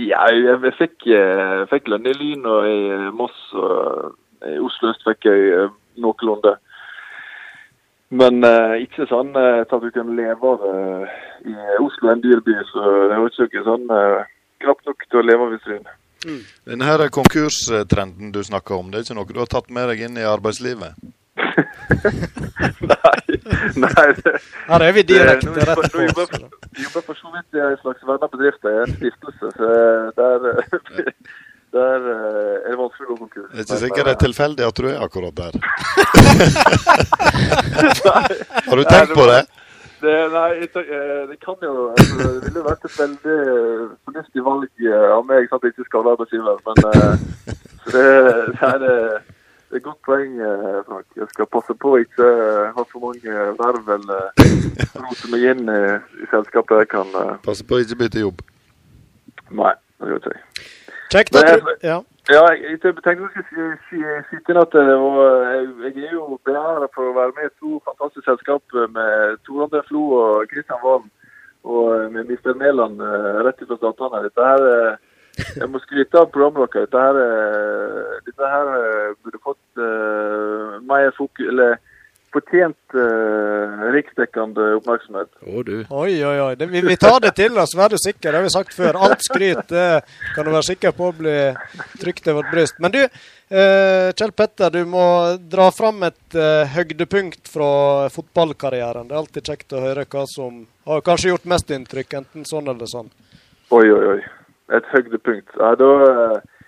Ja, jeg, fikk, eh, fikk lønn i Lyn og i Moss og i Oslo øst fikk jeg eh, noenlunde. Men uh, ikke sånn uh, at du kan leve av det. I Oslo en dyrby. så det var ikke sånn uh, knapt nok til å leve av i Stryn. Denne konkurstrenden du snakker om, det er ikke noe du har tatt med deg inn i arbeidslivet? Nei, det, Her er vi direkte det- rett på. Nå jobber jobber for så vidt i en slags vennebedrift, en stiftelse. Så eh, der, eh, der eh, er det vanskelig å gå konkurs. Det er ikke sikkert det er tilfeldig at du er akkurat der. Har du tenkt på det? Det, nei, det kan jo altså, Det ville vært et veldig fornuftig valg av meg, sånn at jeg ikke skader arbeidsgiver. Men så det, det, er, det er et godt poeng, eh, Frank. Jeg skal passe på å ikke eh, ha for mange verv eller rote meg inn i, i selskapet jeg kan eh, Passe på å ikke bytte jobb. Nei, det gjør ikke jeg. Kjekt jeg- Ja. Ja, jeg, jeg tenkte jeg skulle si- si- inn at det jeg, jeg er jo beæret for å være med i to fantastiske selskap med Tor André Flo og Kristian Valen. Og med Mr. Mæland eh, rett fra Statene. Dette her eh, Jeg må skryte av programmet deres. Dette her, eh, dette her eh, burde fått uh, mer fokus Eller fortjent uh, riksdekkende oppmerksomhet. Å, du. Oi, oi, oi. Det, vi, vi tar det til oss, vær du sikker. Det har vi sagt før. Alt skryt det kan du være sikker på å bli trykt til vårt bryst. Men du, uh, Kjell Petter, du må dra fram et høydepunkt fra fotballkarrieren. Det er alltid kjekt å høre hva som har kanskje gjort mest inntrykk, enten sånn eller sånn. Oi, oi, oi. Et høydepunkt. Ja, da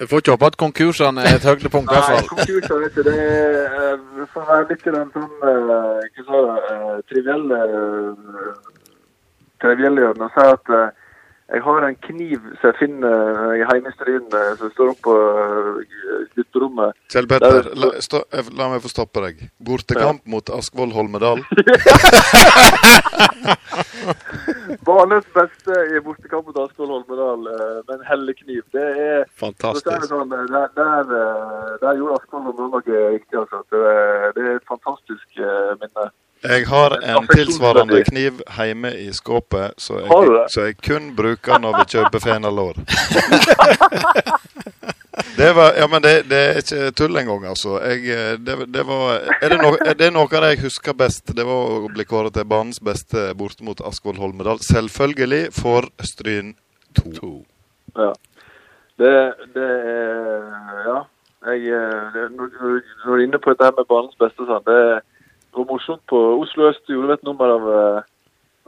Du får ikke håpe at konkursene er et høydepunkt, i hvert Nei, fall. konkurser, vet du, det er får være litt i den sånn eh, Hva sa du? eh, trivielle Trivielle hjørnet. Å si at eh, Jeg har en kniv som jeg finner er hjemme i Stryn, eh, som står oppe på eh, gutterommet. Kjell Petter, Der- la, stå, eh, la meg få stoppe deg. Bortekamp mot Askvoll Holmedal. Banens beste i bortekamp mot Askvoll Holmedal eh, med en hellekniv. Det er Fantastisk. det Sånn, eh, der, der, eh, der gjorde Askvoll Holmedal noe riktig. Altså. Det, er- det er et fantastisk eh, minne. Jeg har en tilsvarende kniv hjemme i skåpet, så jeg, så jeg kun bruker når vi kjøper fenalår. Det var, ja, men det, det er ikke tull engang, altså. Jeg, eh, det, det var, er, det no, er det noe av det jeg husker best? Det var å bli kåret til banens beste borte mot Askvoll Holmedal. Selvfølgelig for Stryn 2. Ja. Det, det er Ja. Jeg, eh, det, når, når du er inne på dette med banens beste, sånn, det var morsomt på Oslo Øst. gjorde et nummer av eh,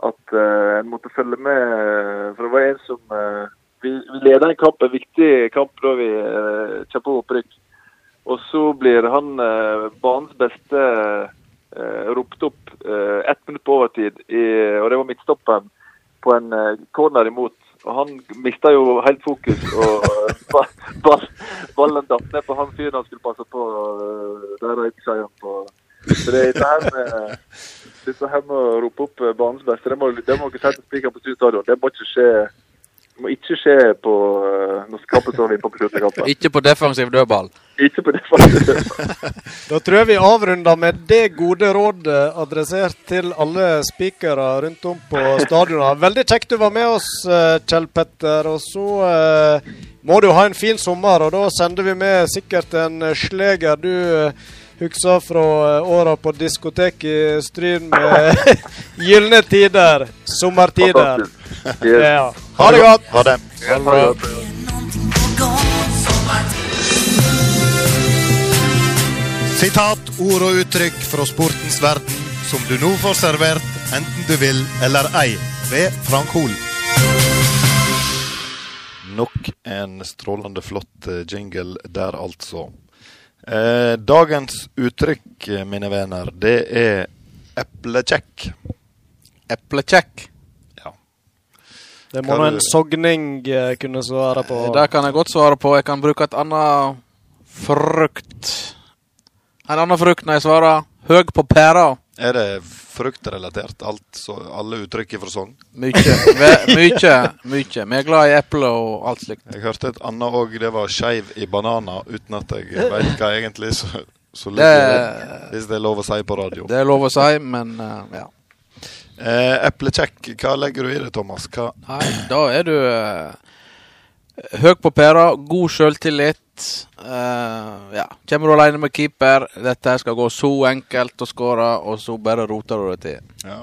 at uh, en måtte følge med. eh, For det var en som uh, Vi, vi leda en kamp, en viktig kamp da vi uh, kjempa opprykk. Og så blir han uh, banens beste ropt opp ett minutt på overtid, i, og det var midtstoppen, på en corner imot. Og han mista jo helt fokus, og ballen datt ned på han fyren han skulle passe på. og Der røyk seieren på. Så det er dette her med dette her med å rope opp eh, banens beste, det må, det må si til spikeren på Stuen stadion. Det må ikke skje det må ikke skje på norsk kappetårn står på. Ikke på defensiv dødball. Ikke på det Da tror jeg vi avrunder med det gode rådet adressert til alle spikere rundt om på stadionene. Veldig kjekt du var med oss, eh, Kjell Petter. Og så eh, må du ha en fin sommer, og da sender vi med sikkert en eh, sleger du eh, husker fra eh, åra på diskotek i Stryn med gylne tider. Sommertider. Ja. Ha det godt. Ha det. Ha det. Sitat, ord og uttrykk fra sportens verden som du nå får servert enten du vil eller ei, ved Frank Hol. Nok en strålende flott eh, jingle der, altså. Eh, dagens uttrykk, eh, mine venner, det er eplekjekk. Eplekjekk. Det må nå en sogning eh, kunne svare på. Det kan jeg godt svare på. Jeg kan bruke et annet frukt. En annen frukt når jeg svarer høg på pæra. Er det fruktrelatert, alt, så, alle uttrykk fra Sogn? Mykje. Mykje. Mykje. Vi er glad i eple og alt slikt. Jeg hørte et annet òg, det var skeiv i bananer, uten at jeg veit hva egentlig så, så Det- det, hvis det er lov å si på radio. Det er lov å si, men uh, ja. Eh, eplekjekk, hva legger du i det, Thomas? Hva? Nei, da er du uh, høy på pæra, god sjøltillit. Eh, ja. Kommer du alene med keeper, dette skal gå så enkelt å skåre, og så bare roter du det til. Ja.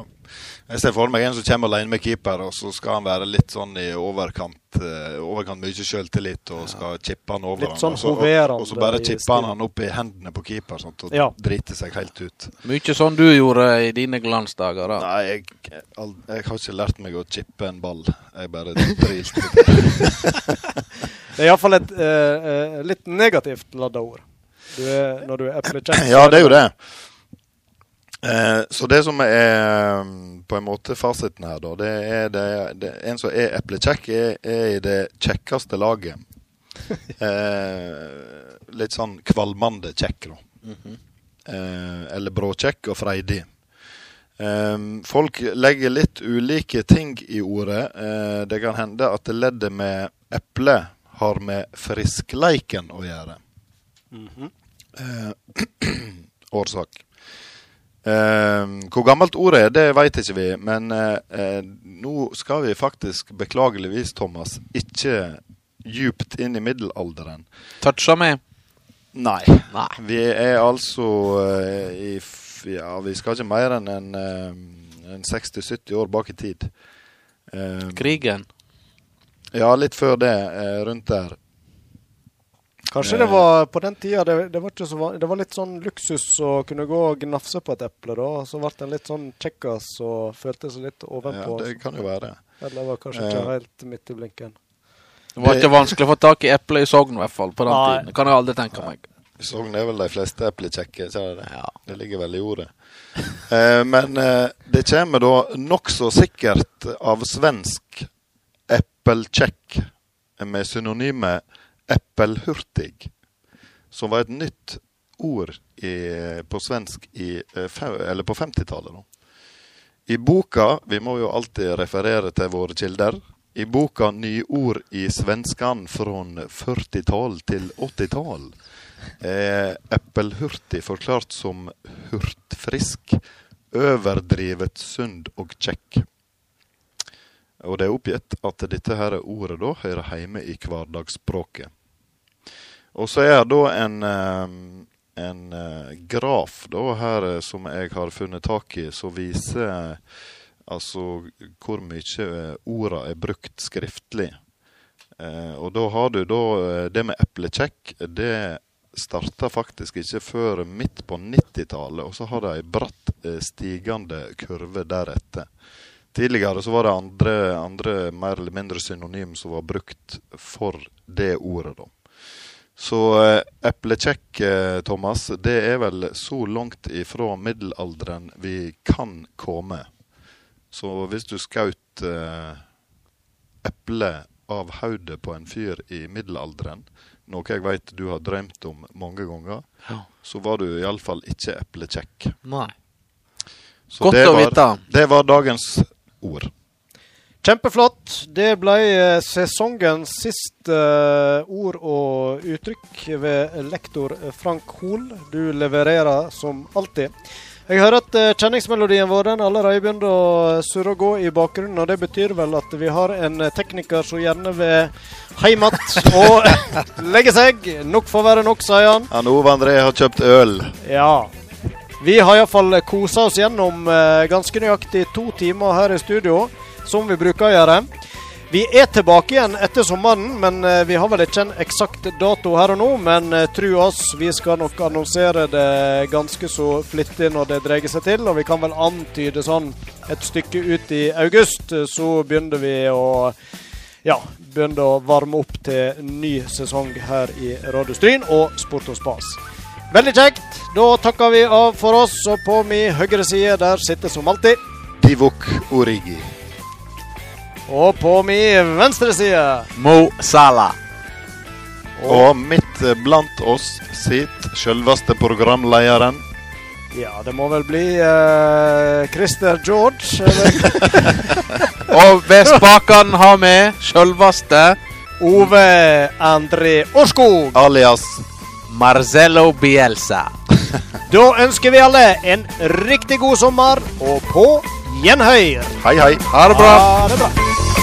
Jeg ser for meg en som kommer alene med keeper, og så skal han være litt sånn i overkant eh, overkant mye selvtillit og skal chippe han over Litt han, sånn og så- og, og så bare chipper han han opp i hendene på keeper sånt, og Ja. driter seg helt ut. Mye sånn du gjorde i dine glansdager. da. Nei, jeg, jeg, jeg har ikke lært meg å chippe en ball. Jeg bare drilte. Det er iallfall et eh, eh, litt negativt ladda ord. Du er, når du er eplekjekk. Ja, det er jo det. Eh, så det som er mm, på en måte fasiten her, da, det er det, det En som er eplekjekk, er, er i det kjekkeste laget. Eh, litt sånn kvalmende kjekk, da. eh, eller bråkjekk og freidig. Eh, folk legger litt ulike ting i ordet. Eh, det kan hende at leddet med eple har med friskleiken å gjøre. Eh, årsak. Eh, hvor gammelt ordet er, det vet ikke vi. Men eh, eh, nå skal vi faktisk, beklageligvis, Thomas, ikke djupt inn i middelalderen. Toucha meg Nei. Vi er altså eh, i f- Ja, vi skal ikke mer enn en, en 60-70 år bak i tid. Eh, Krigen? Ja, litt før det. eh, rundt der. Kanskje Eh, det var på den tida det, det, var ikke så det var litt sånn luksus å kunne gå og gnafse på et eple. da. Så ble en litt sånn kjekkas og følte seg litt ovenpå. Ja, det kan jo være. Eller var kanskje ikke Eh. helt midt i blinken. Det var ikke vanskelig å få tak i eple i Sogn, i hvert fall. På den Nei. tiden. Det kan jeg aldri tenke meg. I Sogn er vel de fleste eplekjekke, ikke det? Det ligger vel i ordet. Eh, men eh, det kommer da nokså sikkert av svensk eppelkjekk med synonymet eppelhurtig, som var et nytt ord i, på svensk i, eh, eller på 50-tallet. da. I boka Vi må jo alltid referere til våre kilder. I boka 'Nyord i svenskan fra 40-tall til 80-tall' er eppelhurtig forklart som hurtfrisk, overdrevet sund og kjekk. Og det er oppgitt at dette her ordet da hører hjemme i hverdagsspråket. Og så er det da en, en eh, graf da her eh, som jeg har funnet tak i, som viser altså hvor mye eh, orda er brukt skriftlig. Og da har du da det med eplekjekk. Det starta faktisk ikke før midt på 90-tallet, og så har det ei bratt stigende kurve deretter. Tidligere så var det andre, andre mer eller mindre synonym som var brukt for det ordet, da. Så eh, eplekjekk, eh, Thomas, det er vel så langt ifra middelalderen vi kan komme. Så hvis du skjøt eh, eple av hodet på en fyr i middelalderen, noe jeg vet du har drømt om mange ganger, Ja. så var du iallfall ikke eplekjekk. Nei. Så Godt å var- vite. Det var dagens ord. Kjempeflott. Det ble eh, sesongens siste eh, ord og uttrykk ved lektor Frank Hoel. Du levererer som alltid. Jeg hører at eh, kjenningsmelodien vår den allerede begynner å surre og gå i bakgrunnen. og Det betyr vel at vi har en eh, tekniker som gjerne vil hjem igjen og legge seg. Nok får være nok, sier han. Han Ove André har kjøpt øl. Ja. Vi har iallfall kosa oss gjennom eh, ganske nøyaktig to timer her i studio, som vi bruker å gjøre. Vi er tilbake igjen etter sommeren, men eh, vi har vel ikke en eksakt dato her og nå. Men eh, tru oss, vi skal nok annonsere det ganske så flittig når det dreier seg til. Og vi kan vel antyde sånn et stykke ut i august, eh, så begynner vi å ja, begynner å varme opp til ny sesong her i Radio Stryn og Sport og Spas. Veldig kjekt. Da takker vi av for oss, og på min høyre side der sitter som alltid Divok Origi. Og på min venstre side Mo Salah. Og midt eh, blant oss sitter selveste programlederen. Ja, det må vel bli uh, Christer George. Og ved spakene har vi selveste Ove André Årskog. Alias Marcello Bielsa. Da ønsker vi alle en riktig god sommer, og på gjenhør. Hei, hei. Ha det bra. Ha det bra.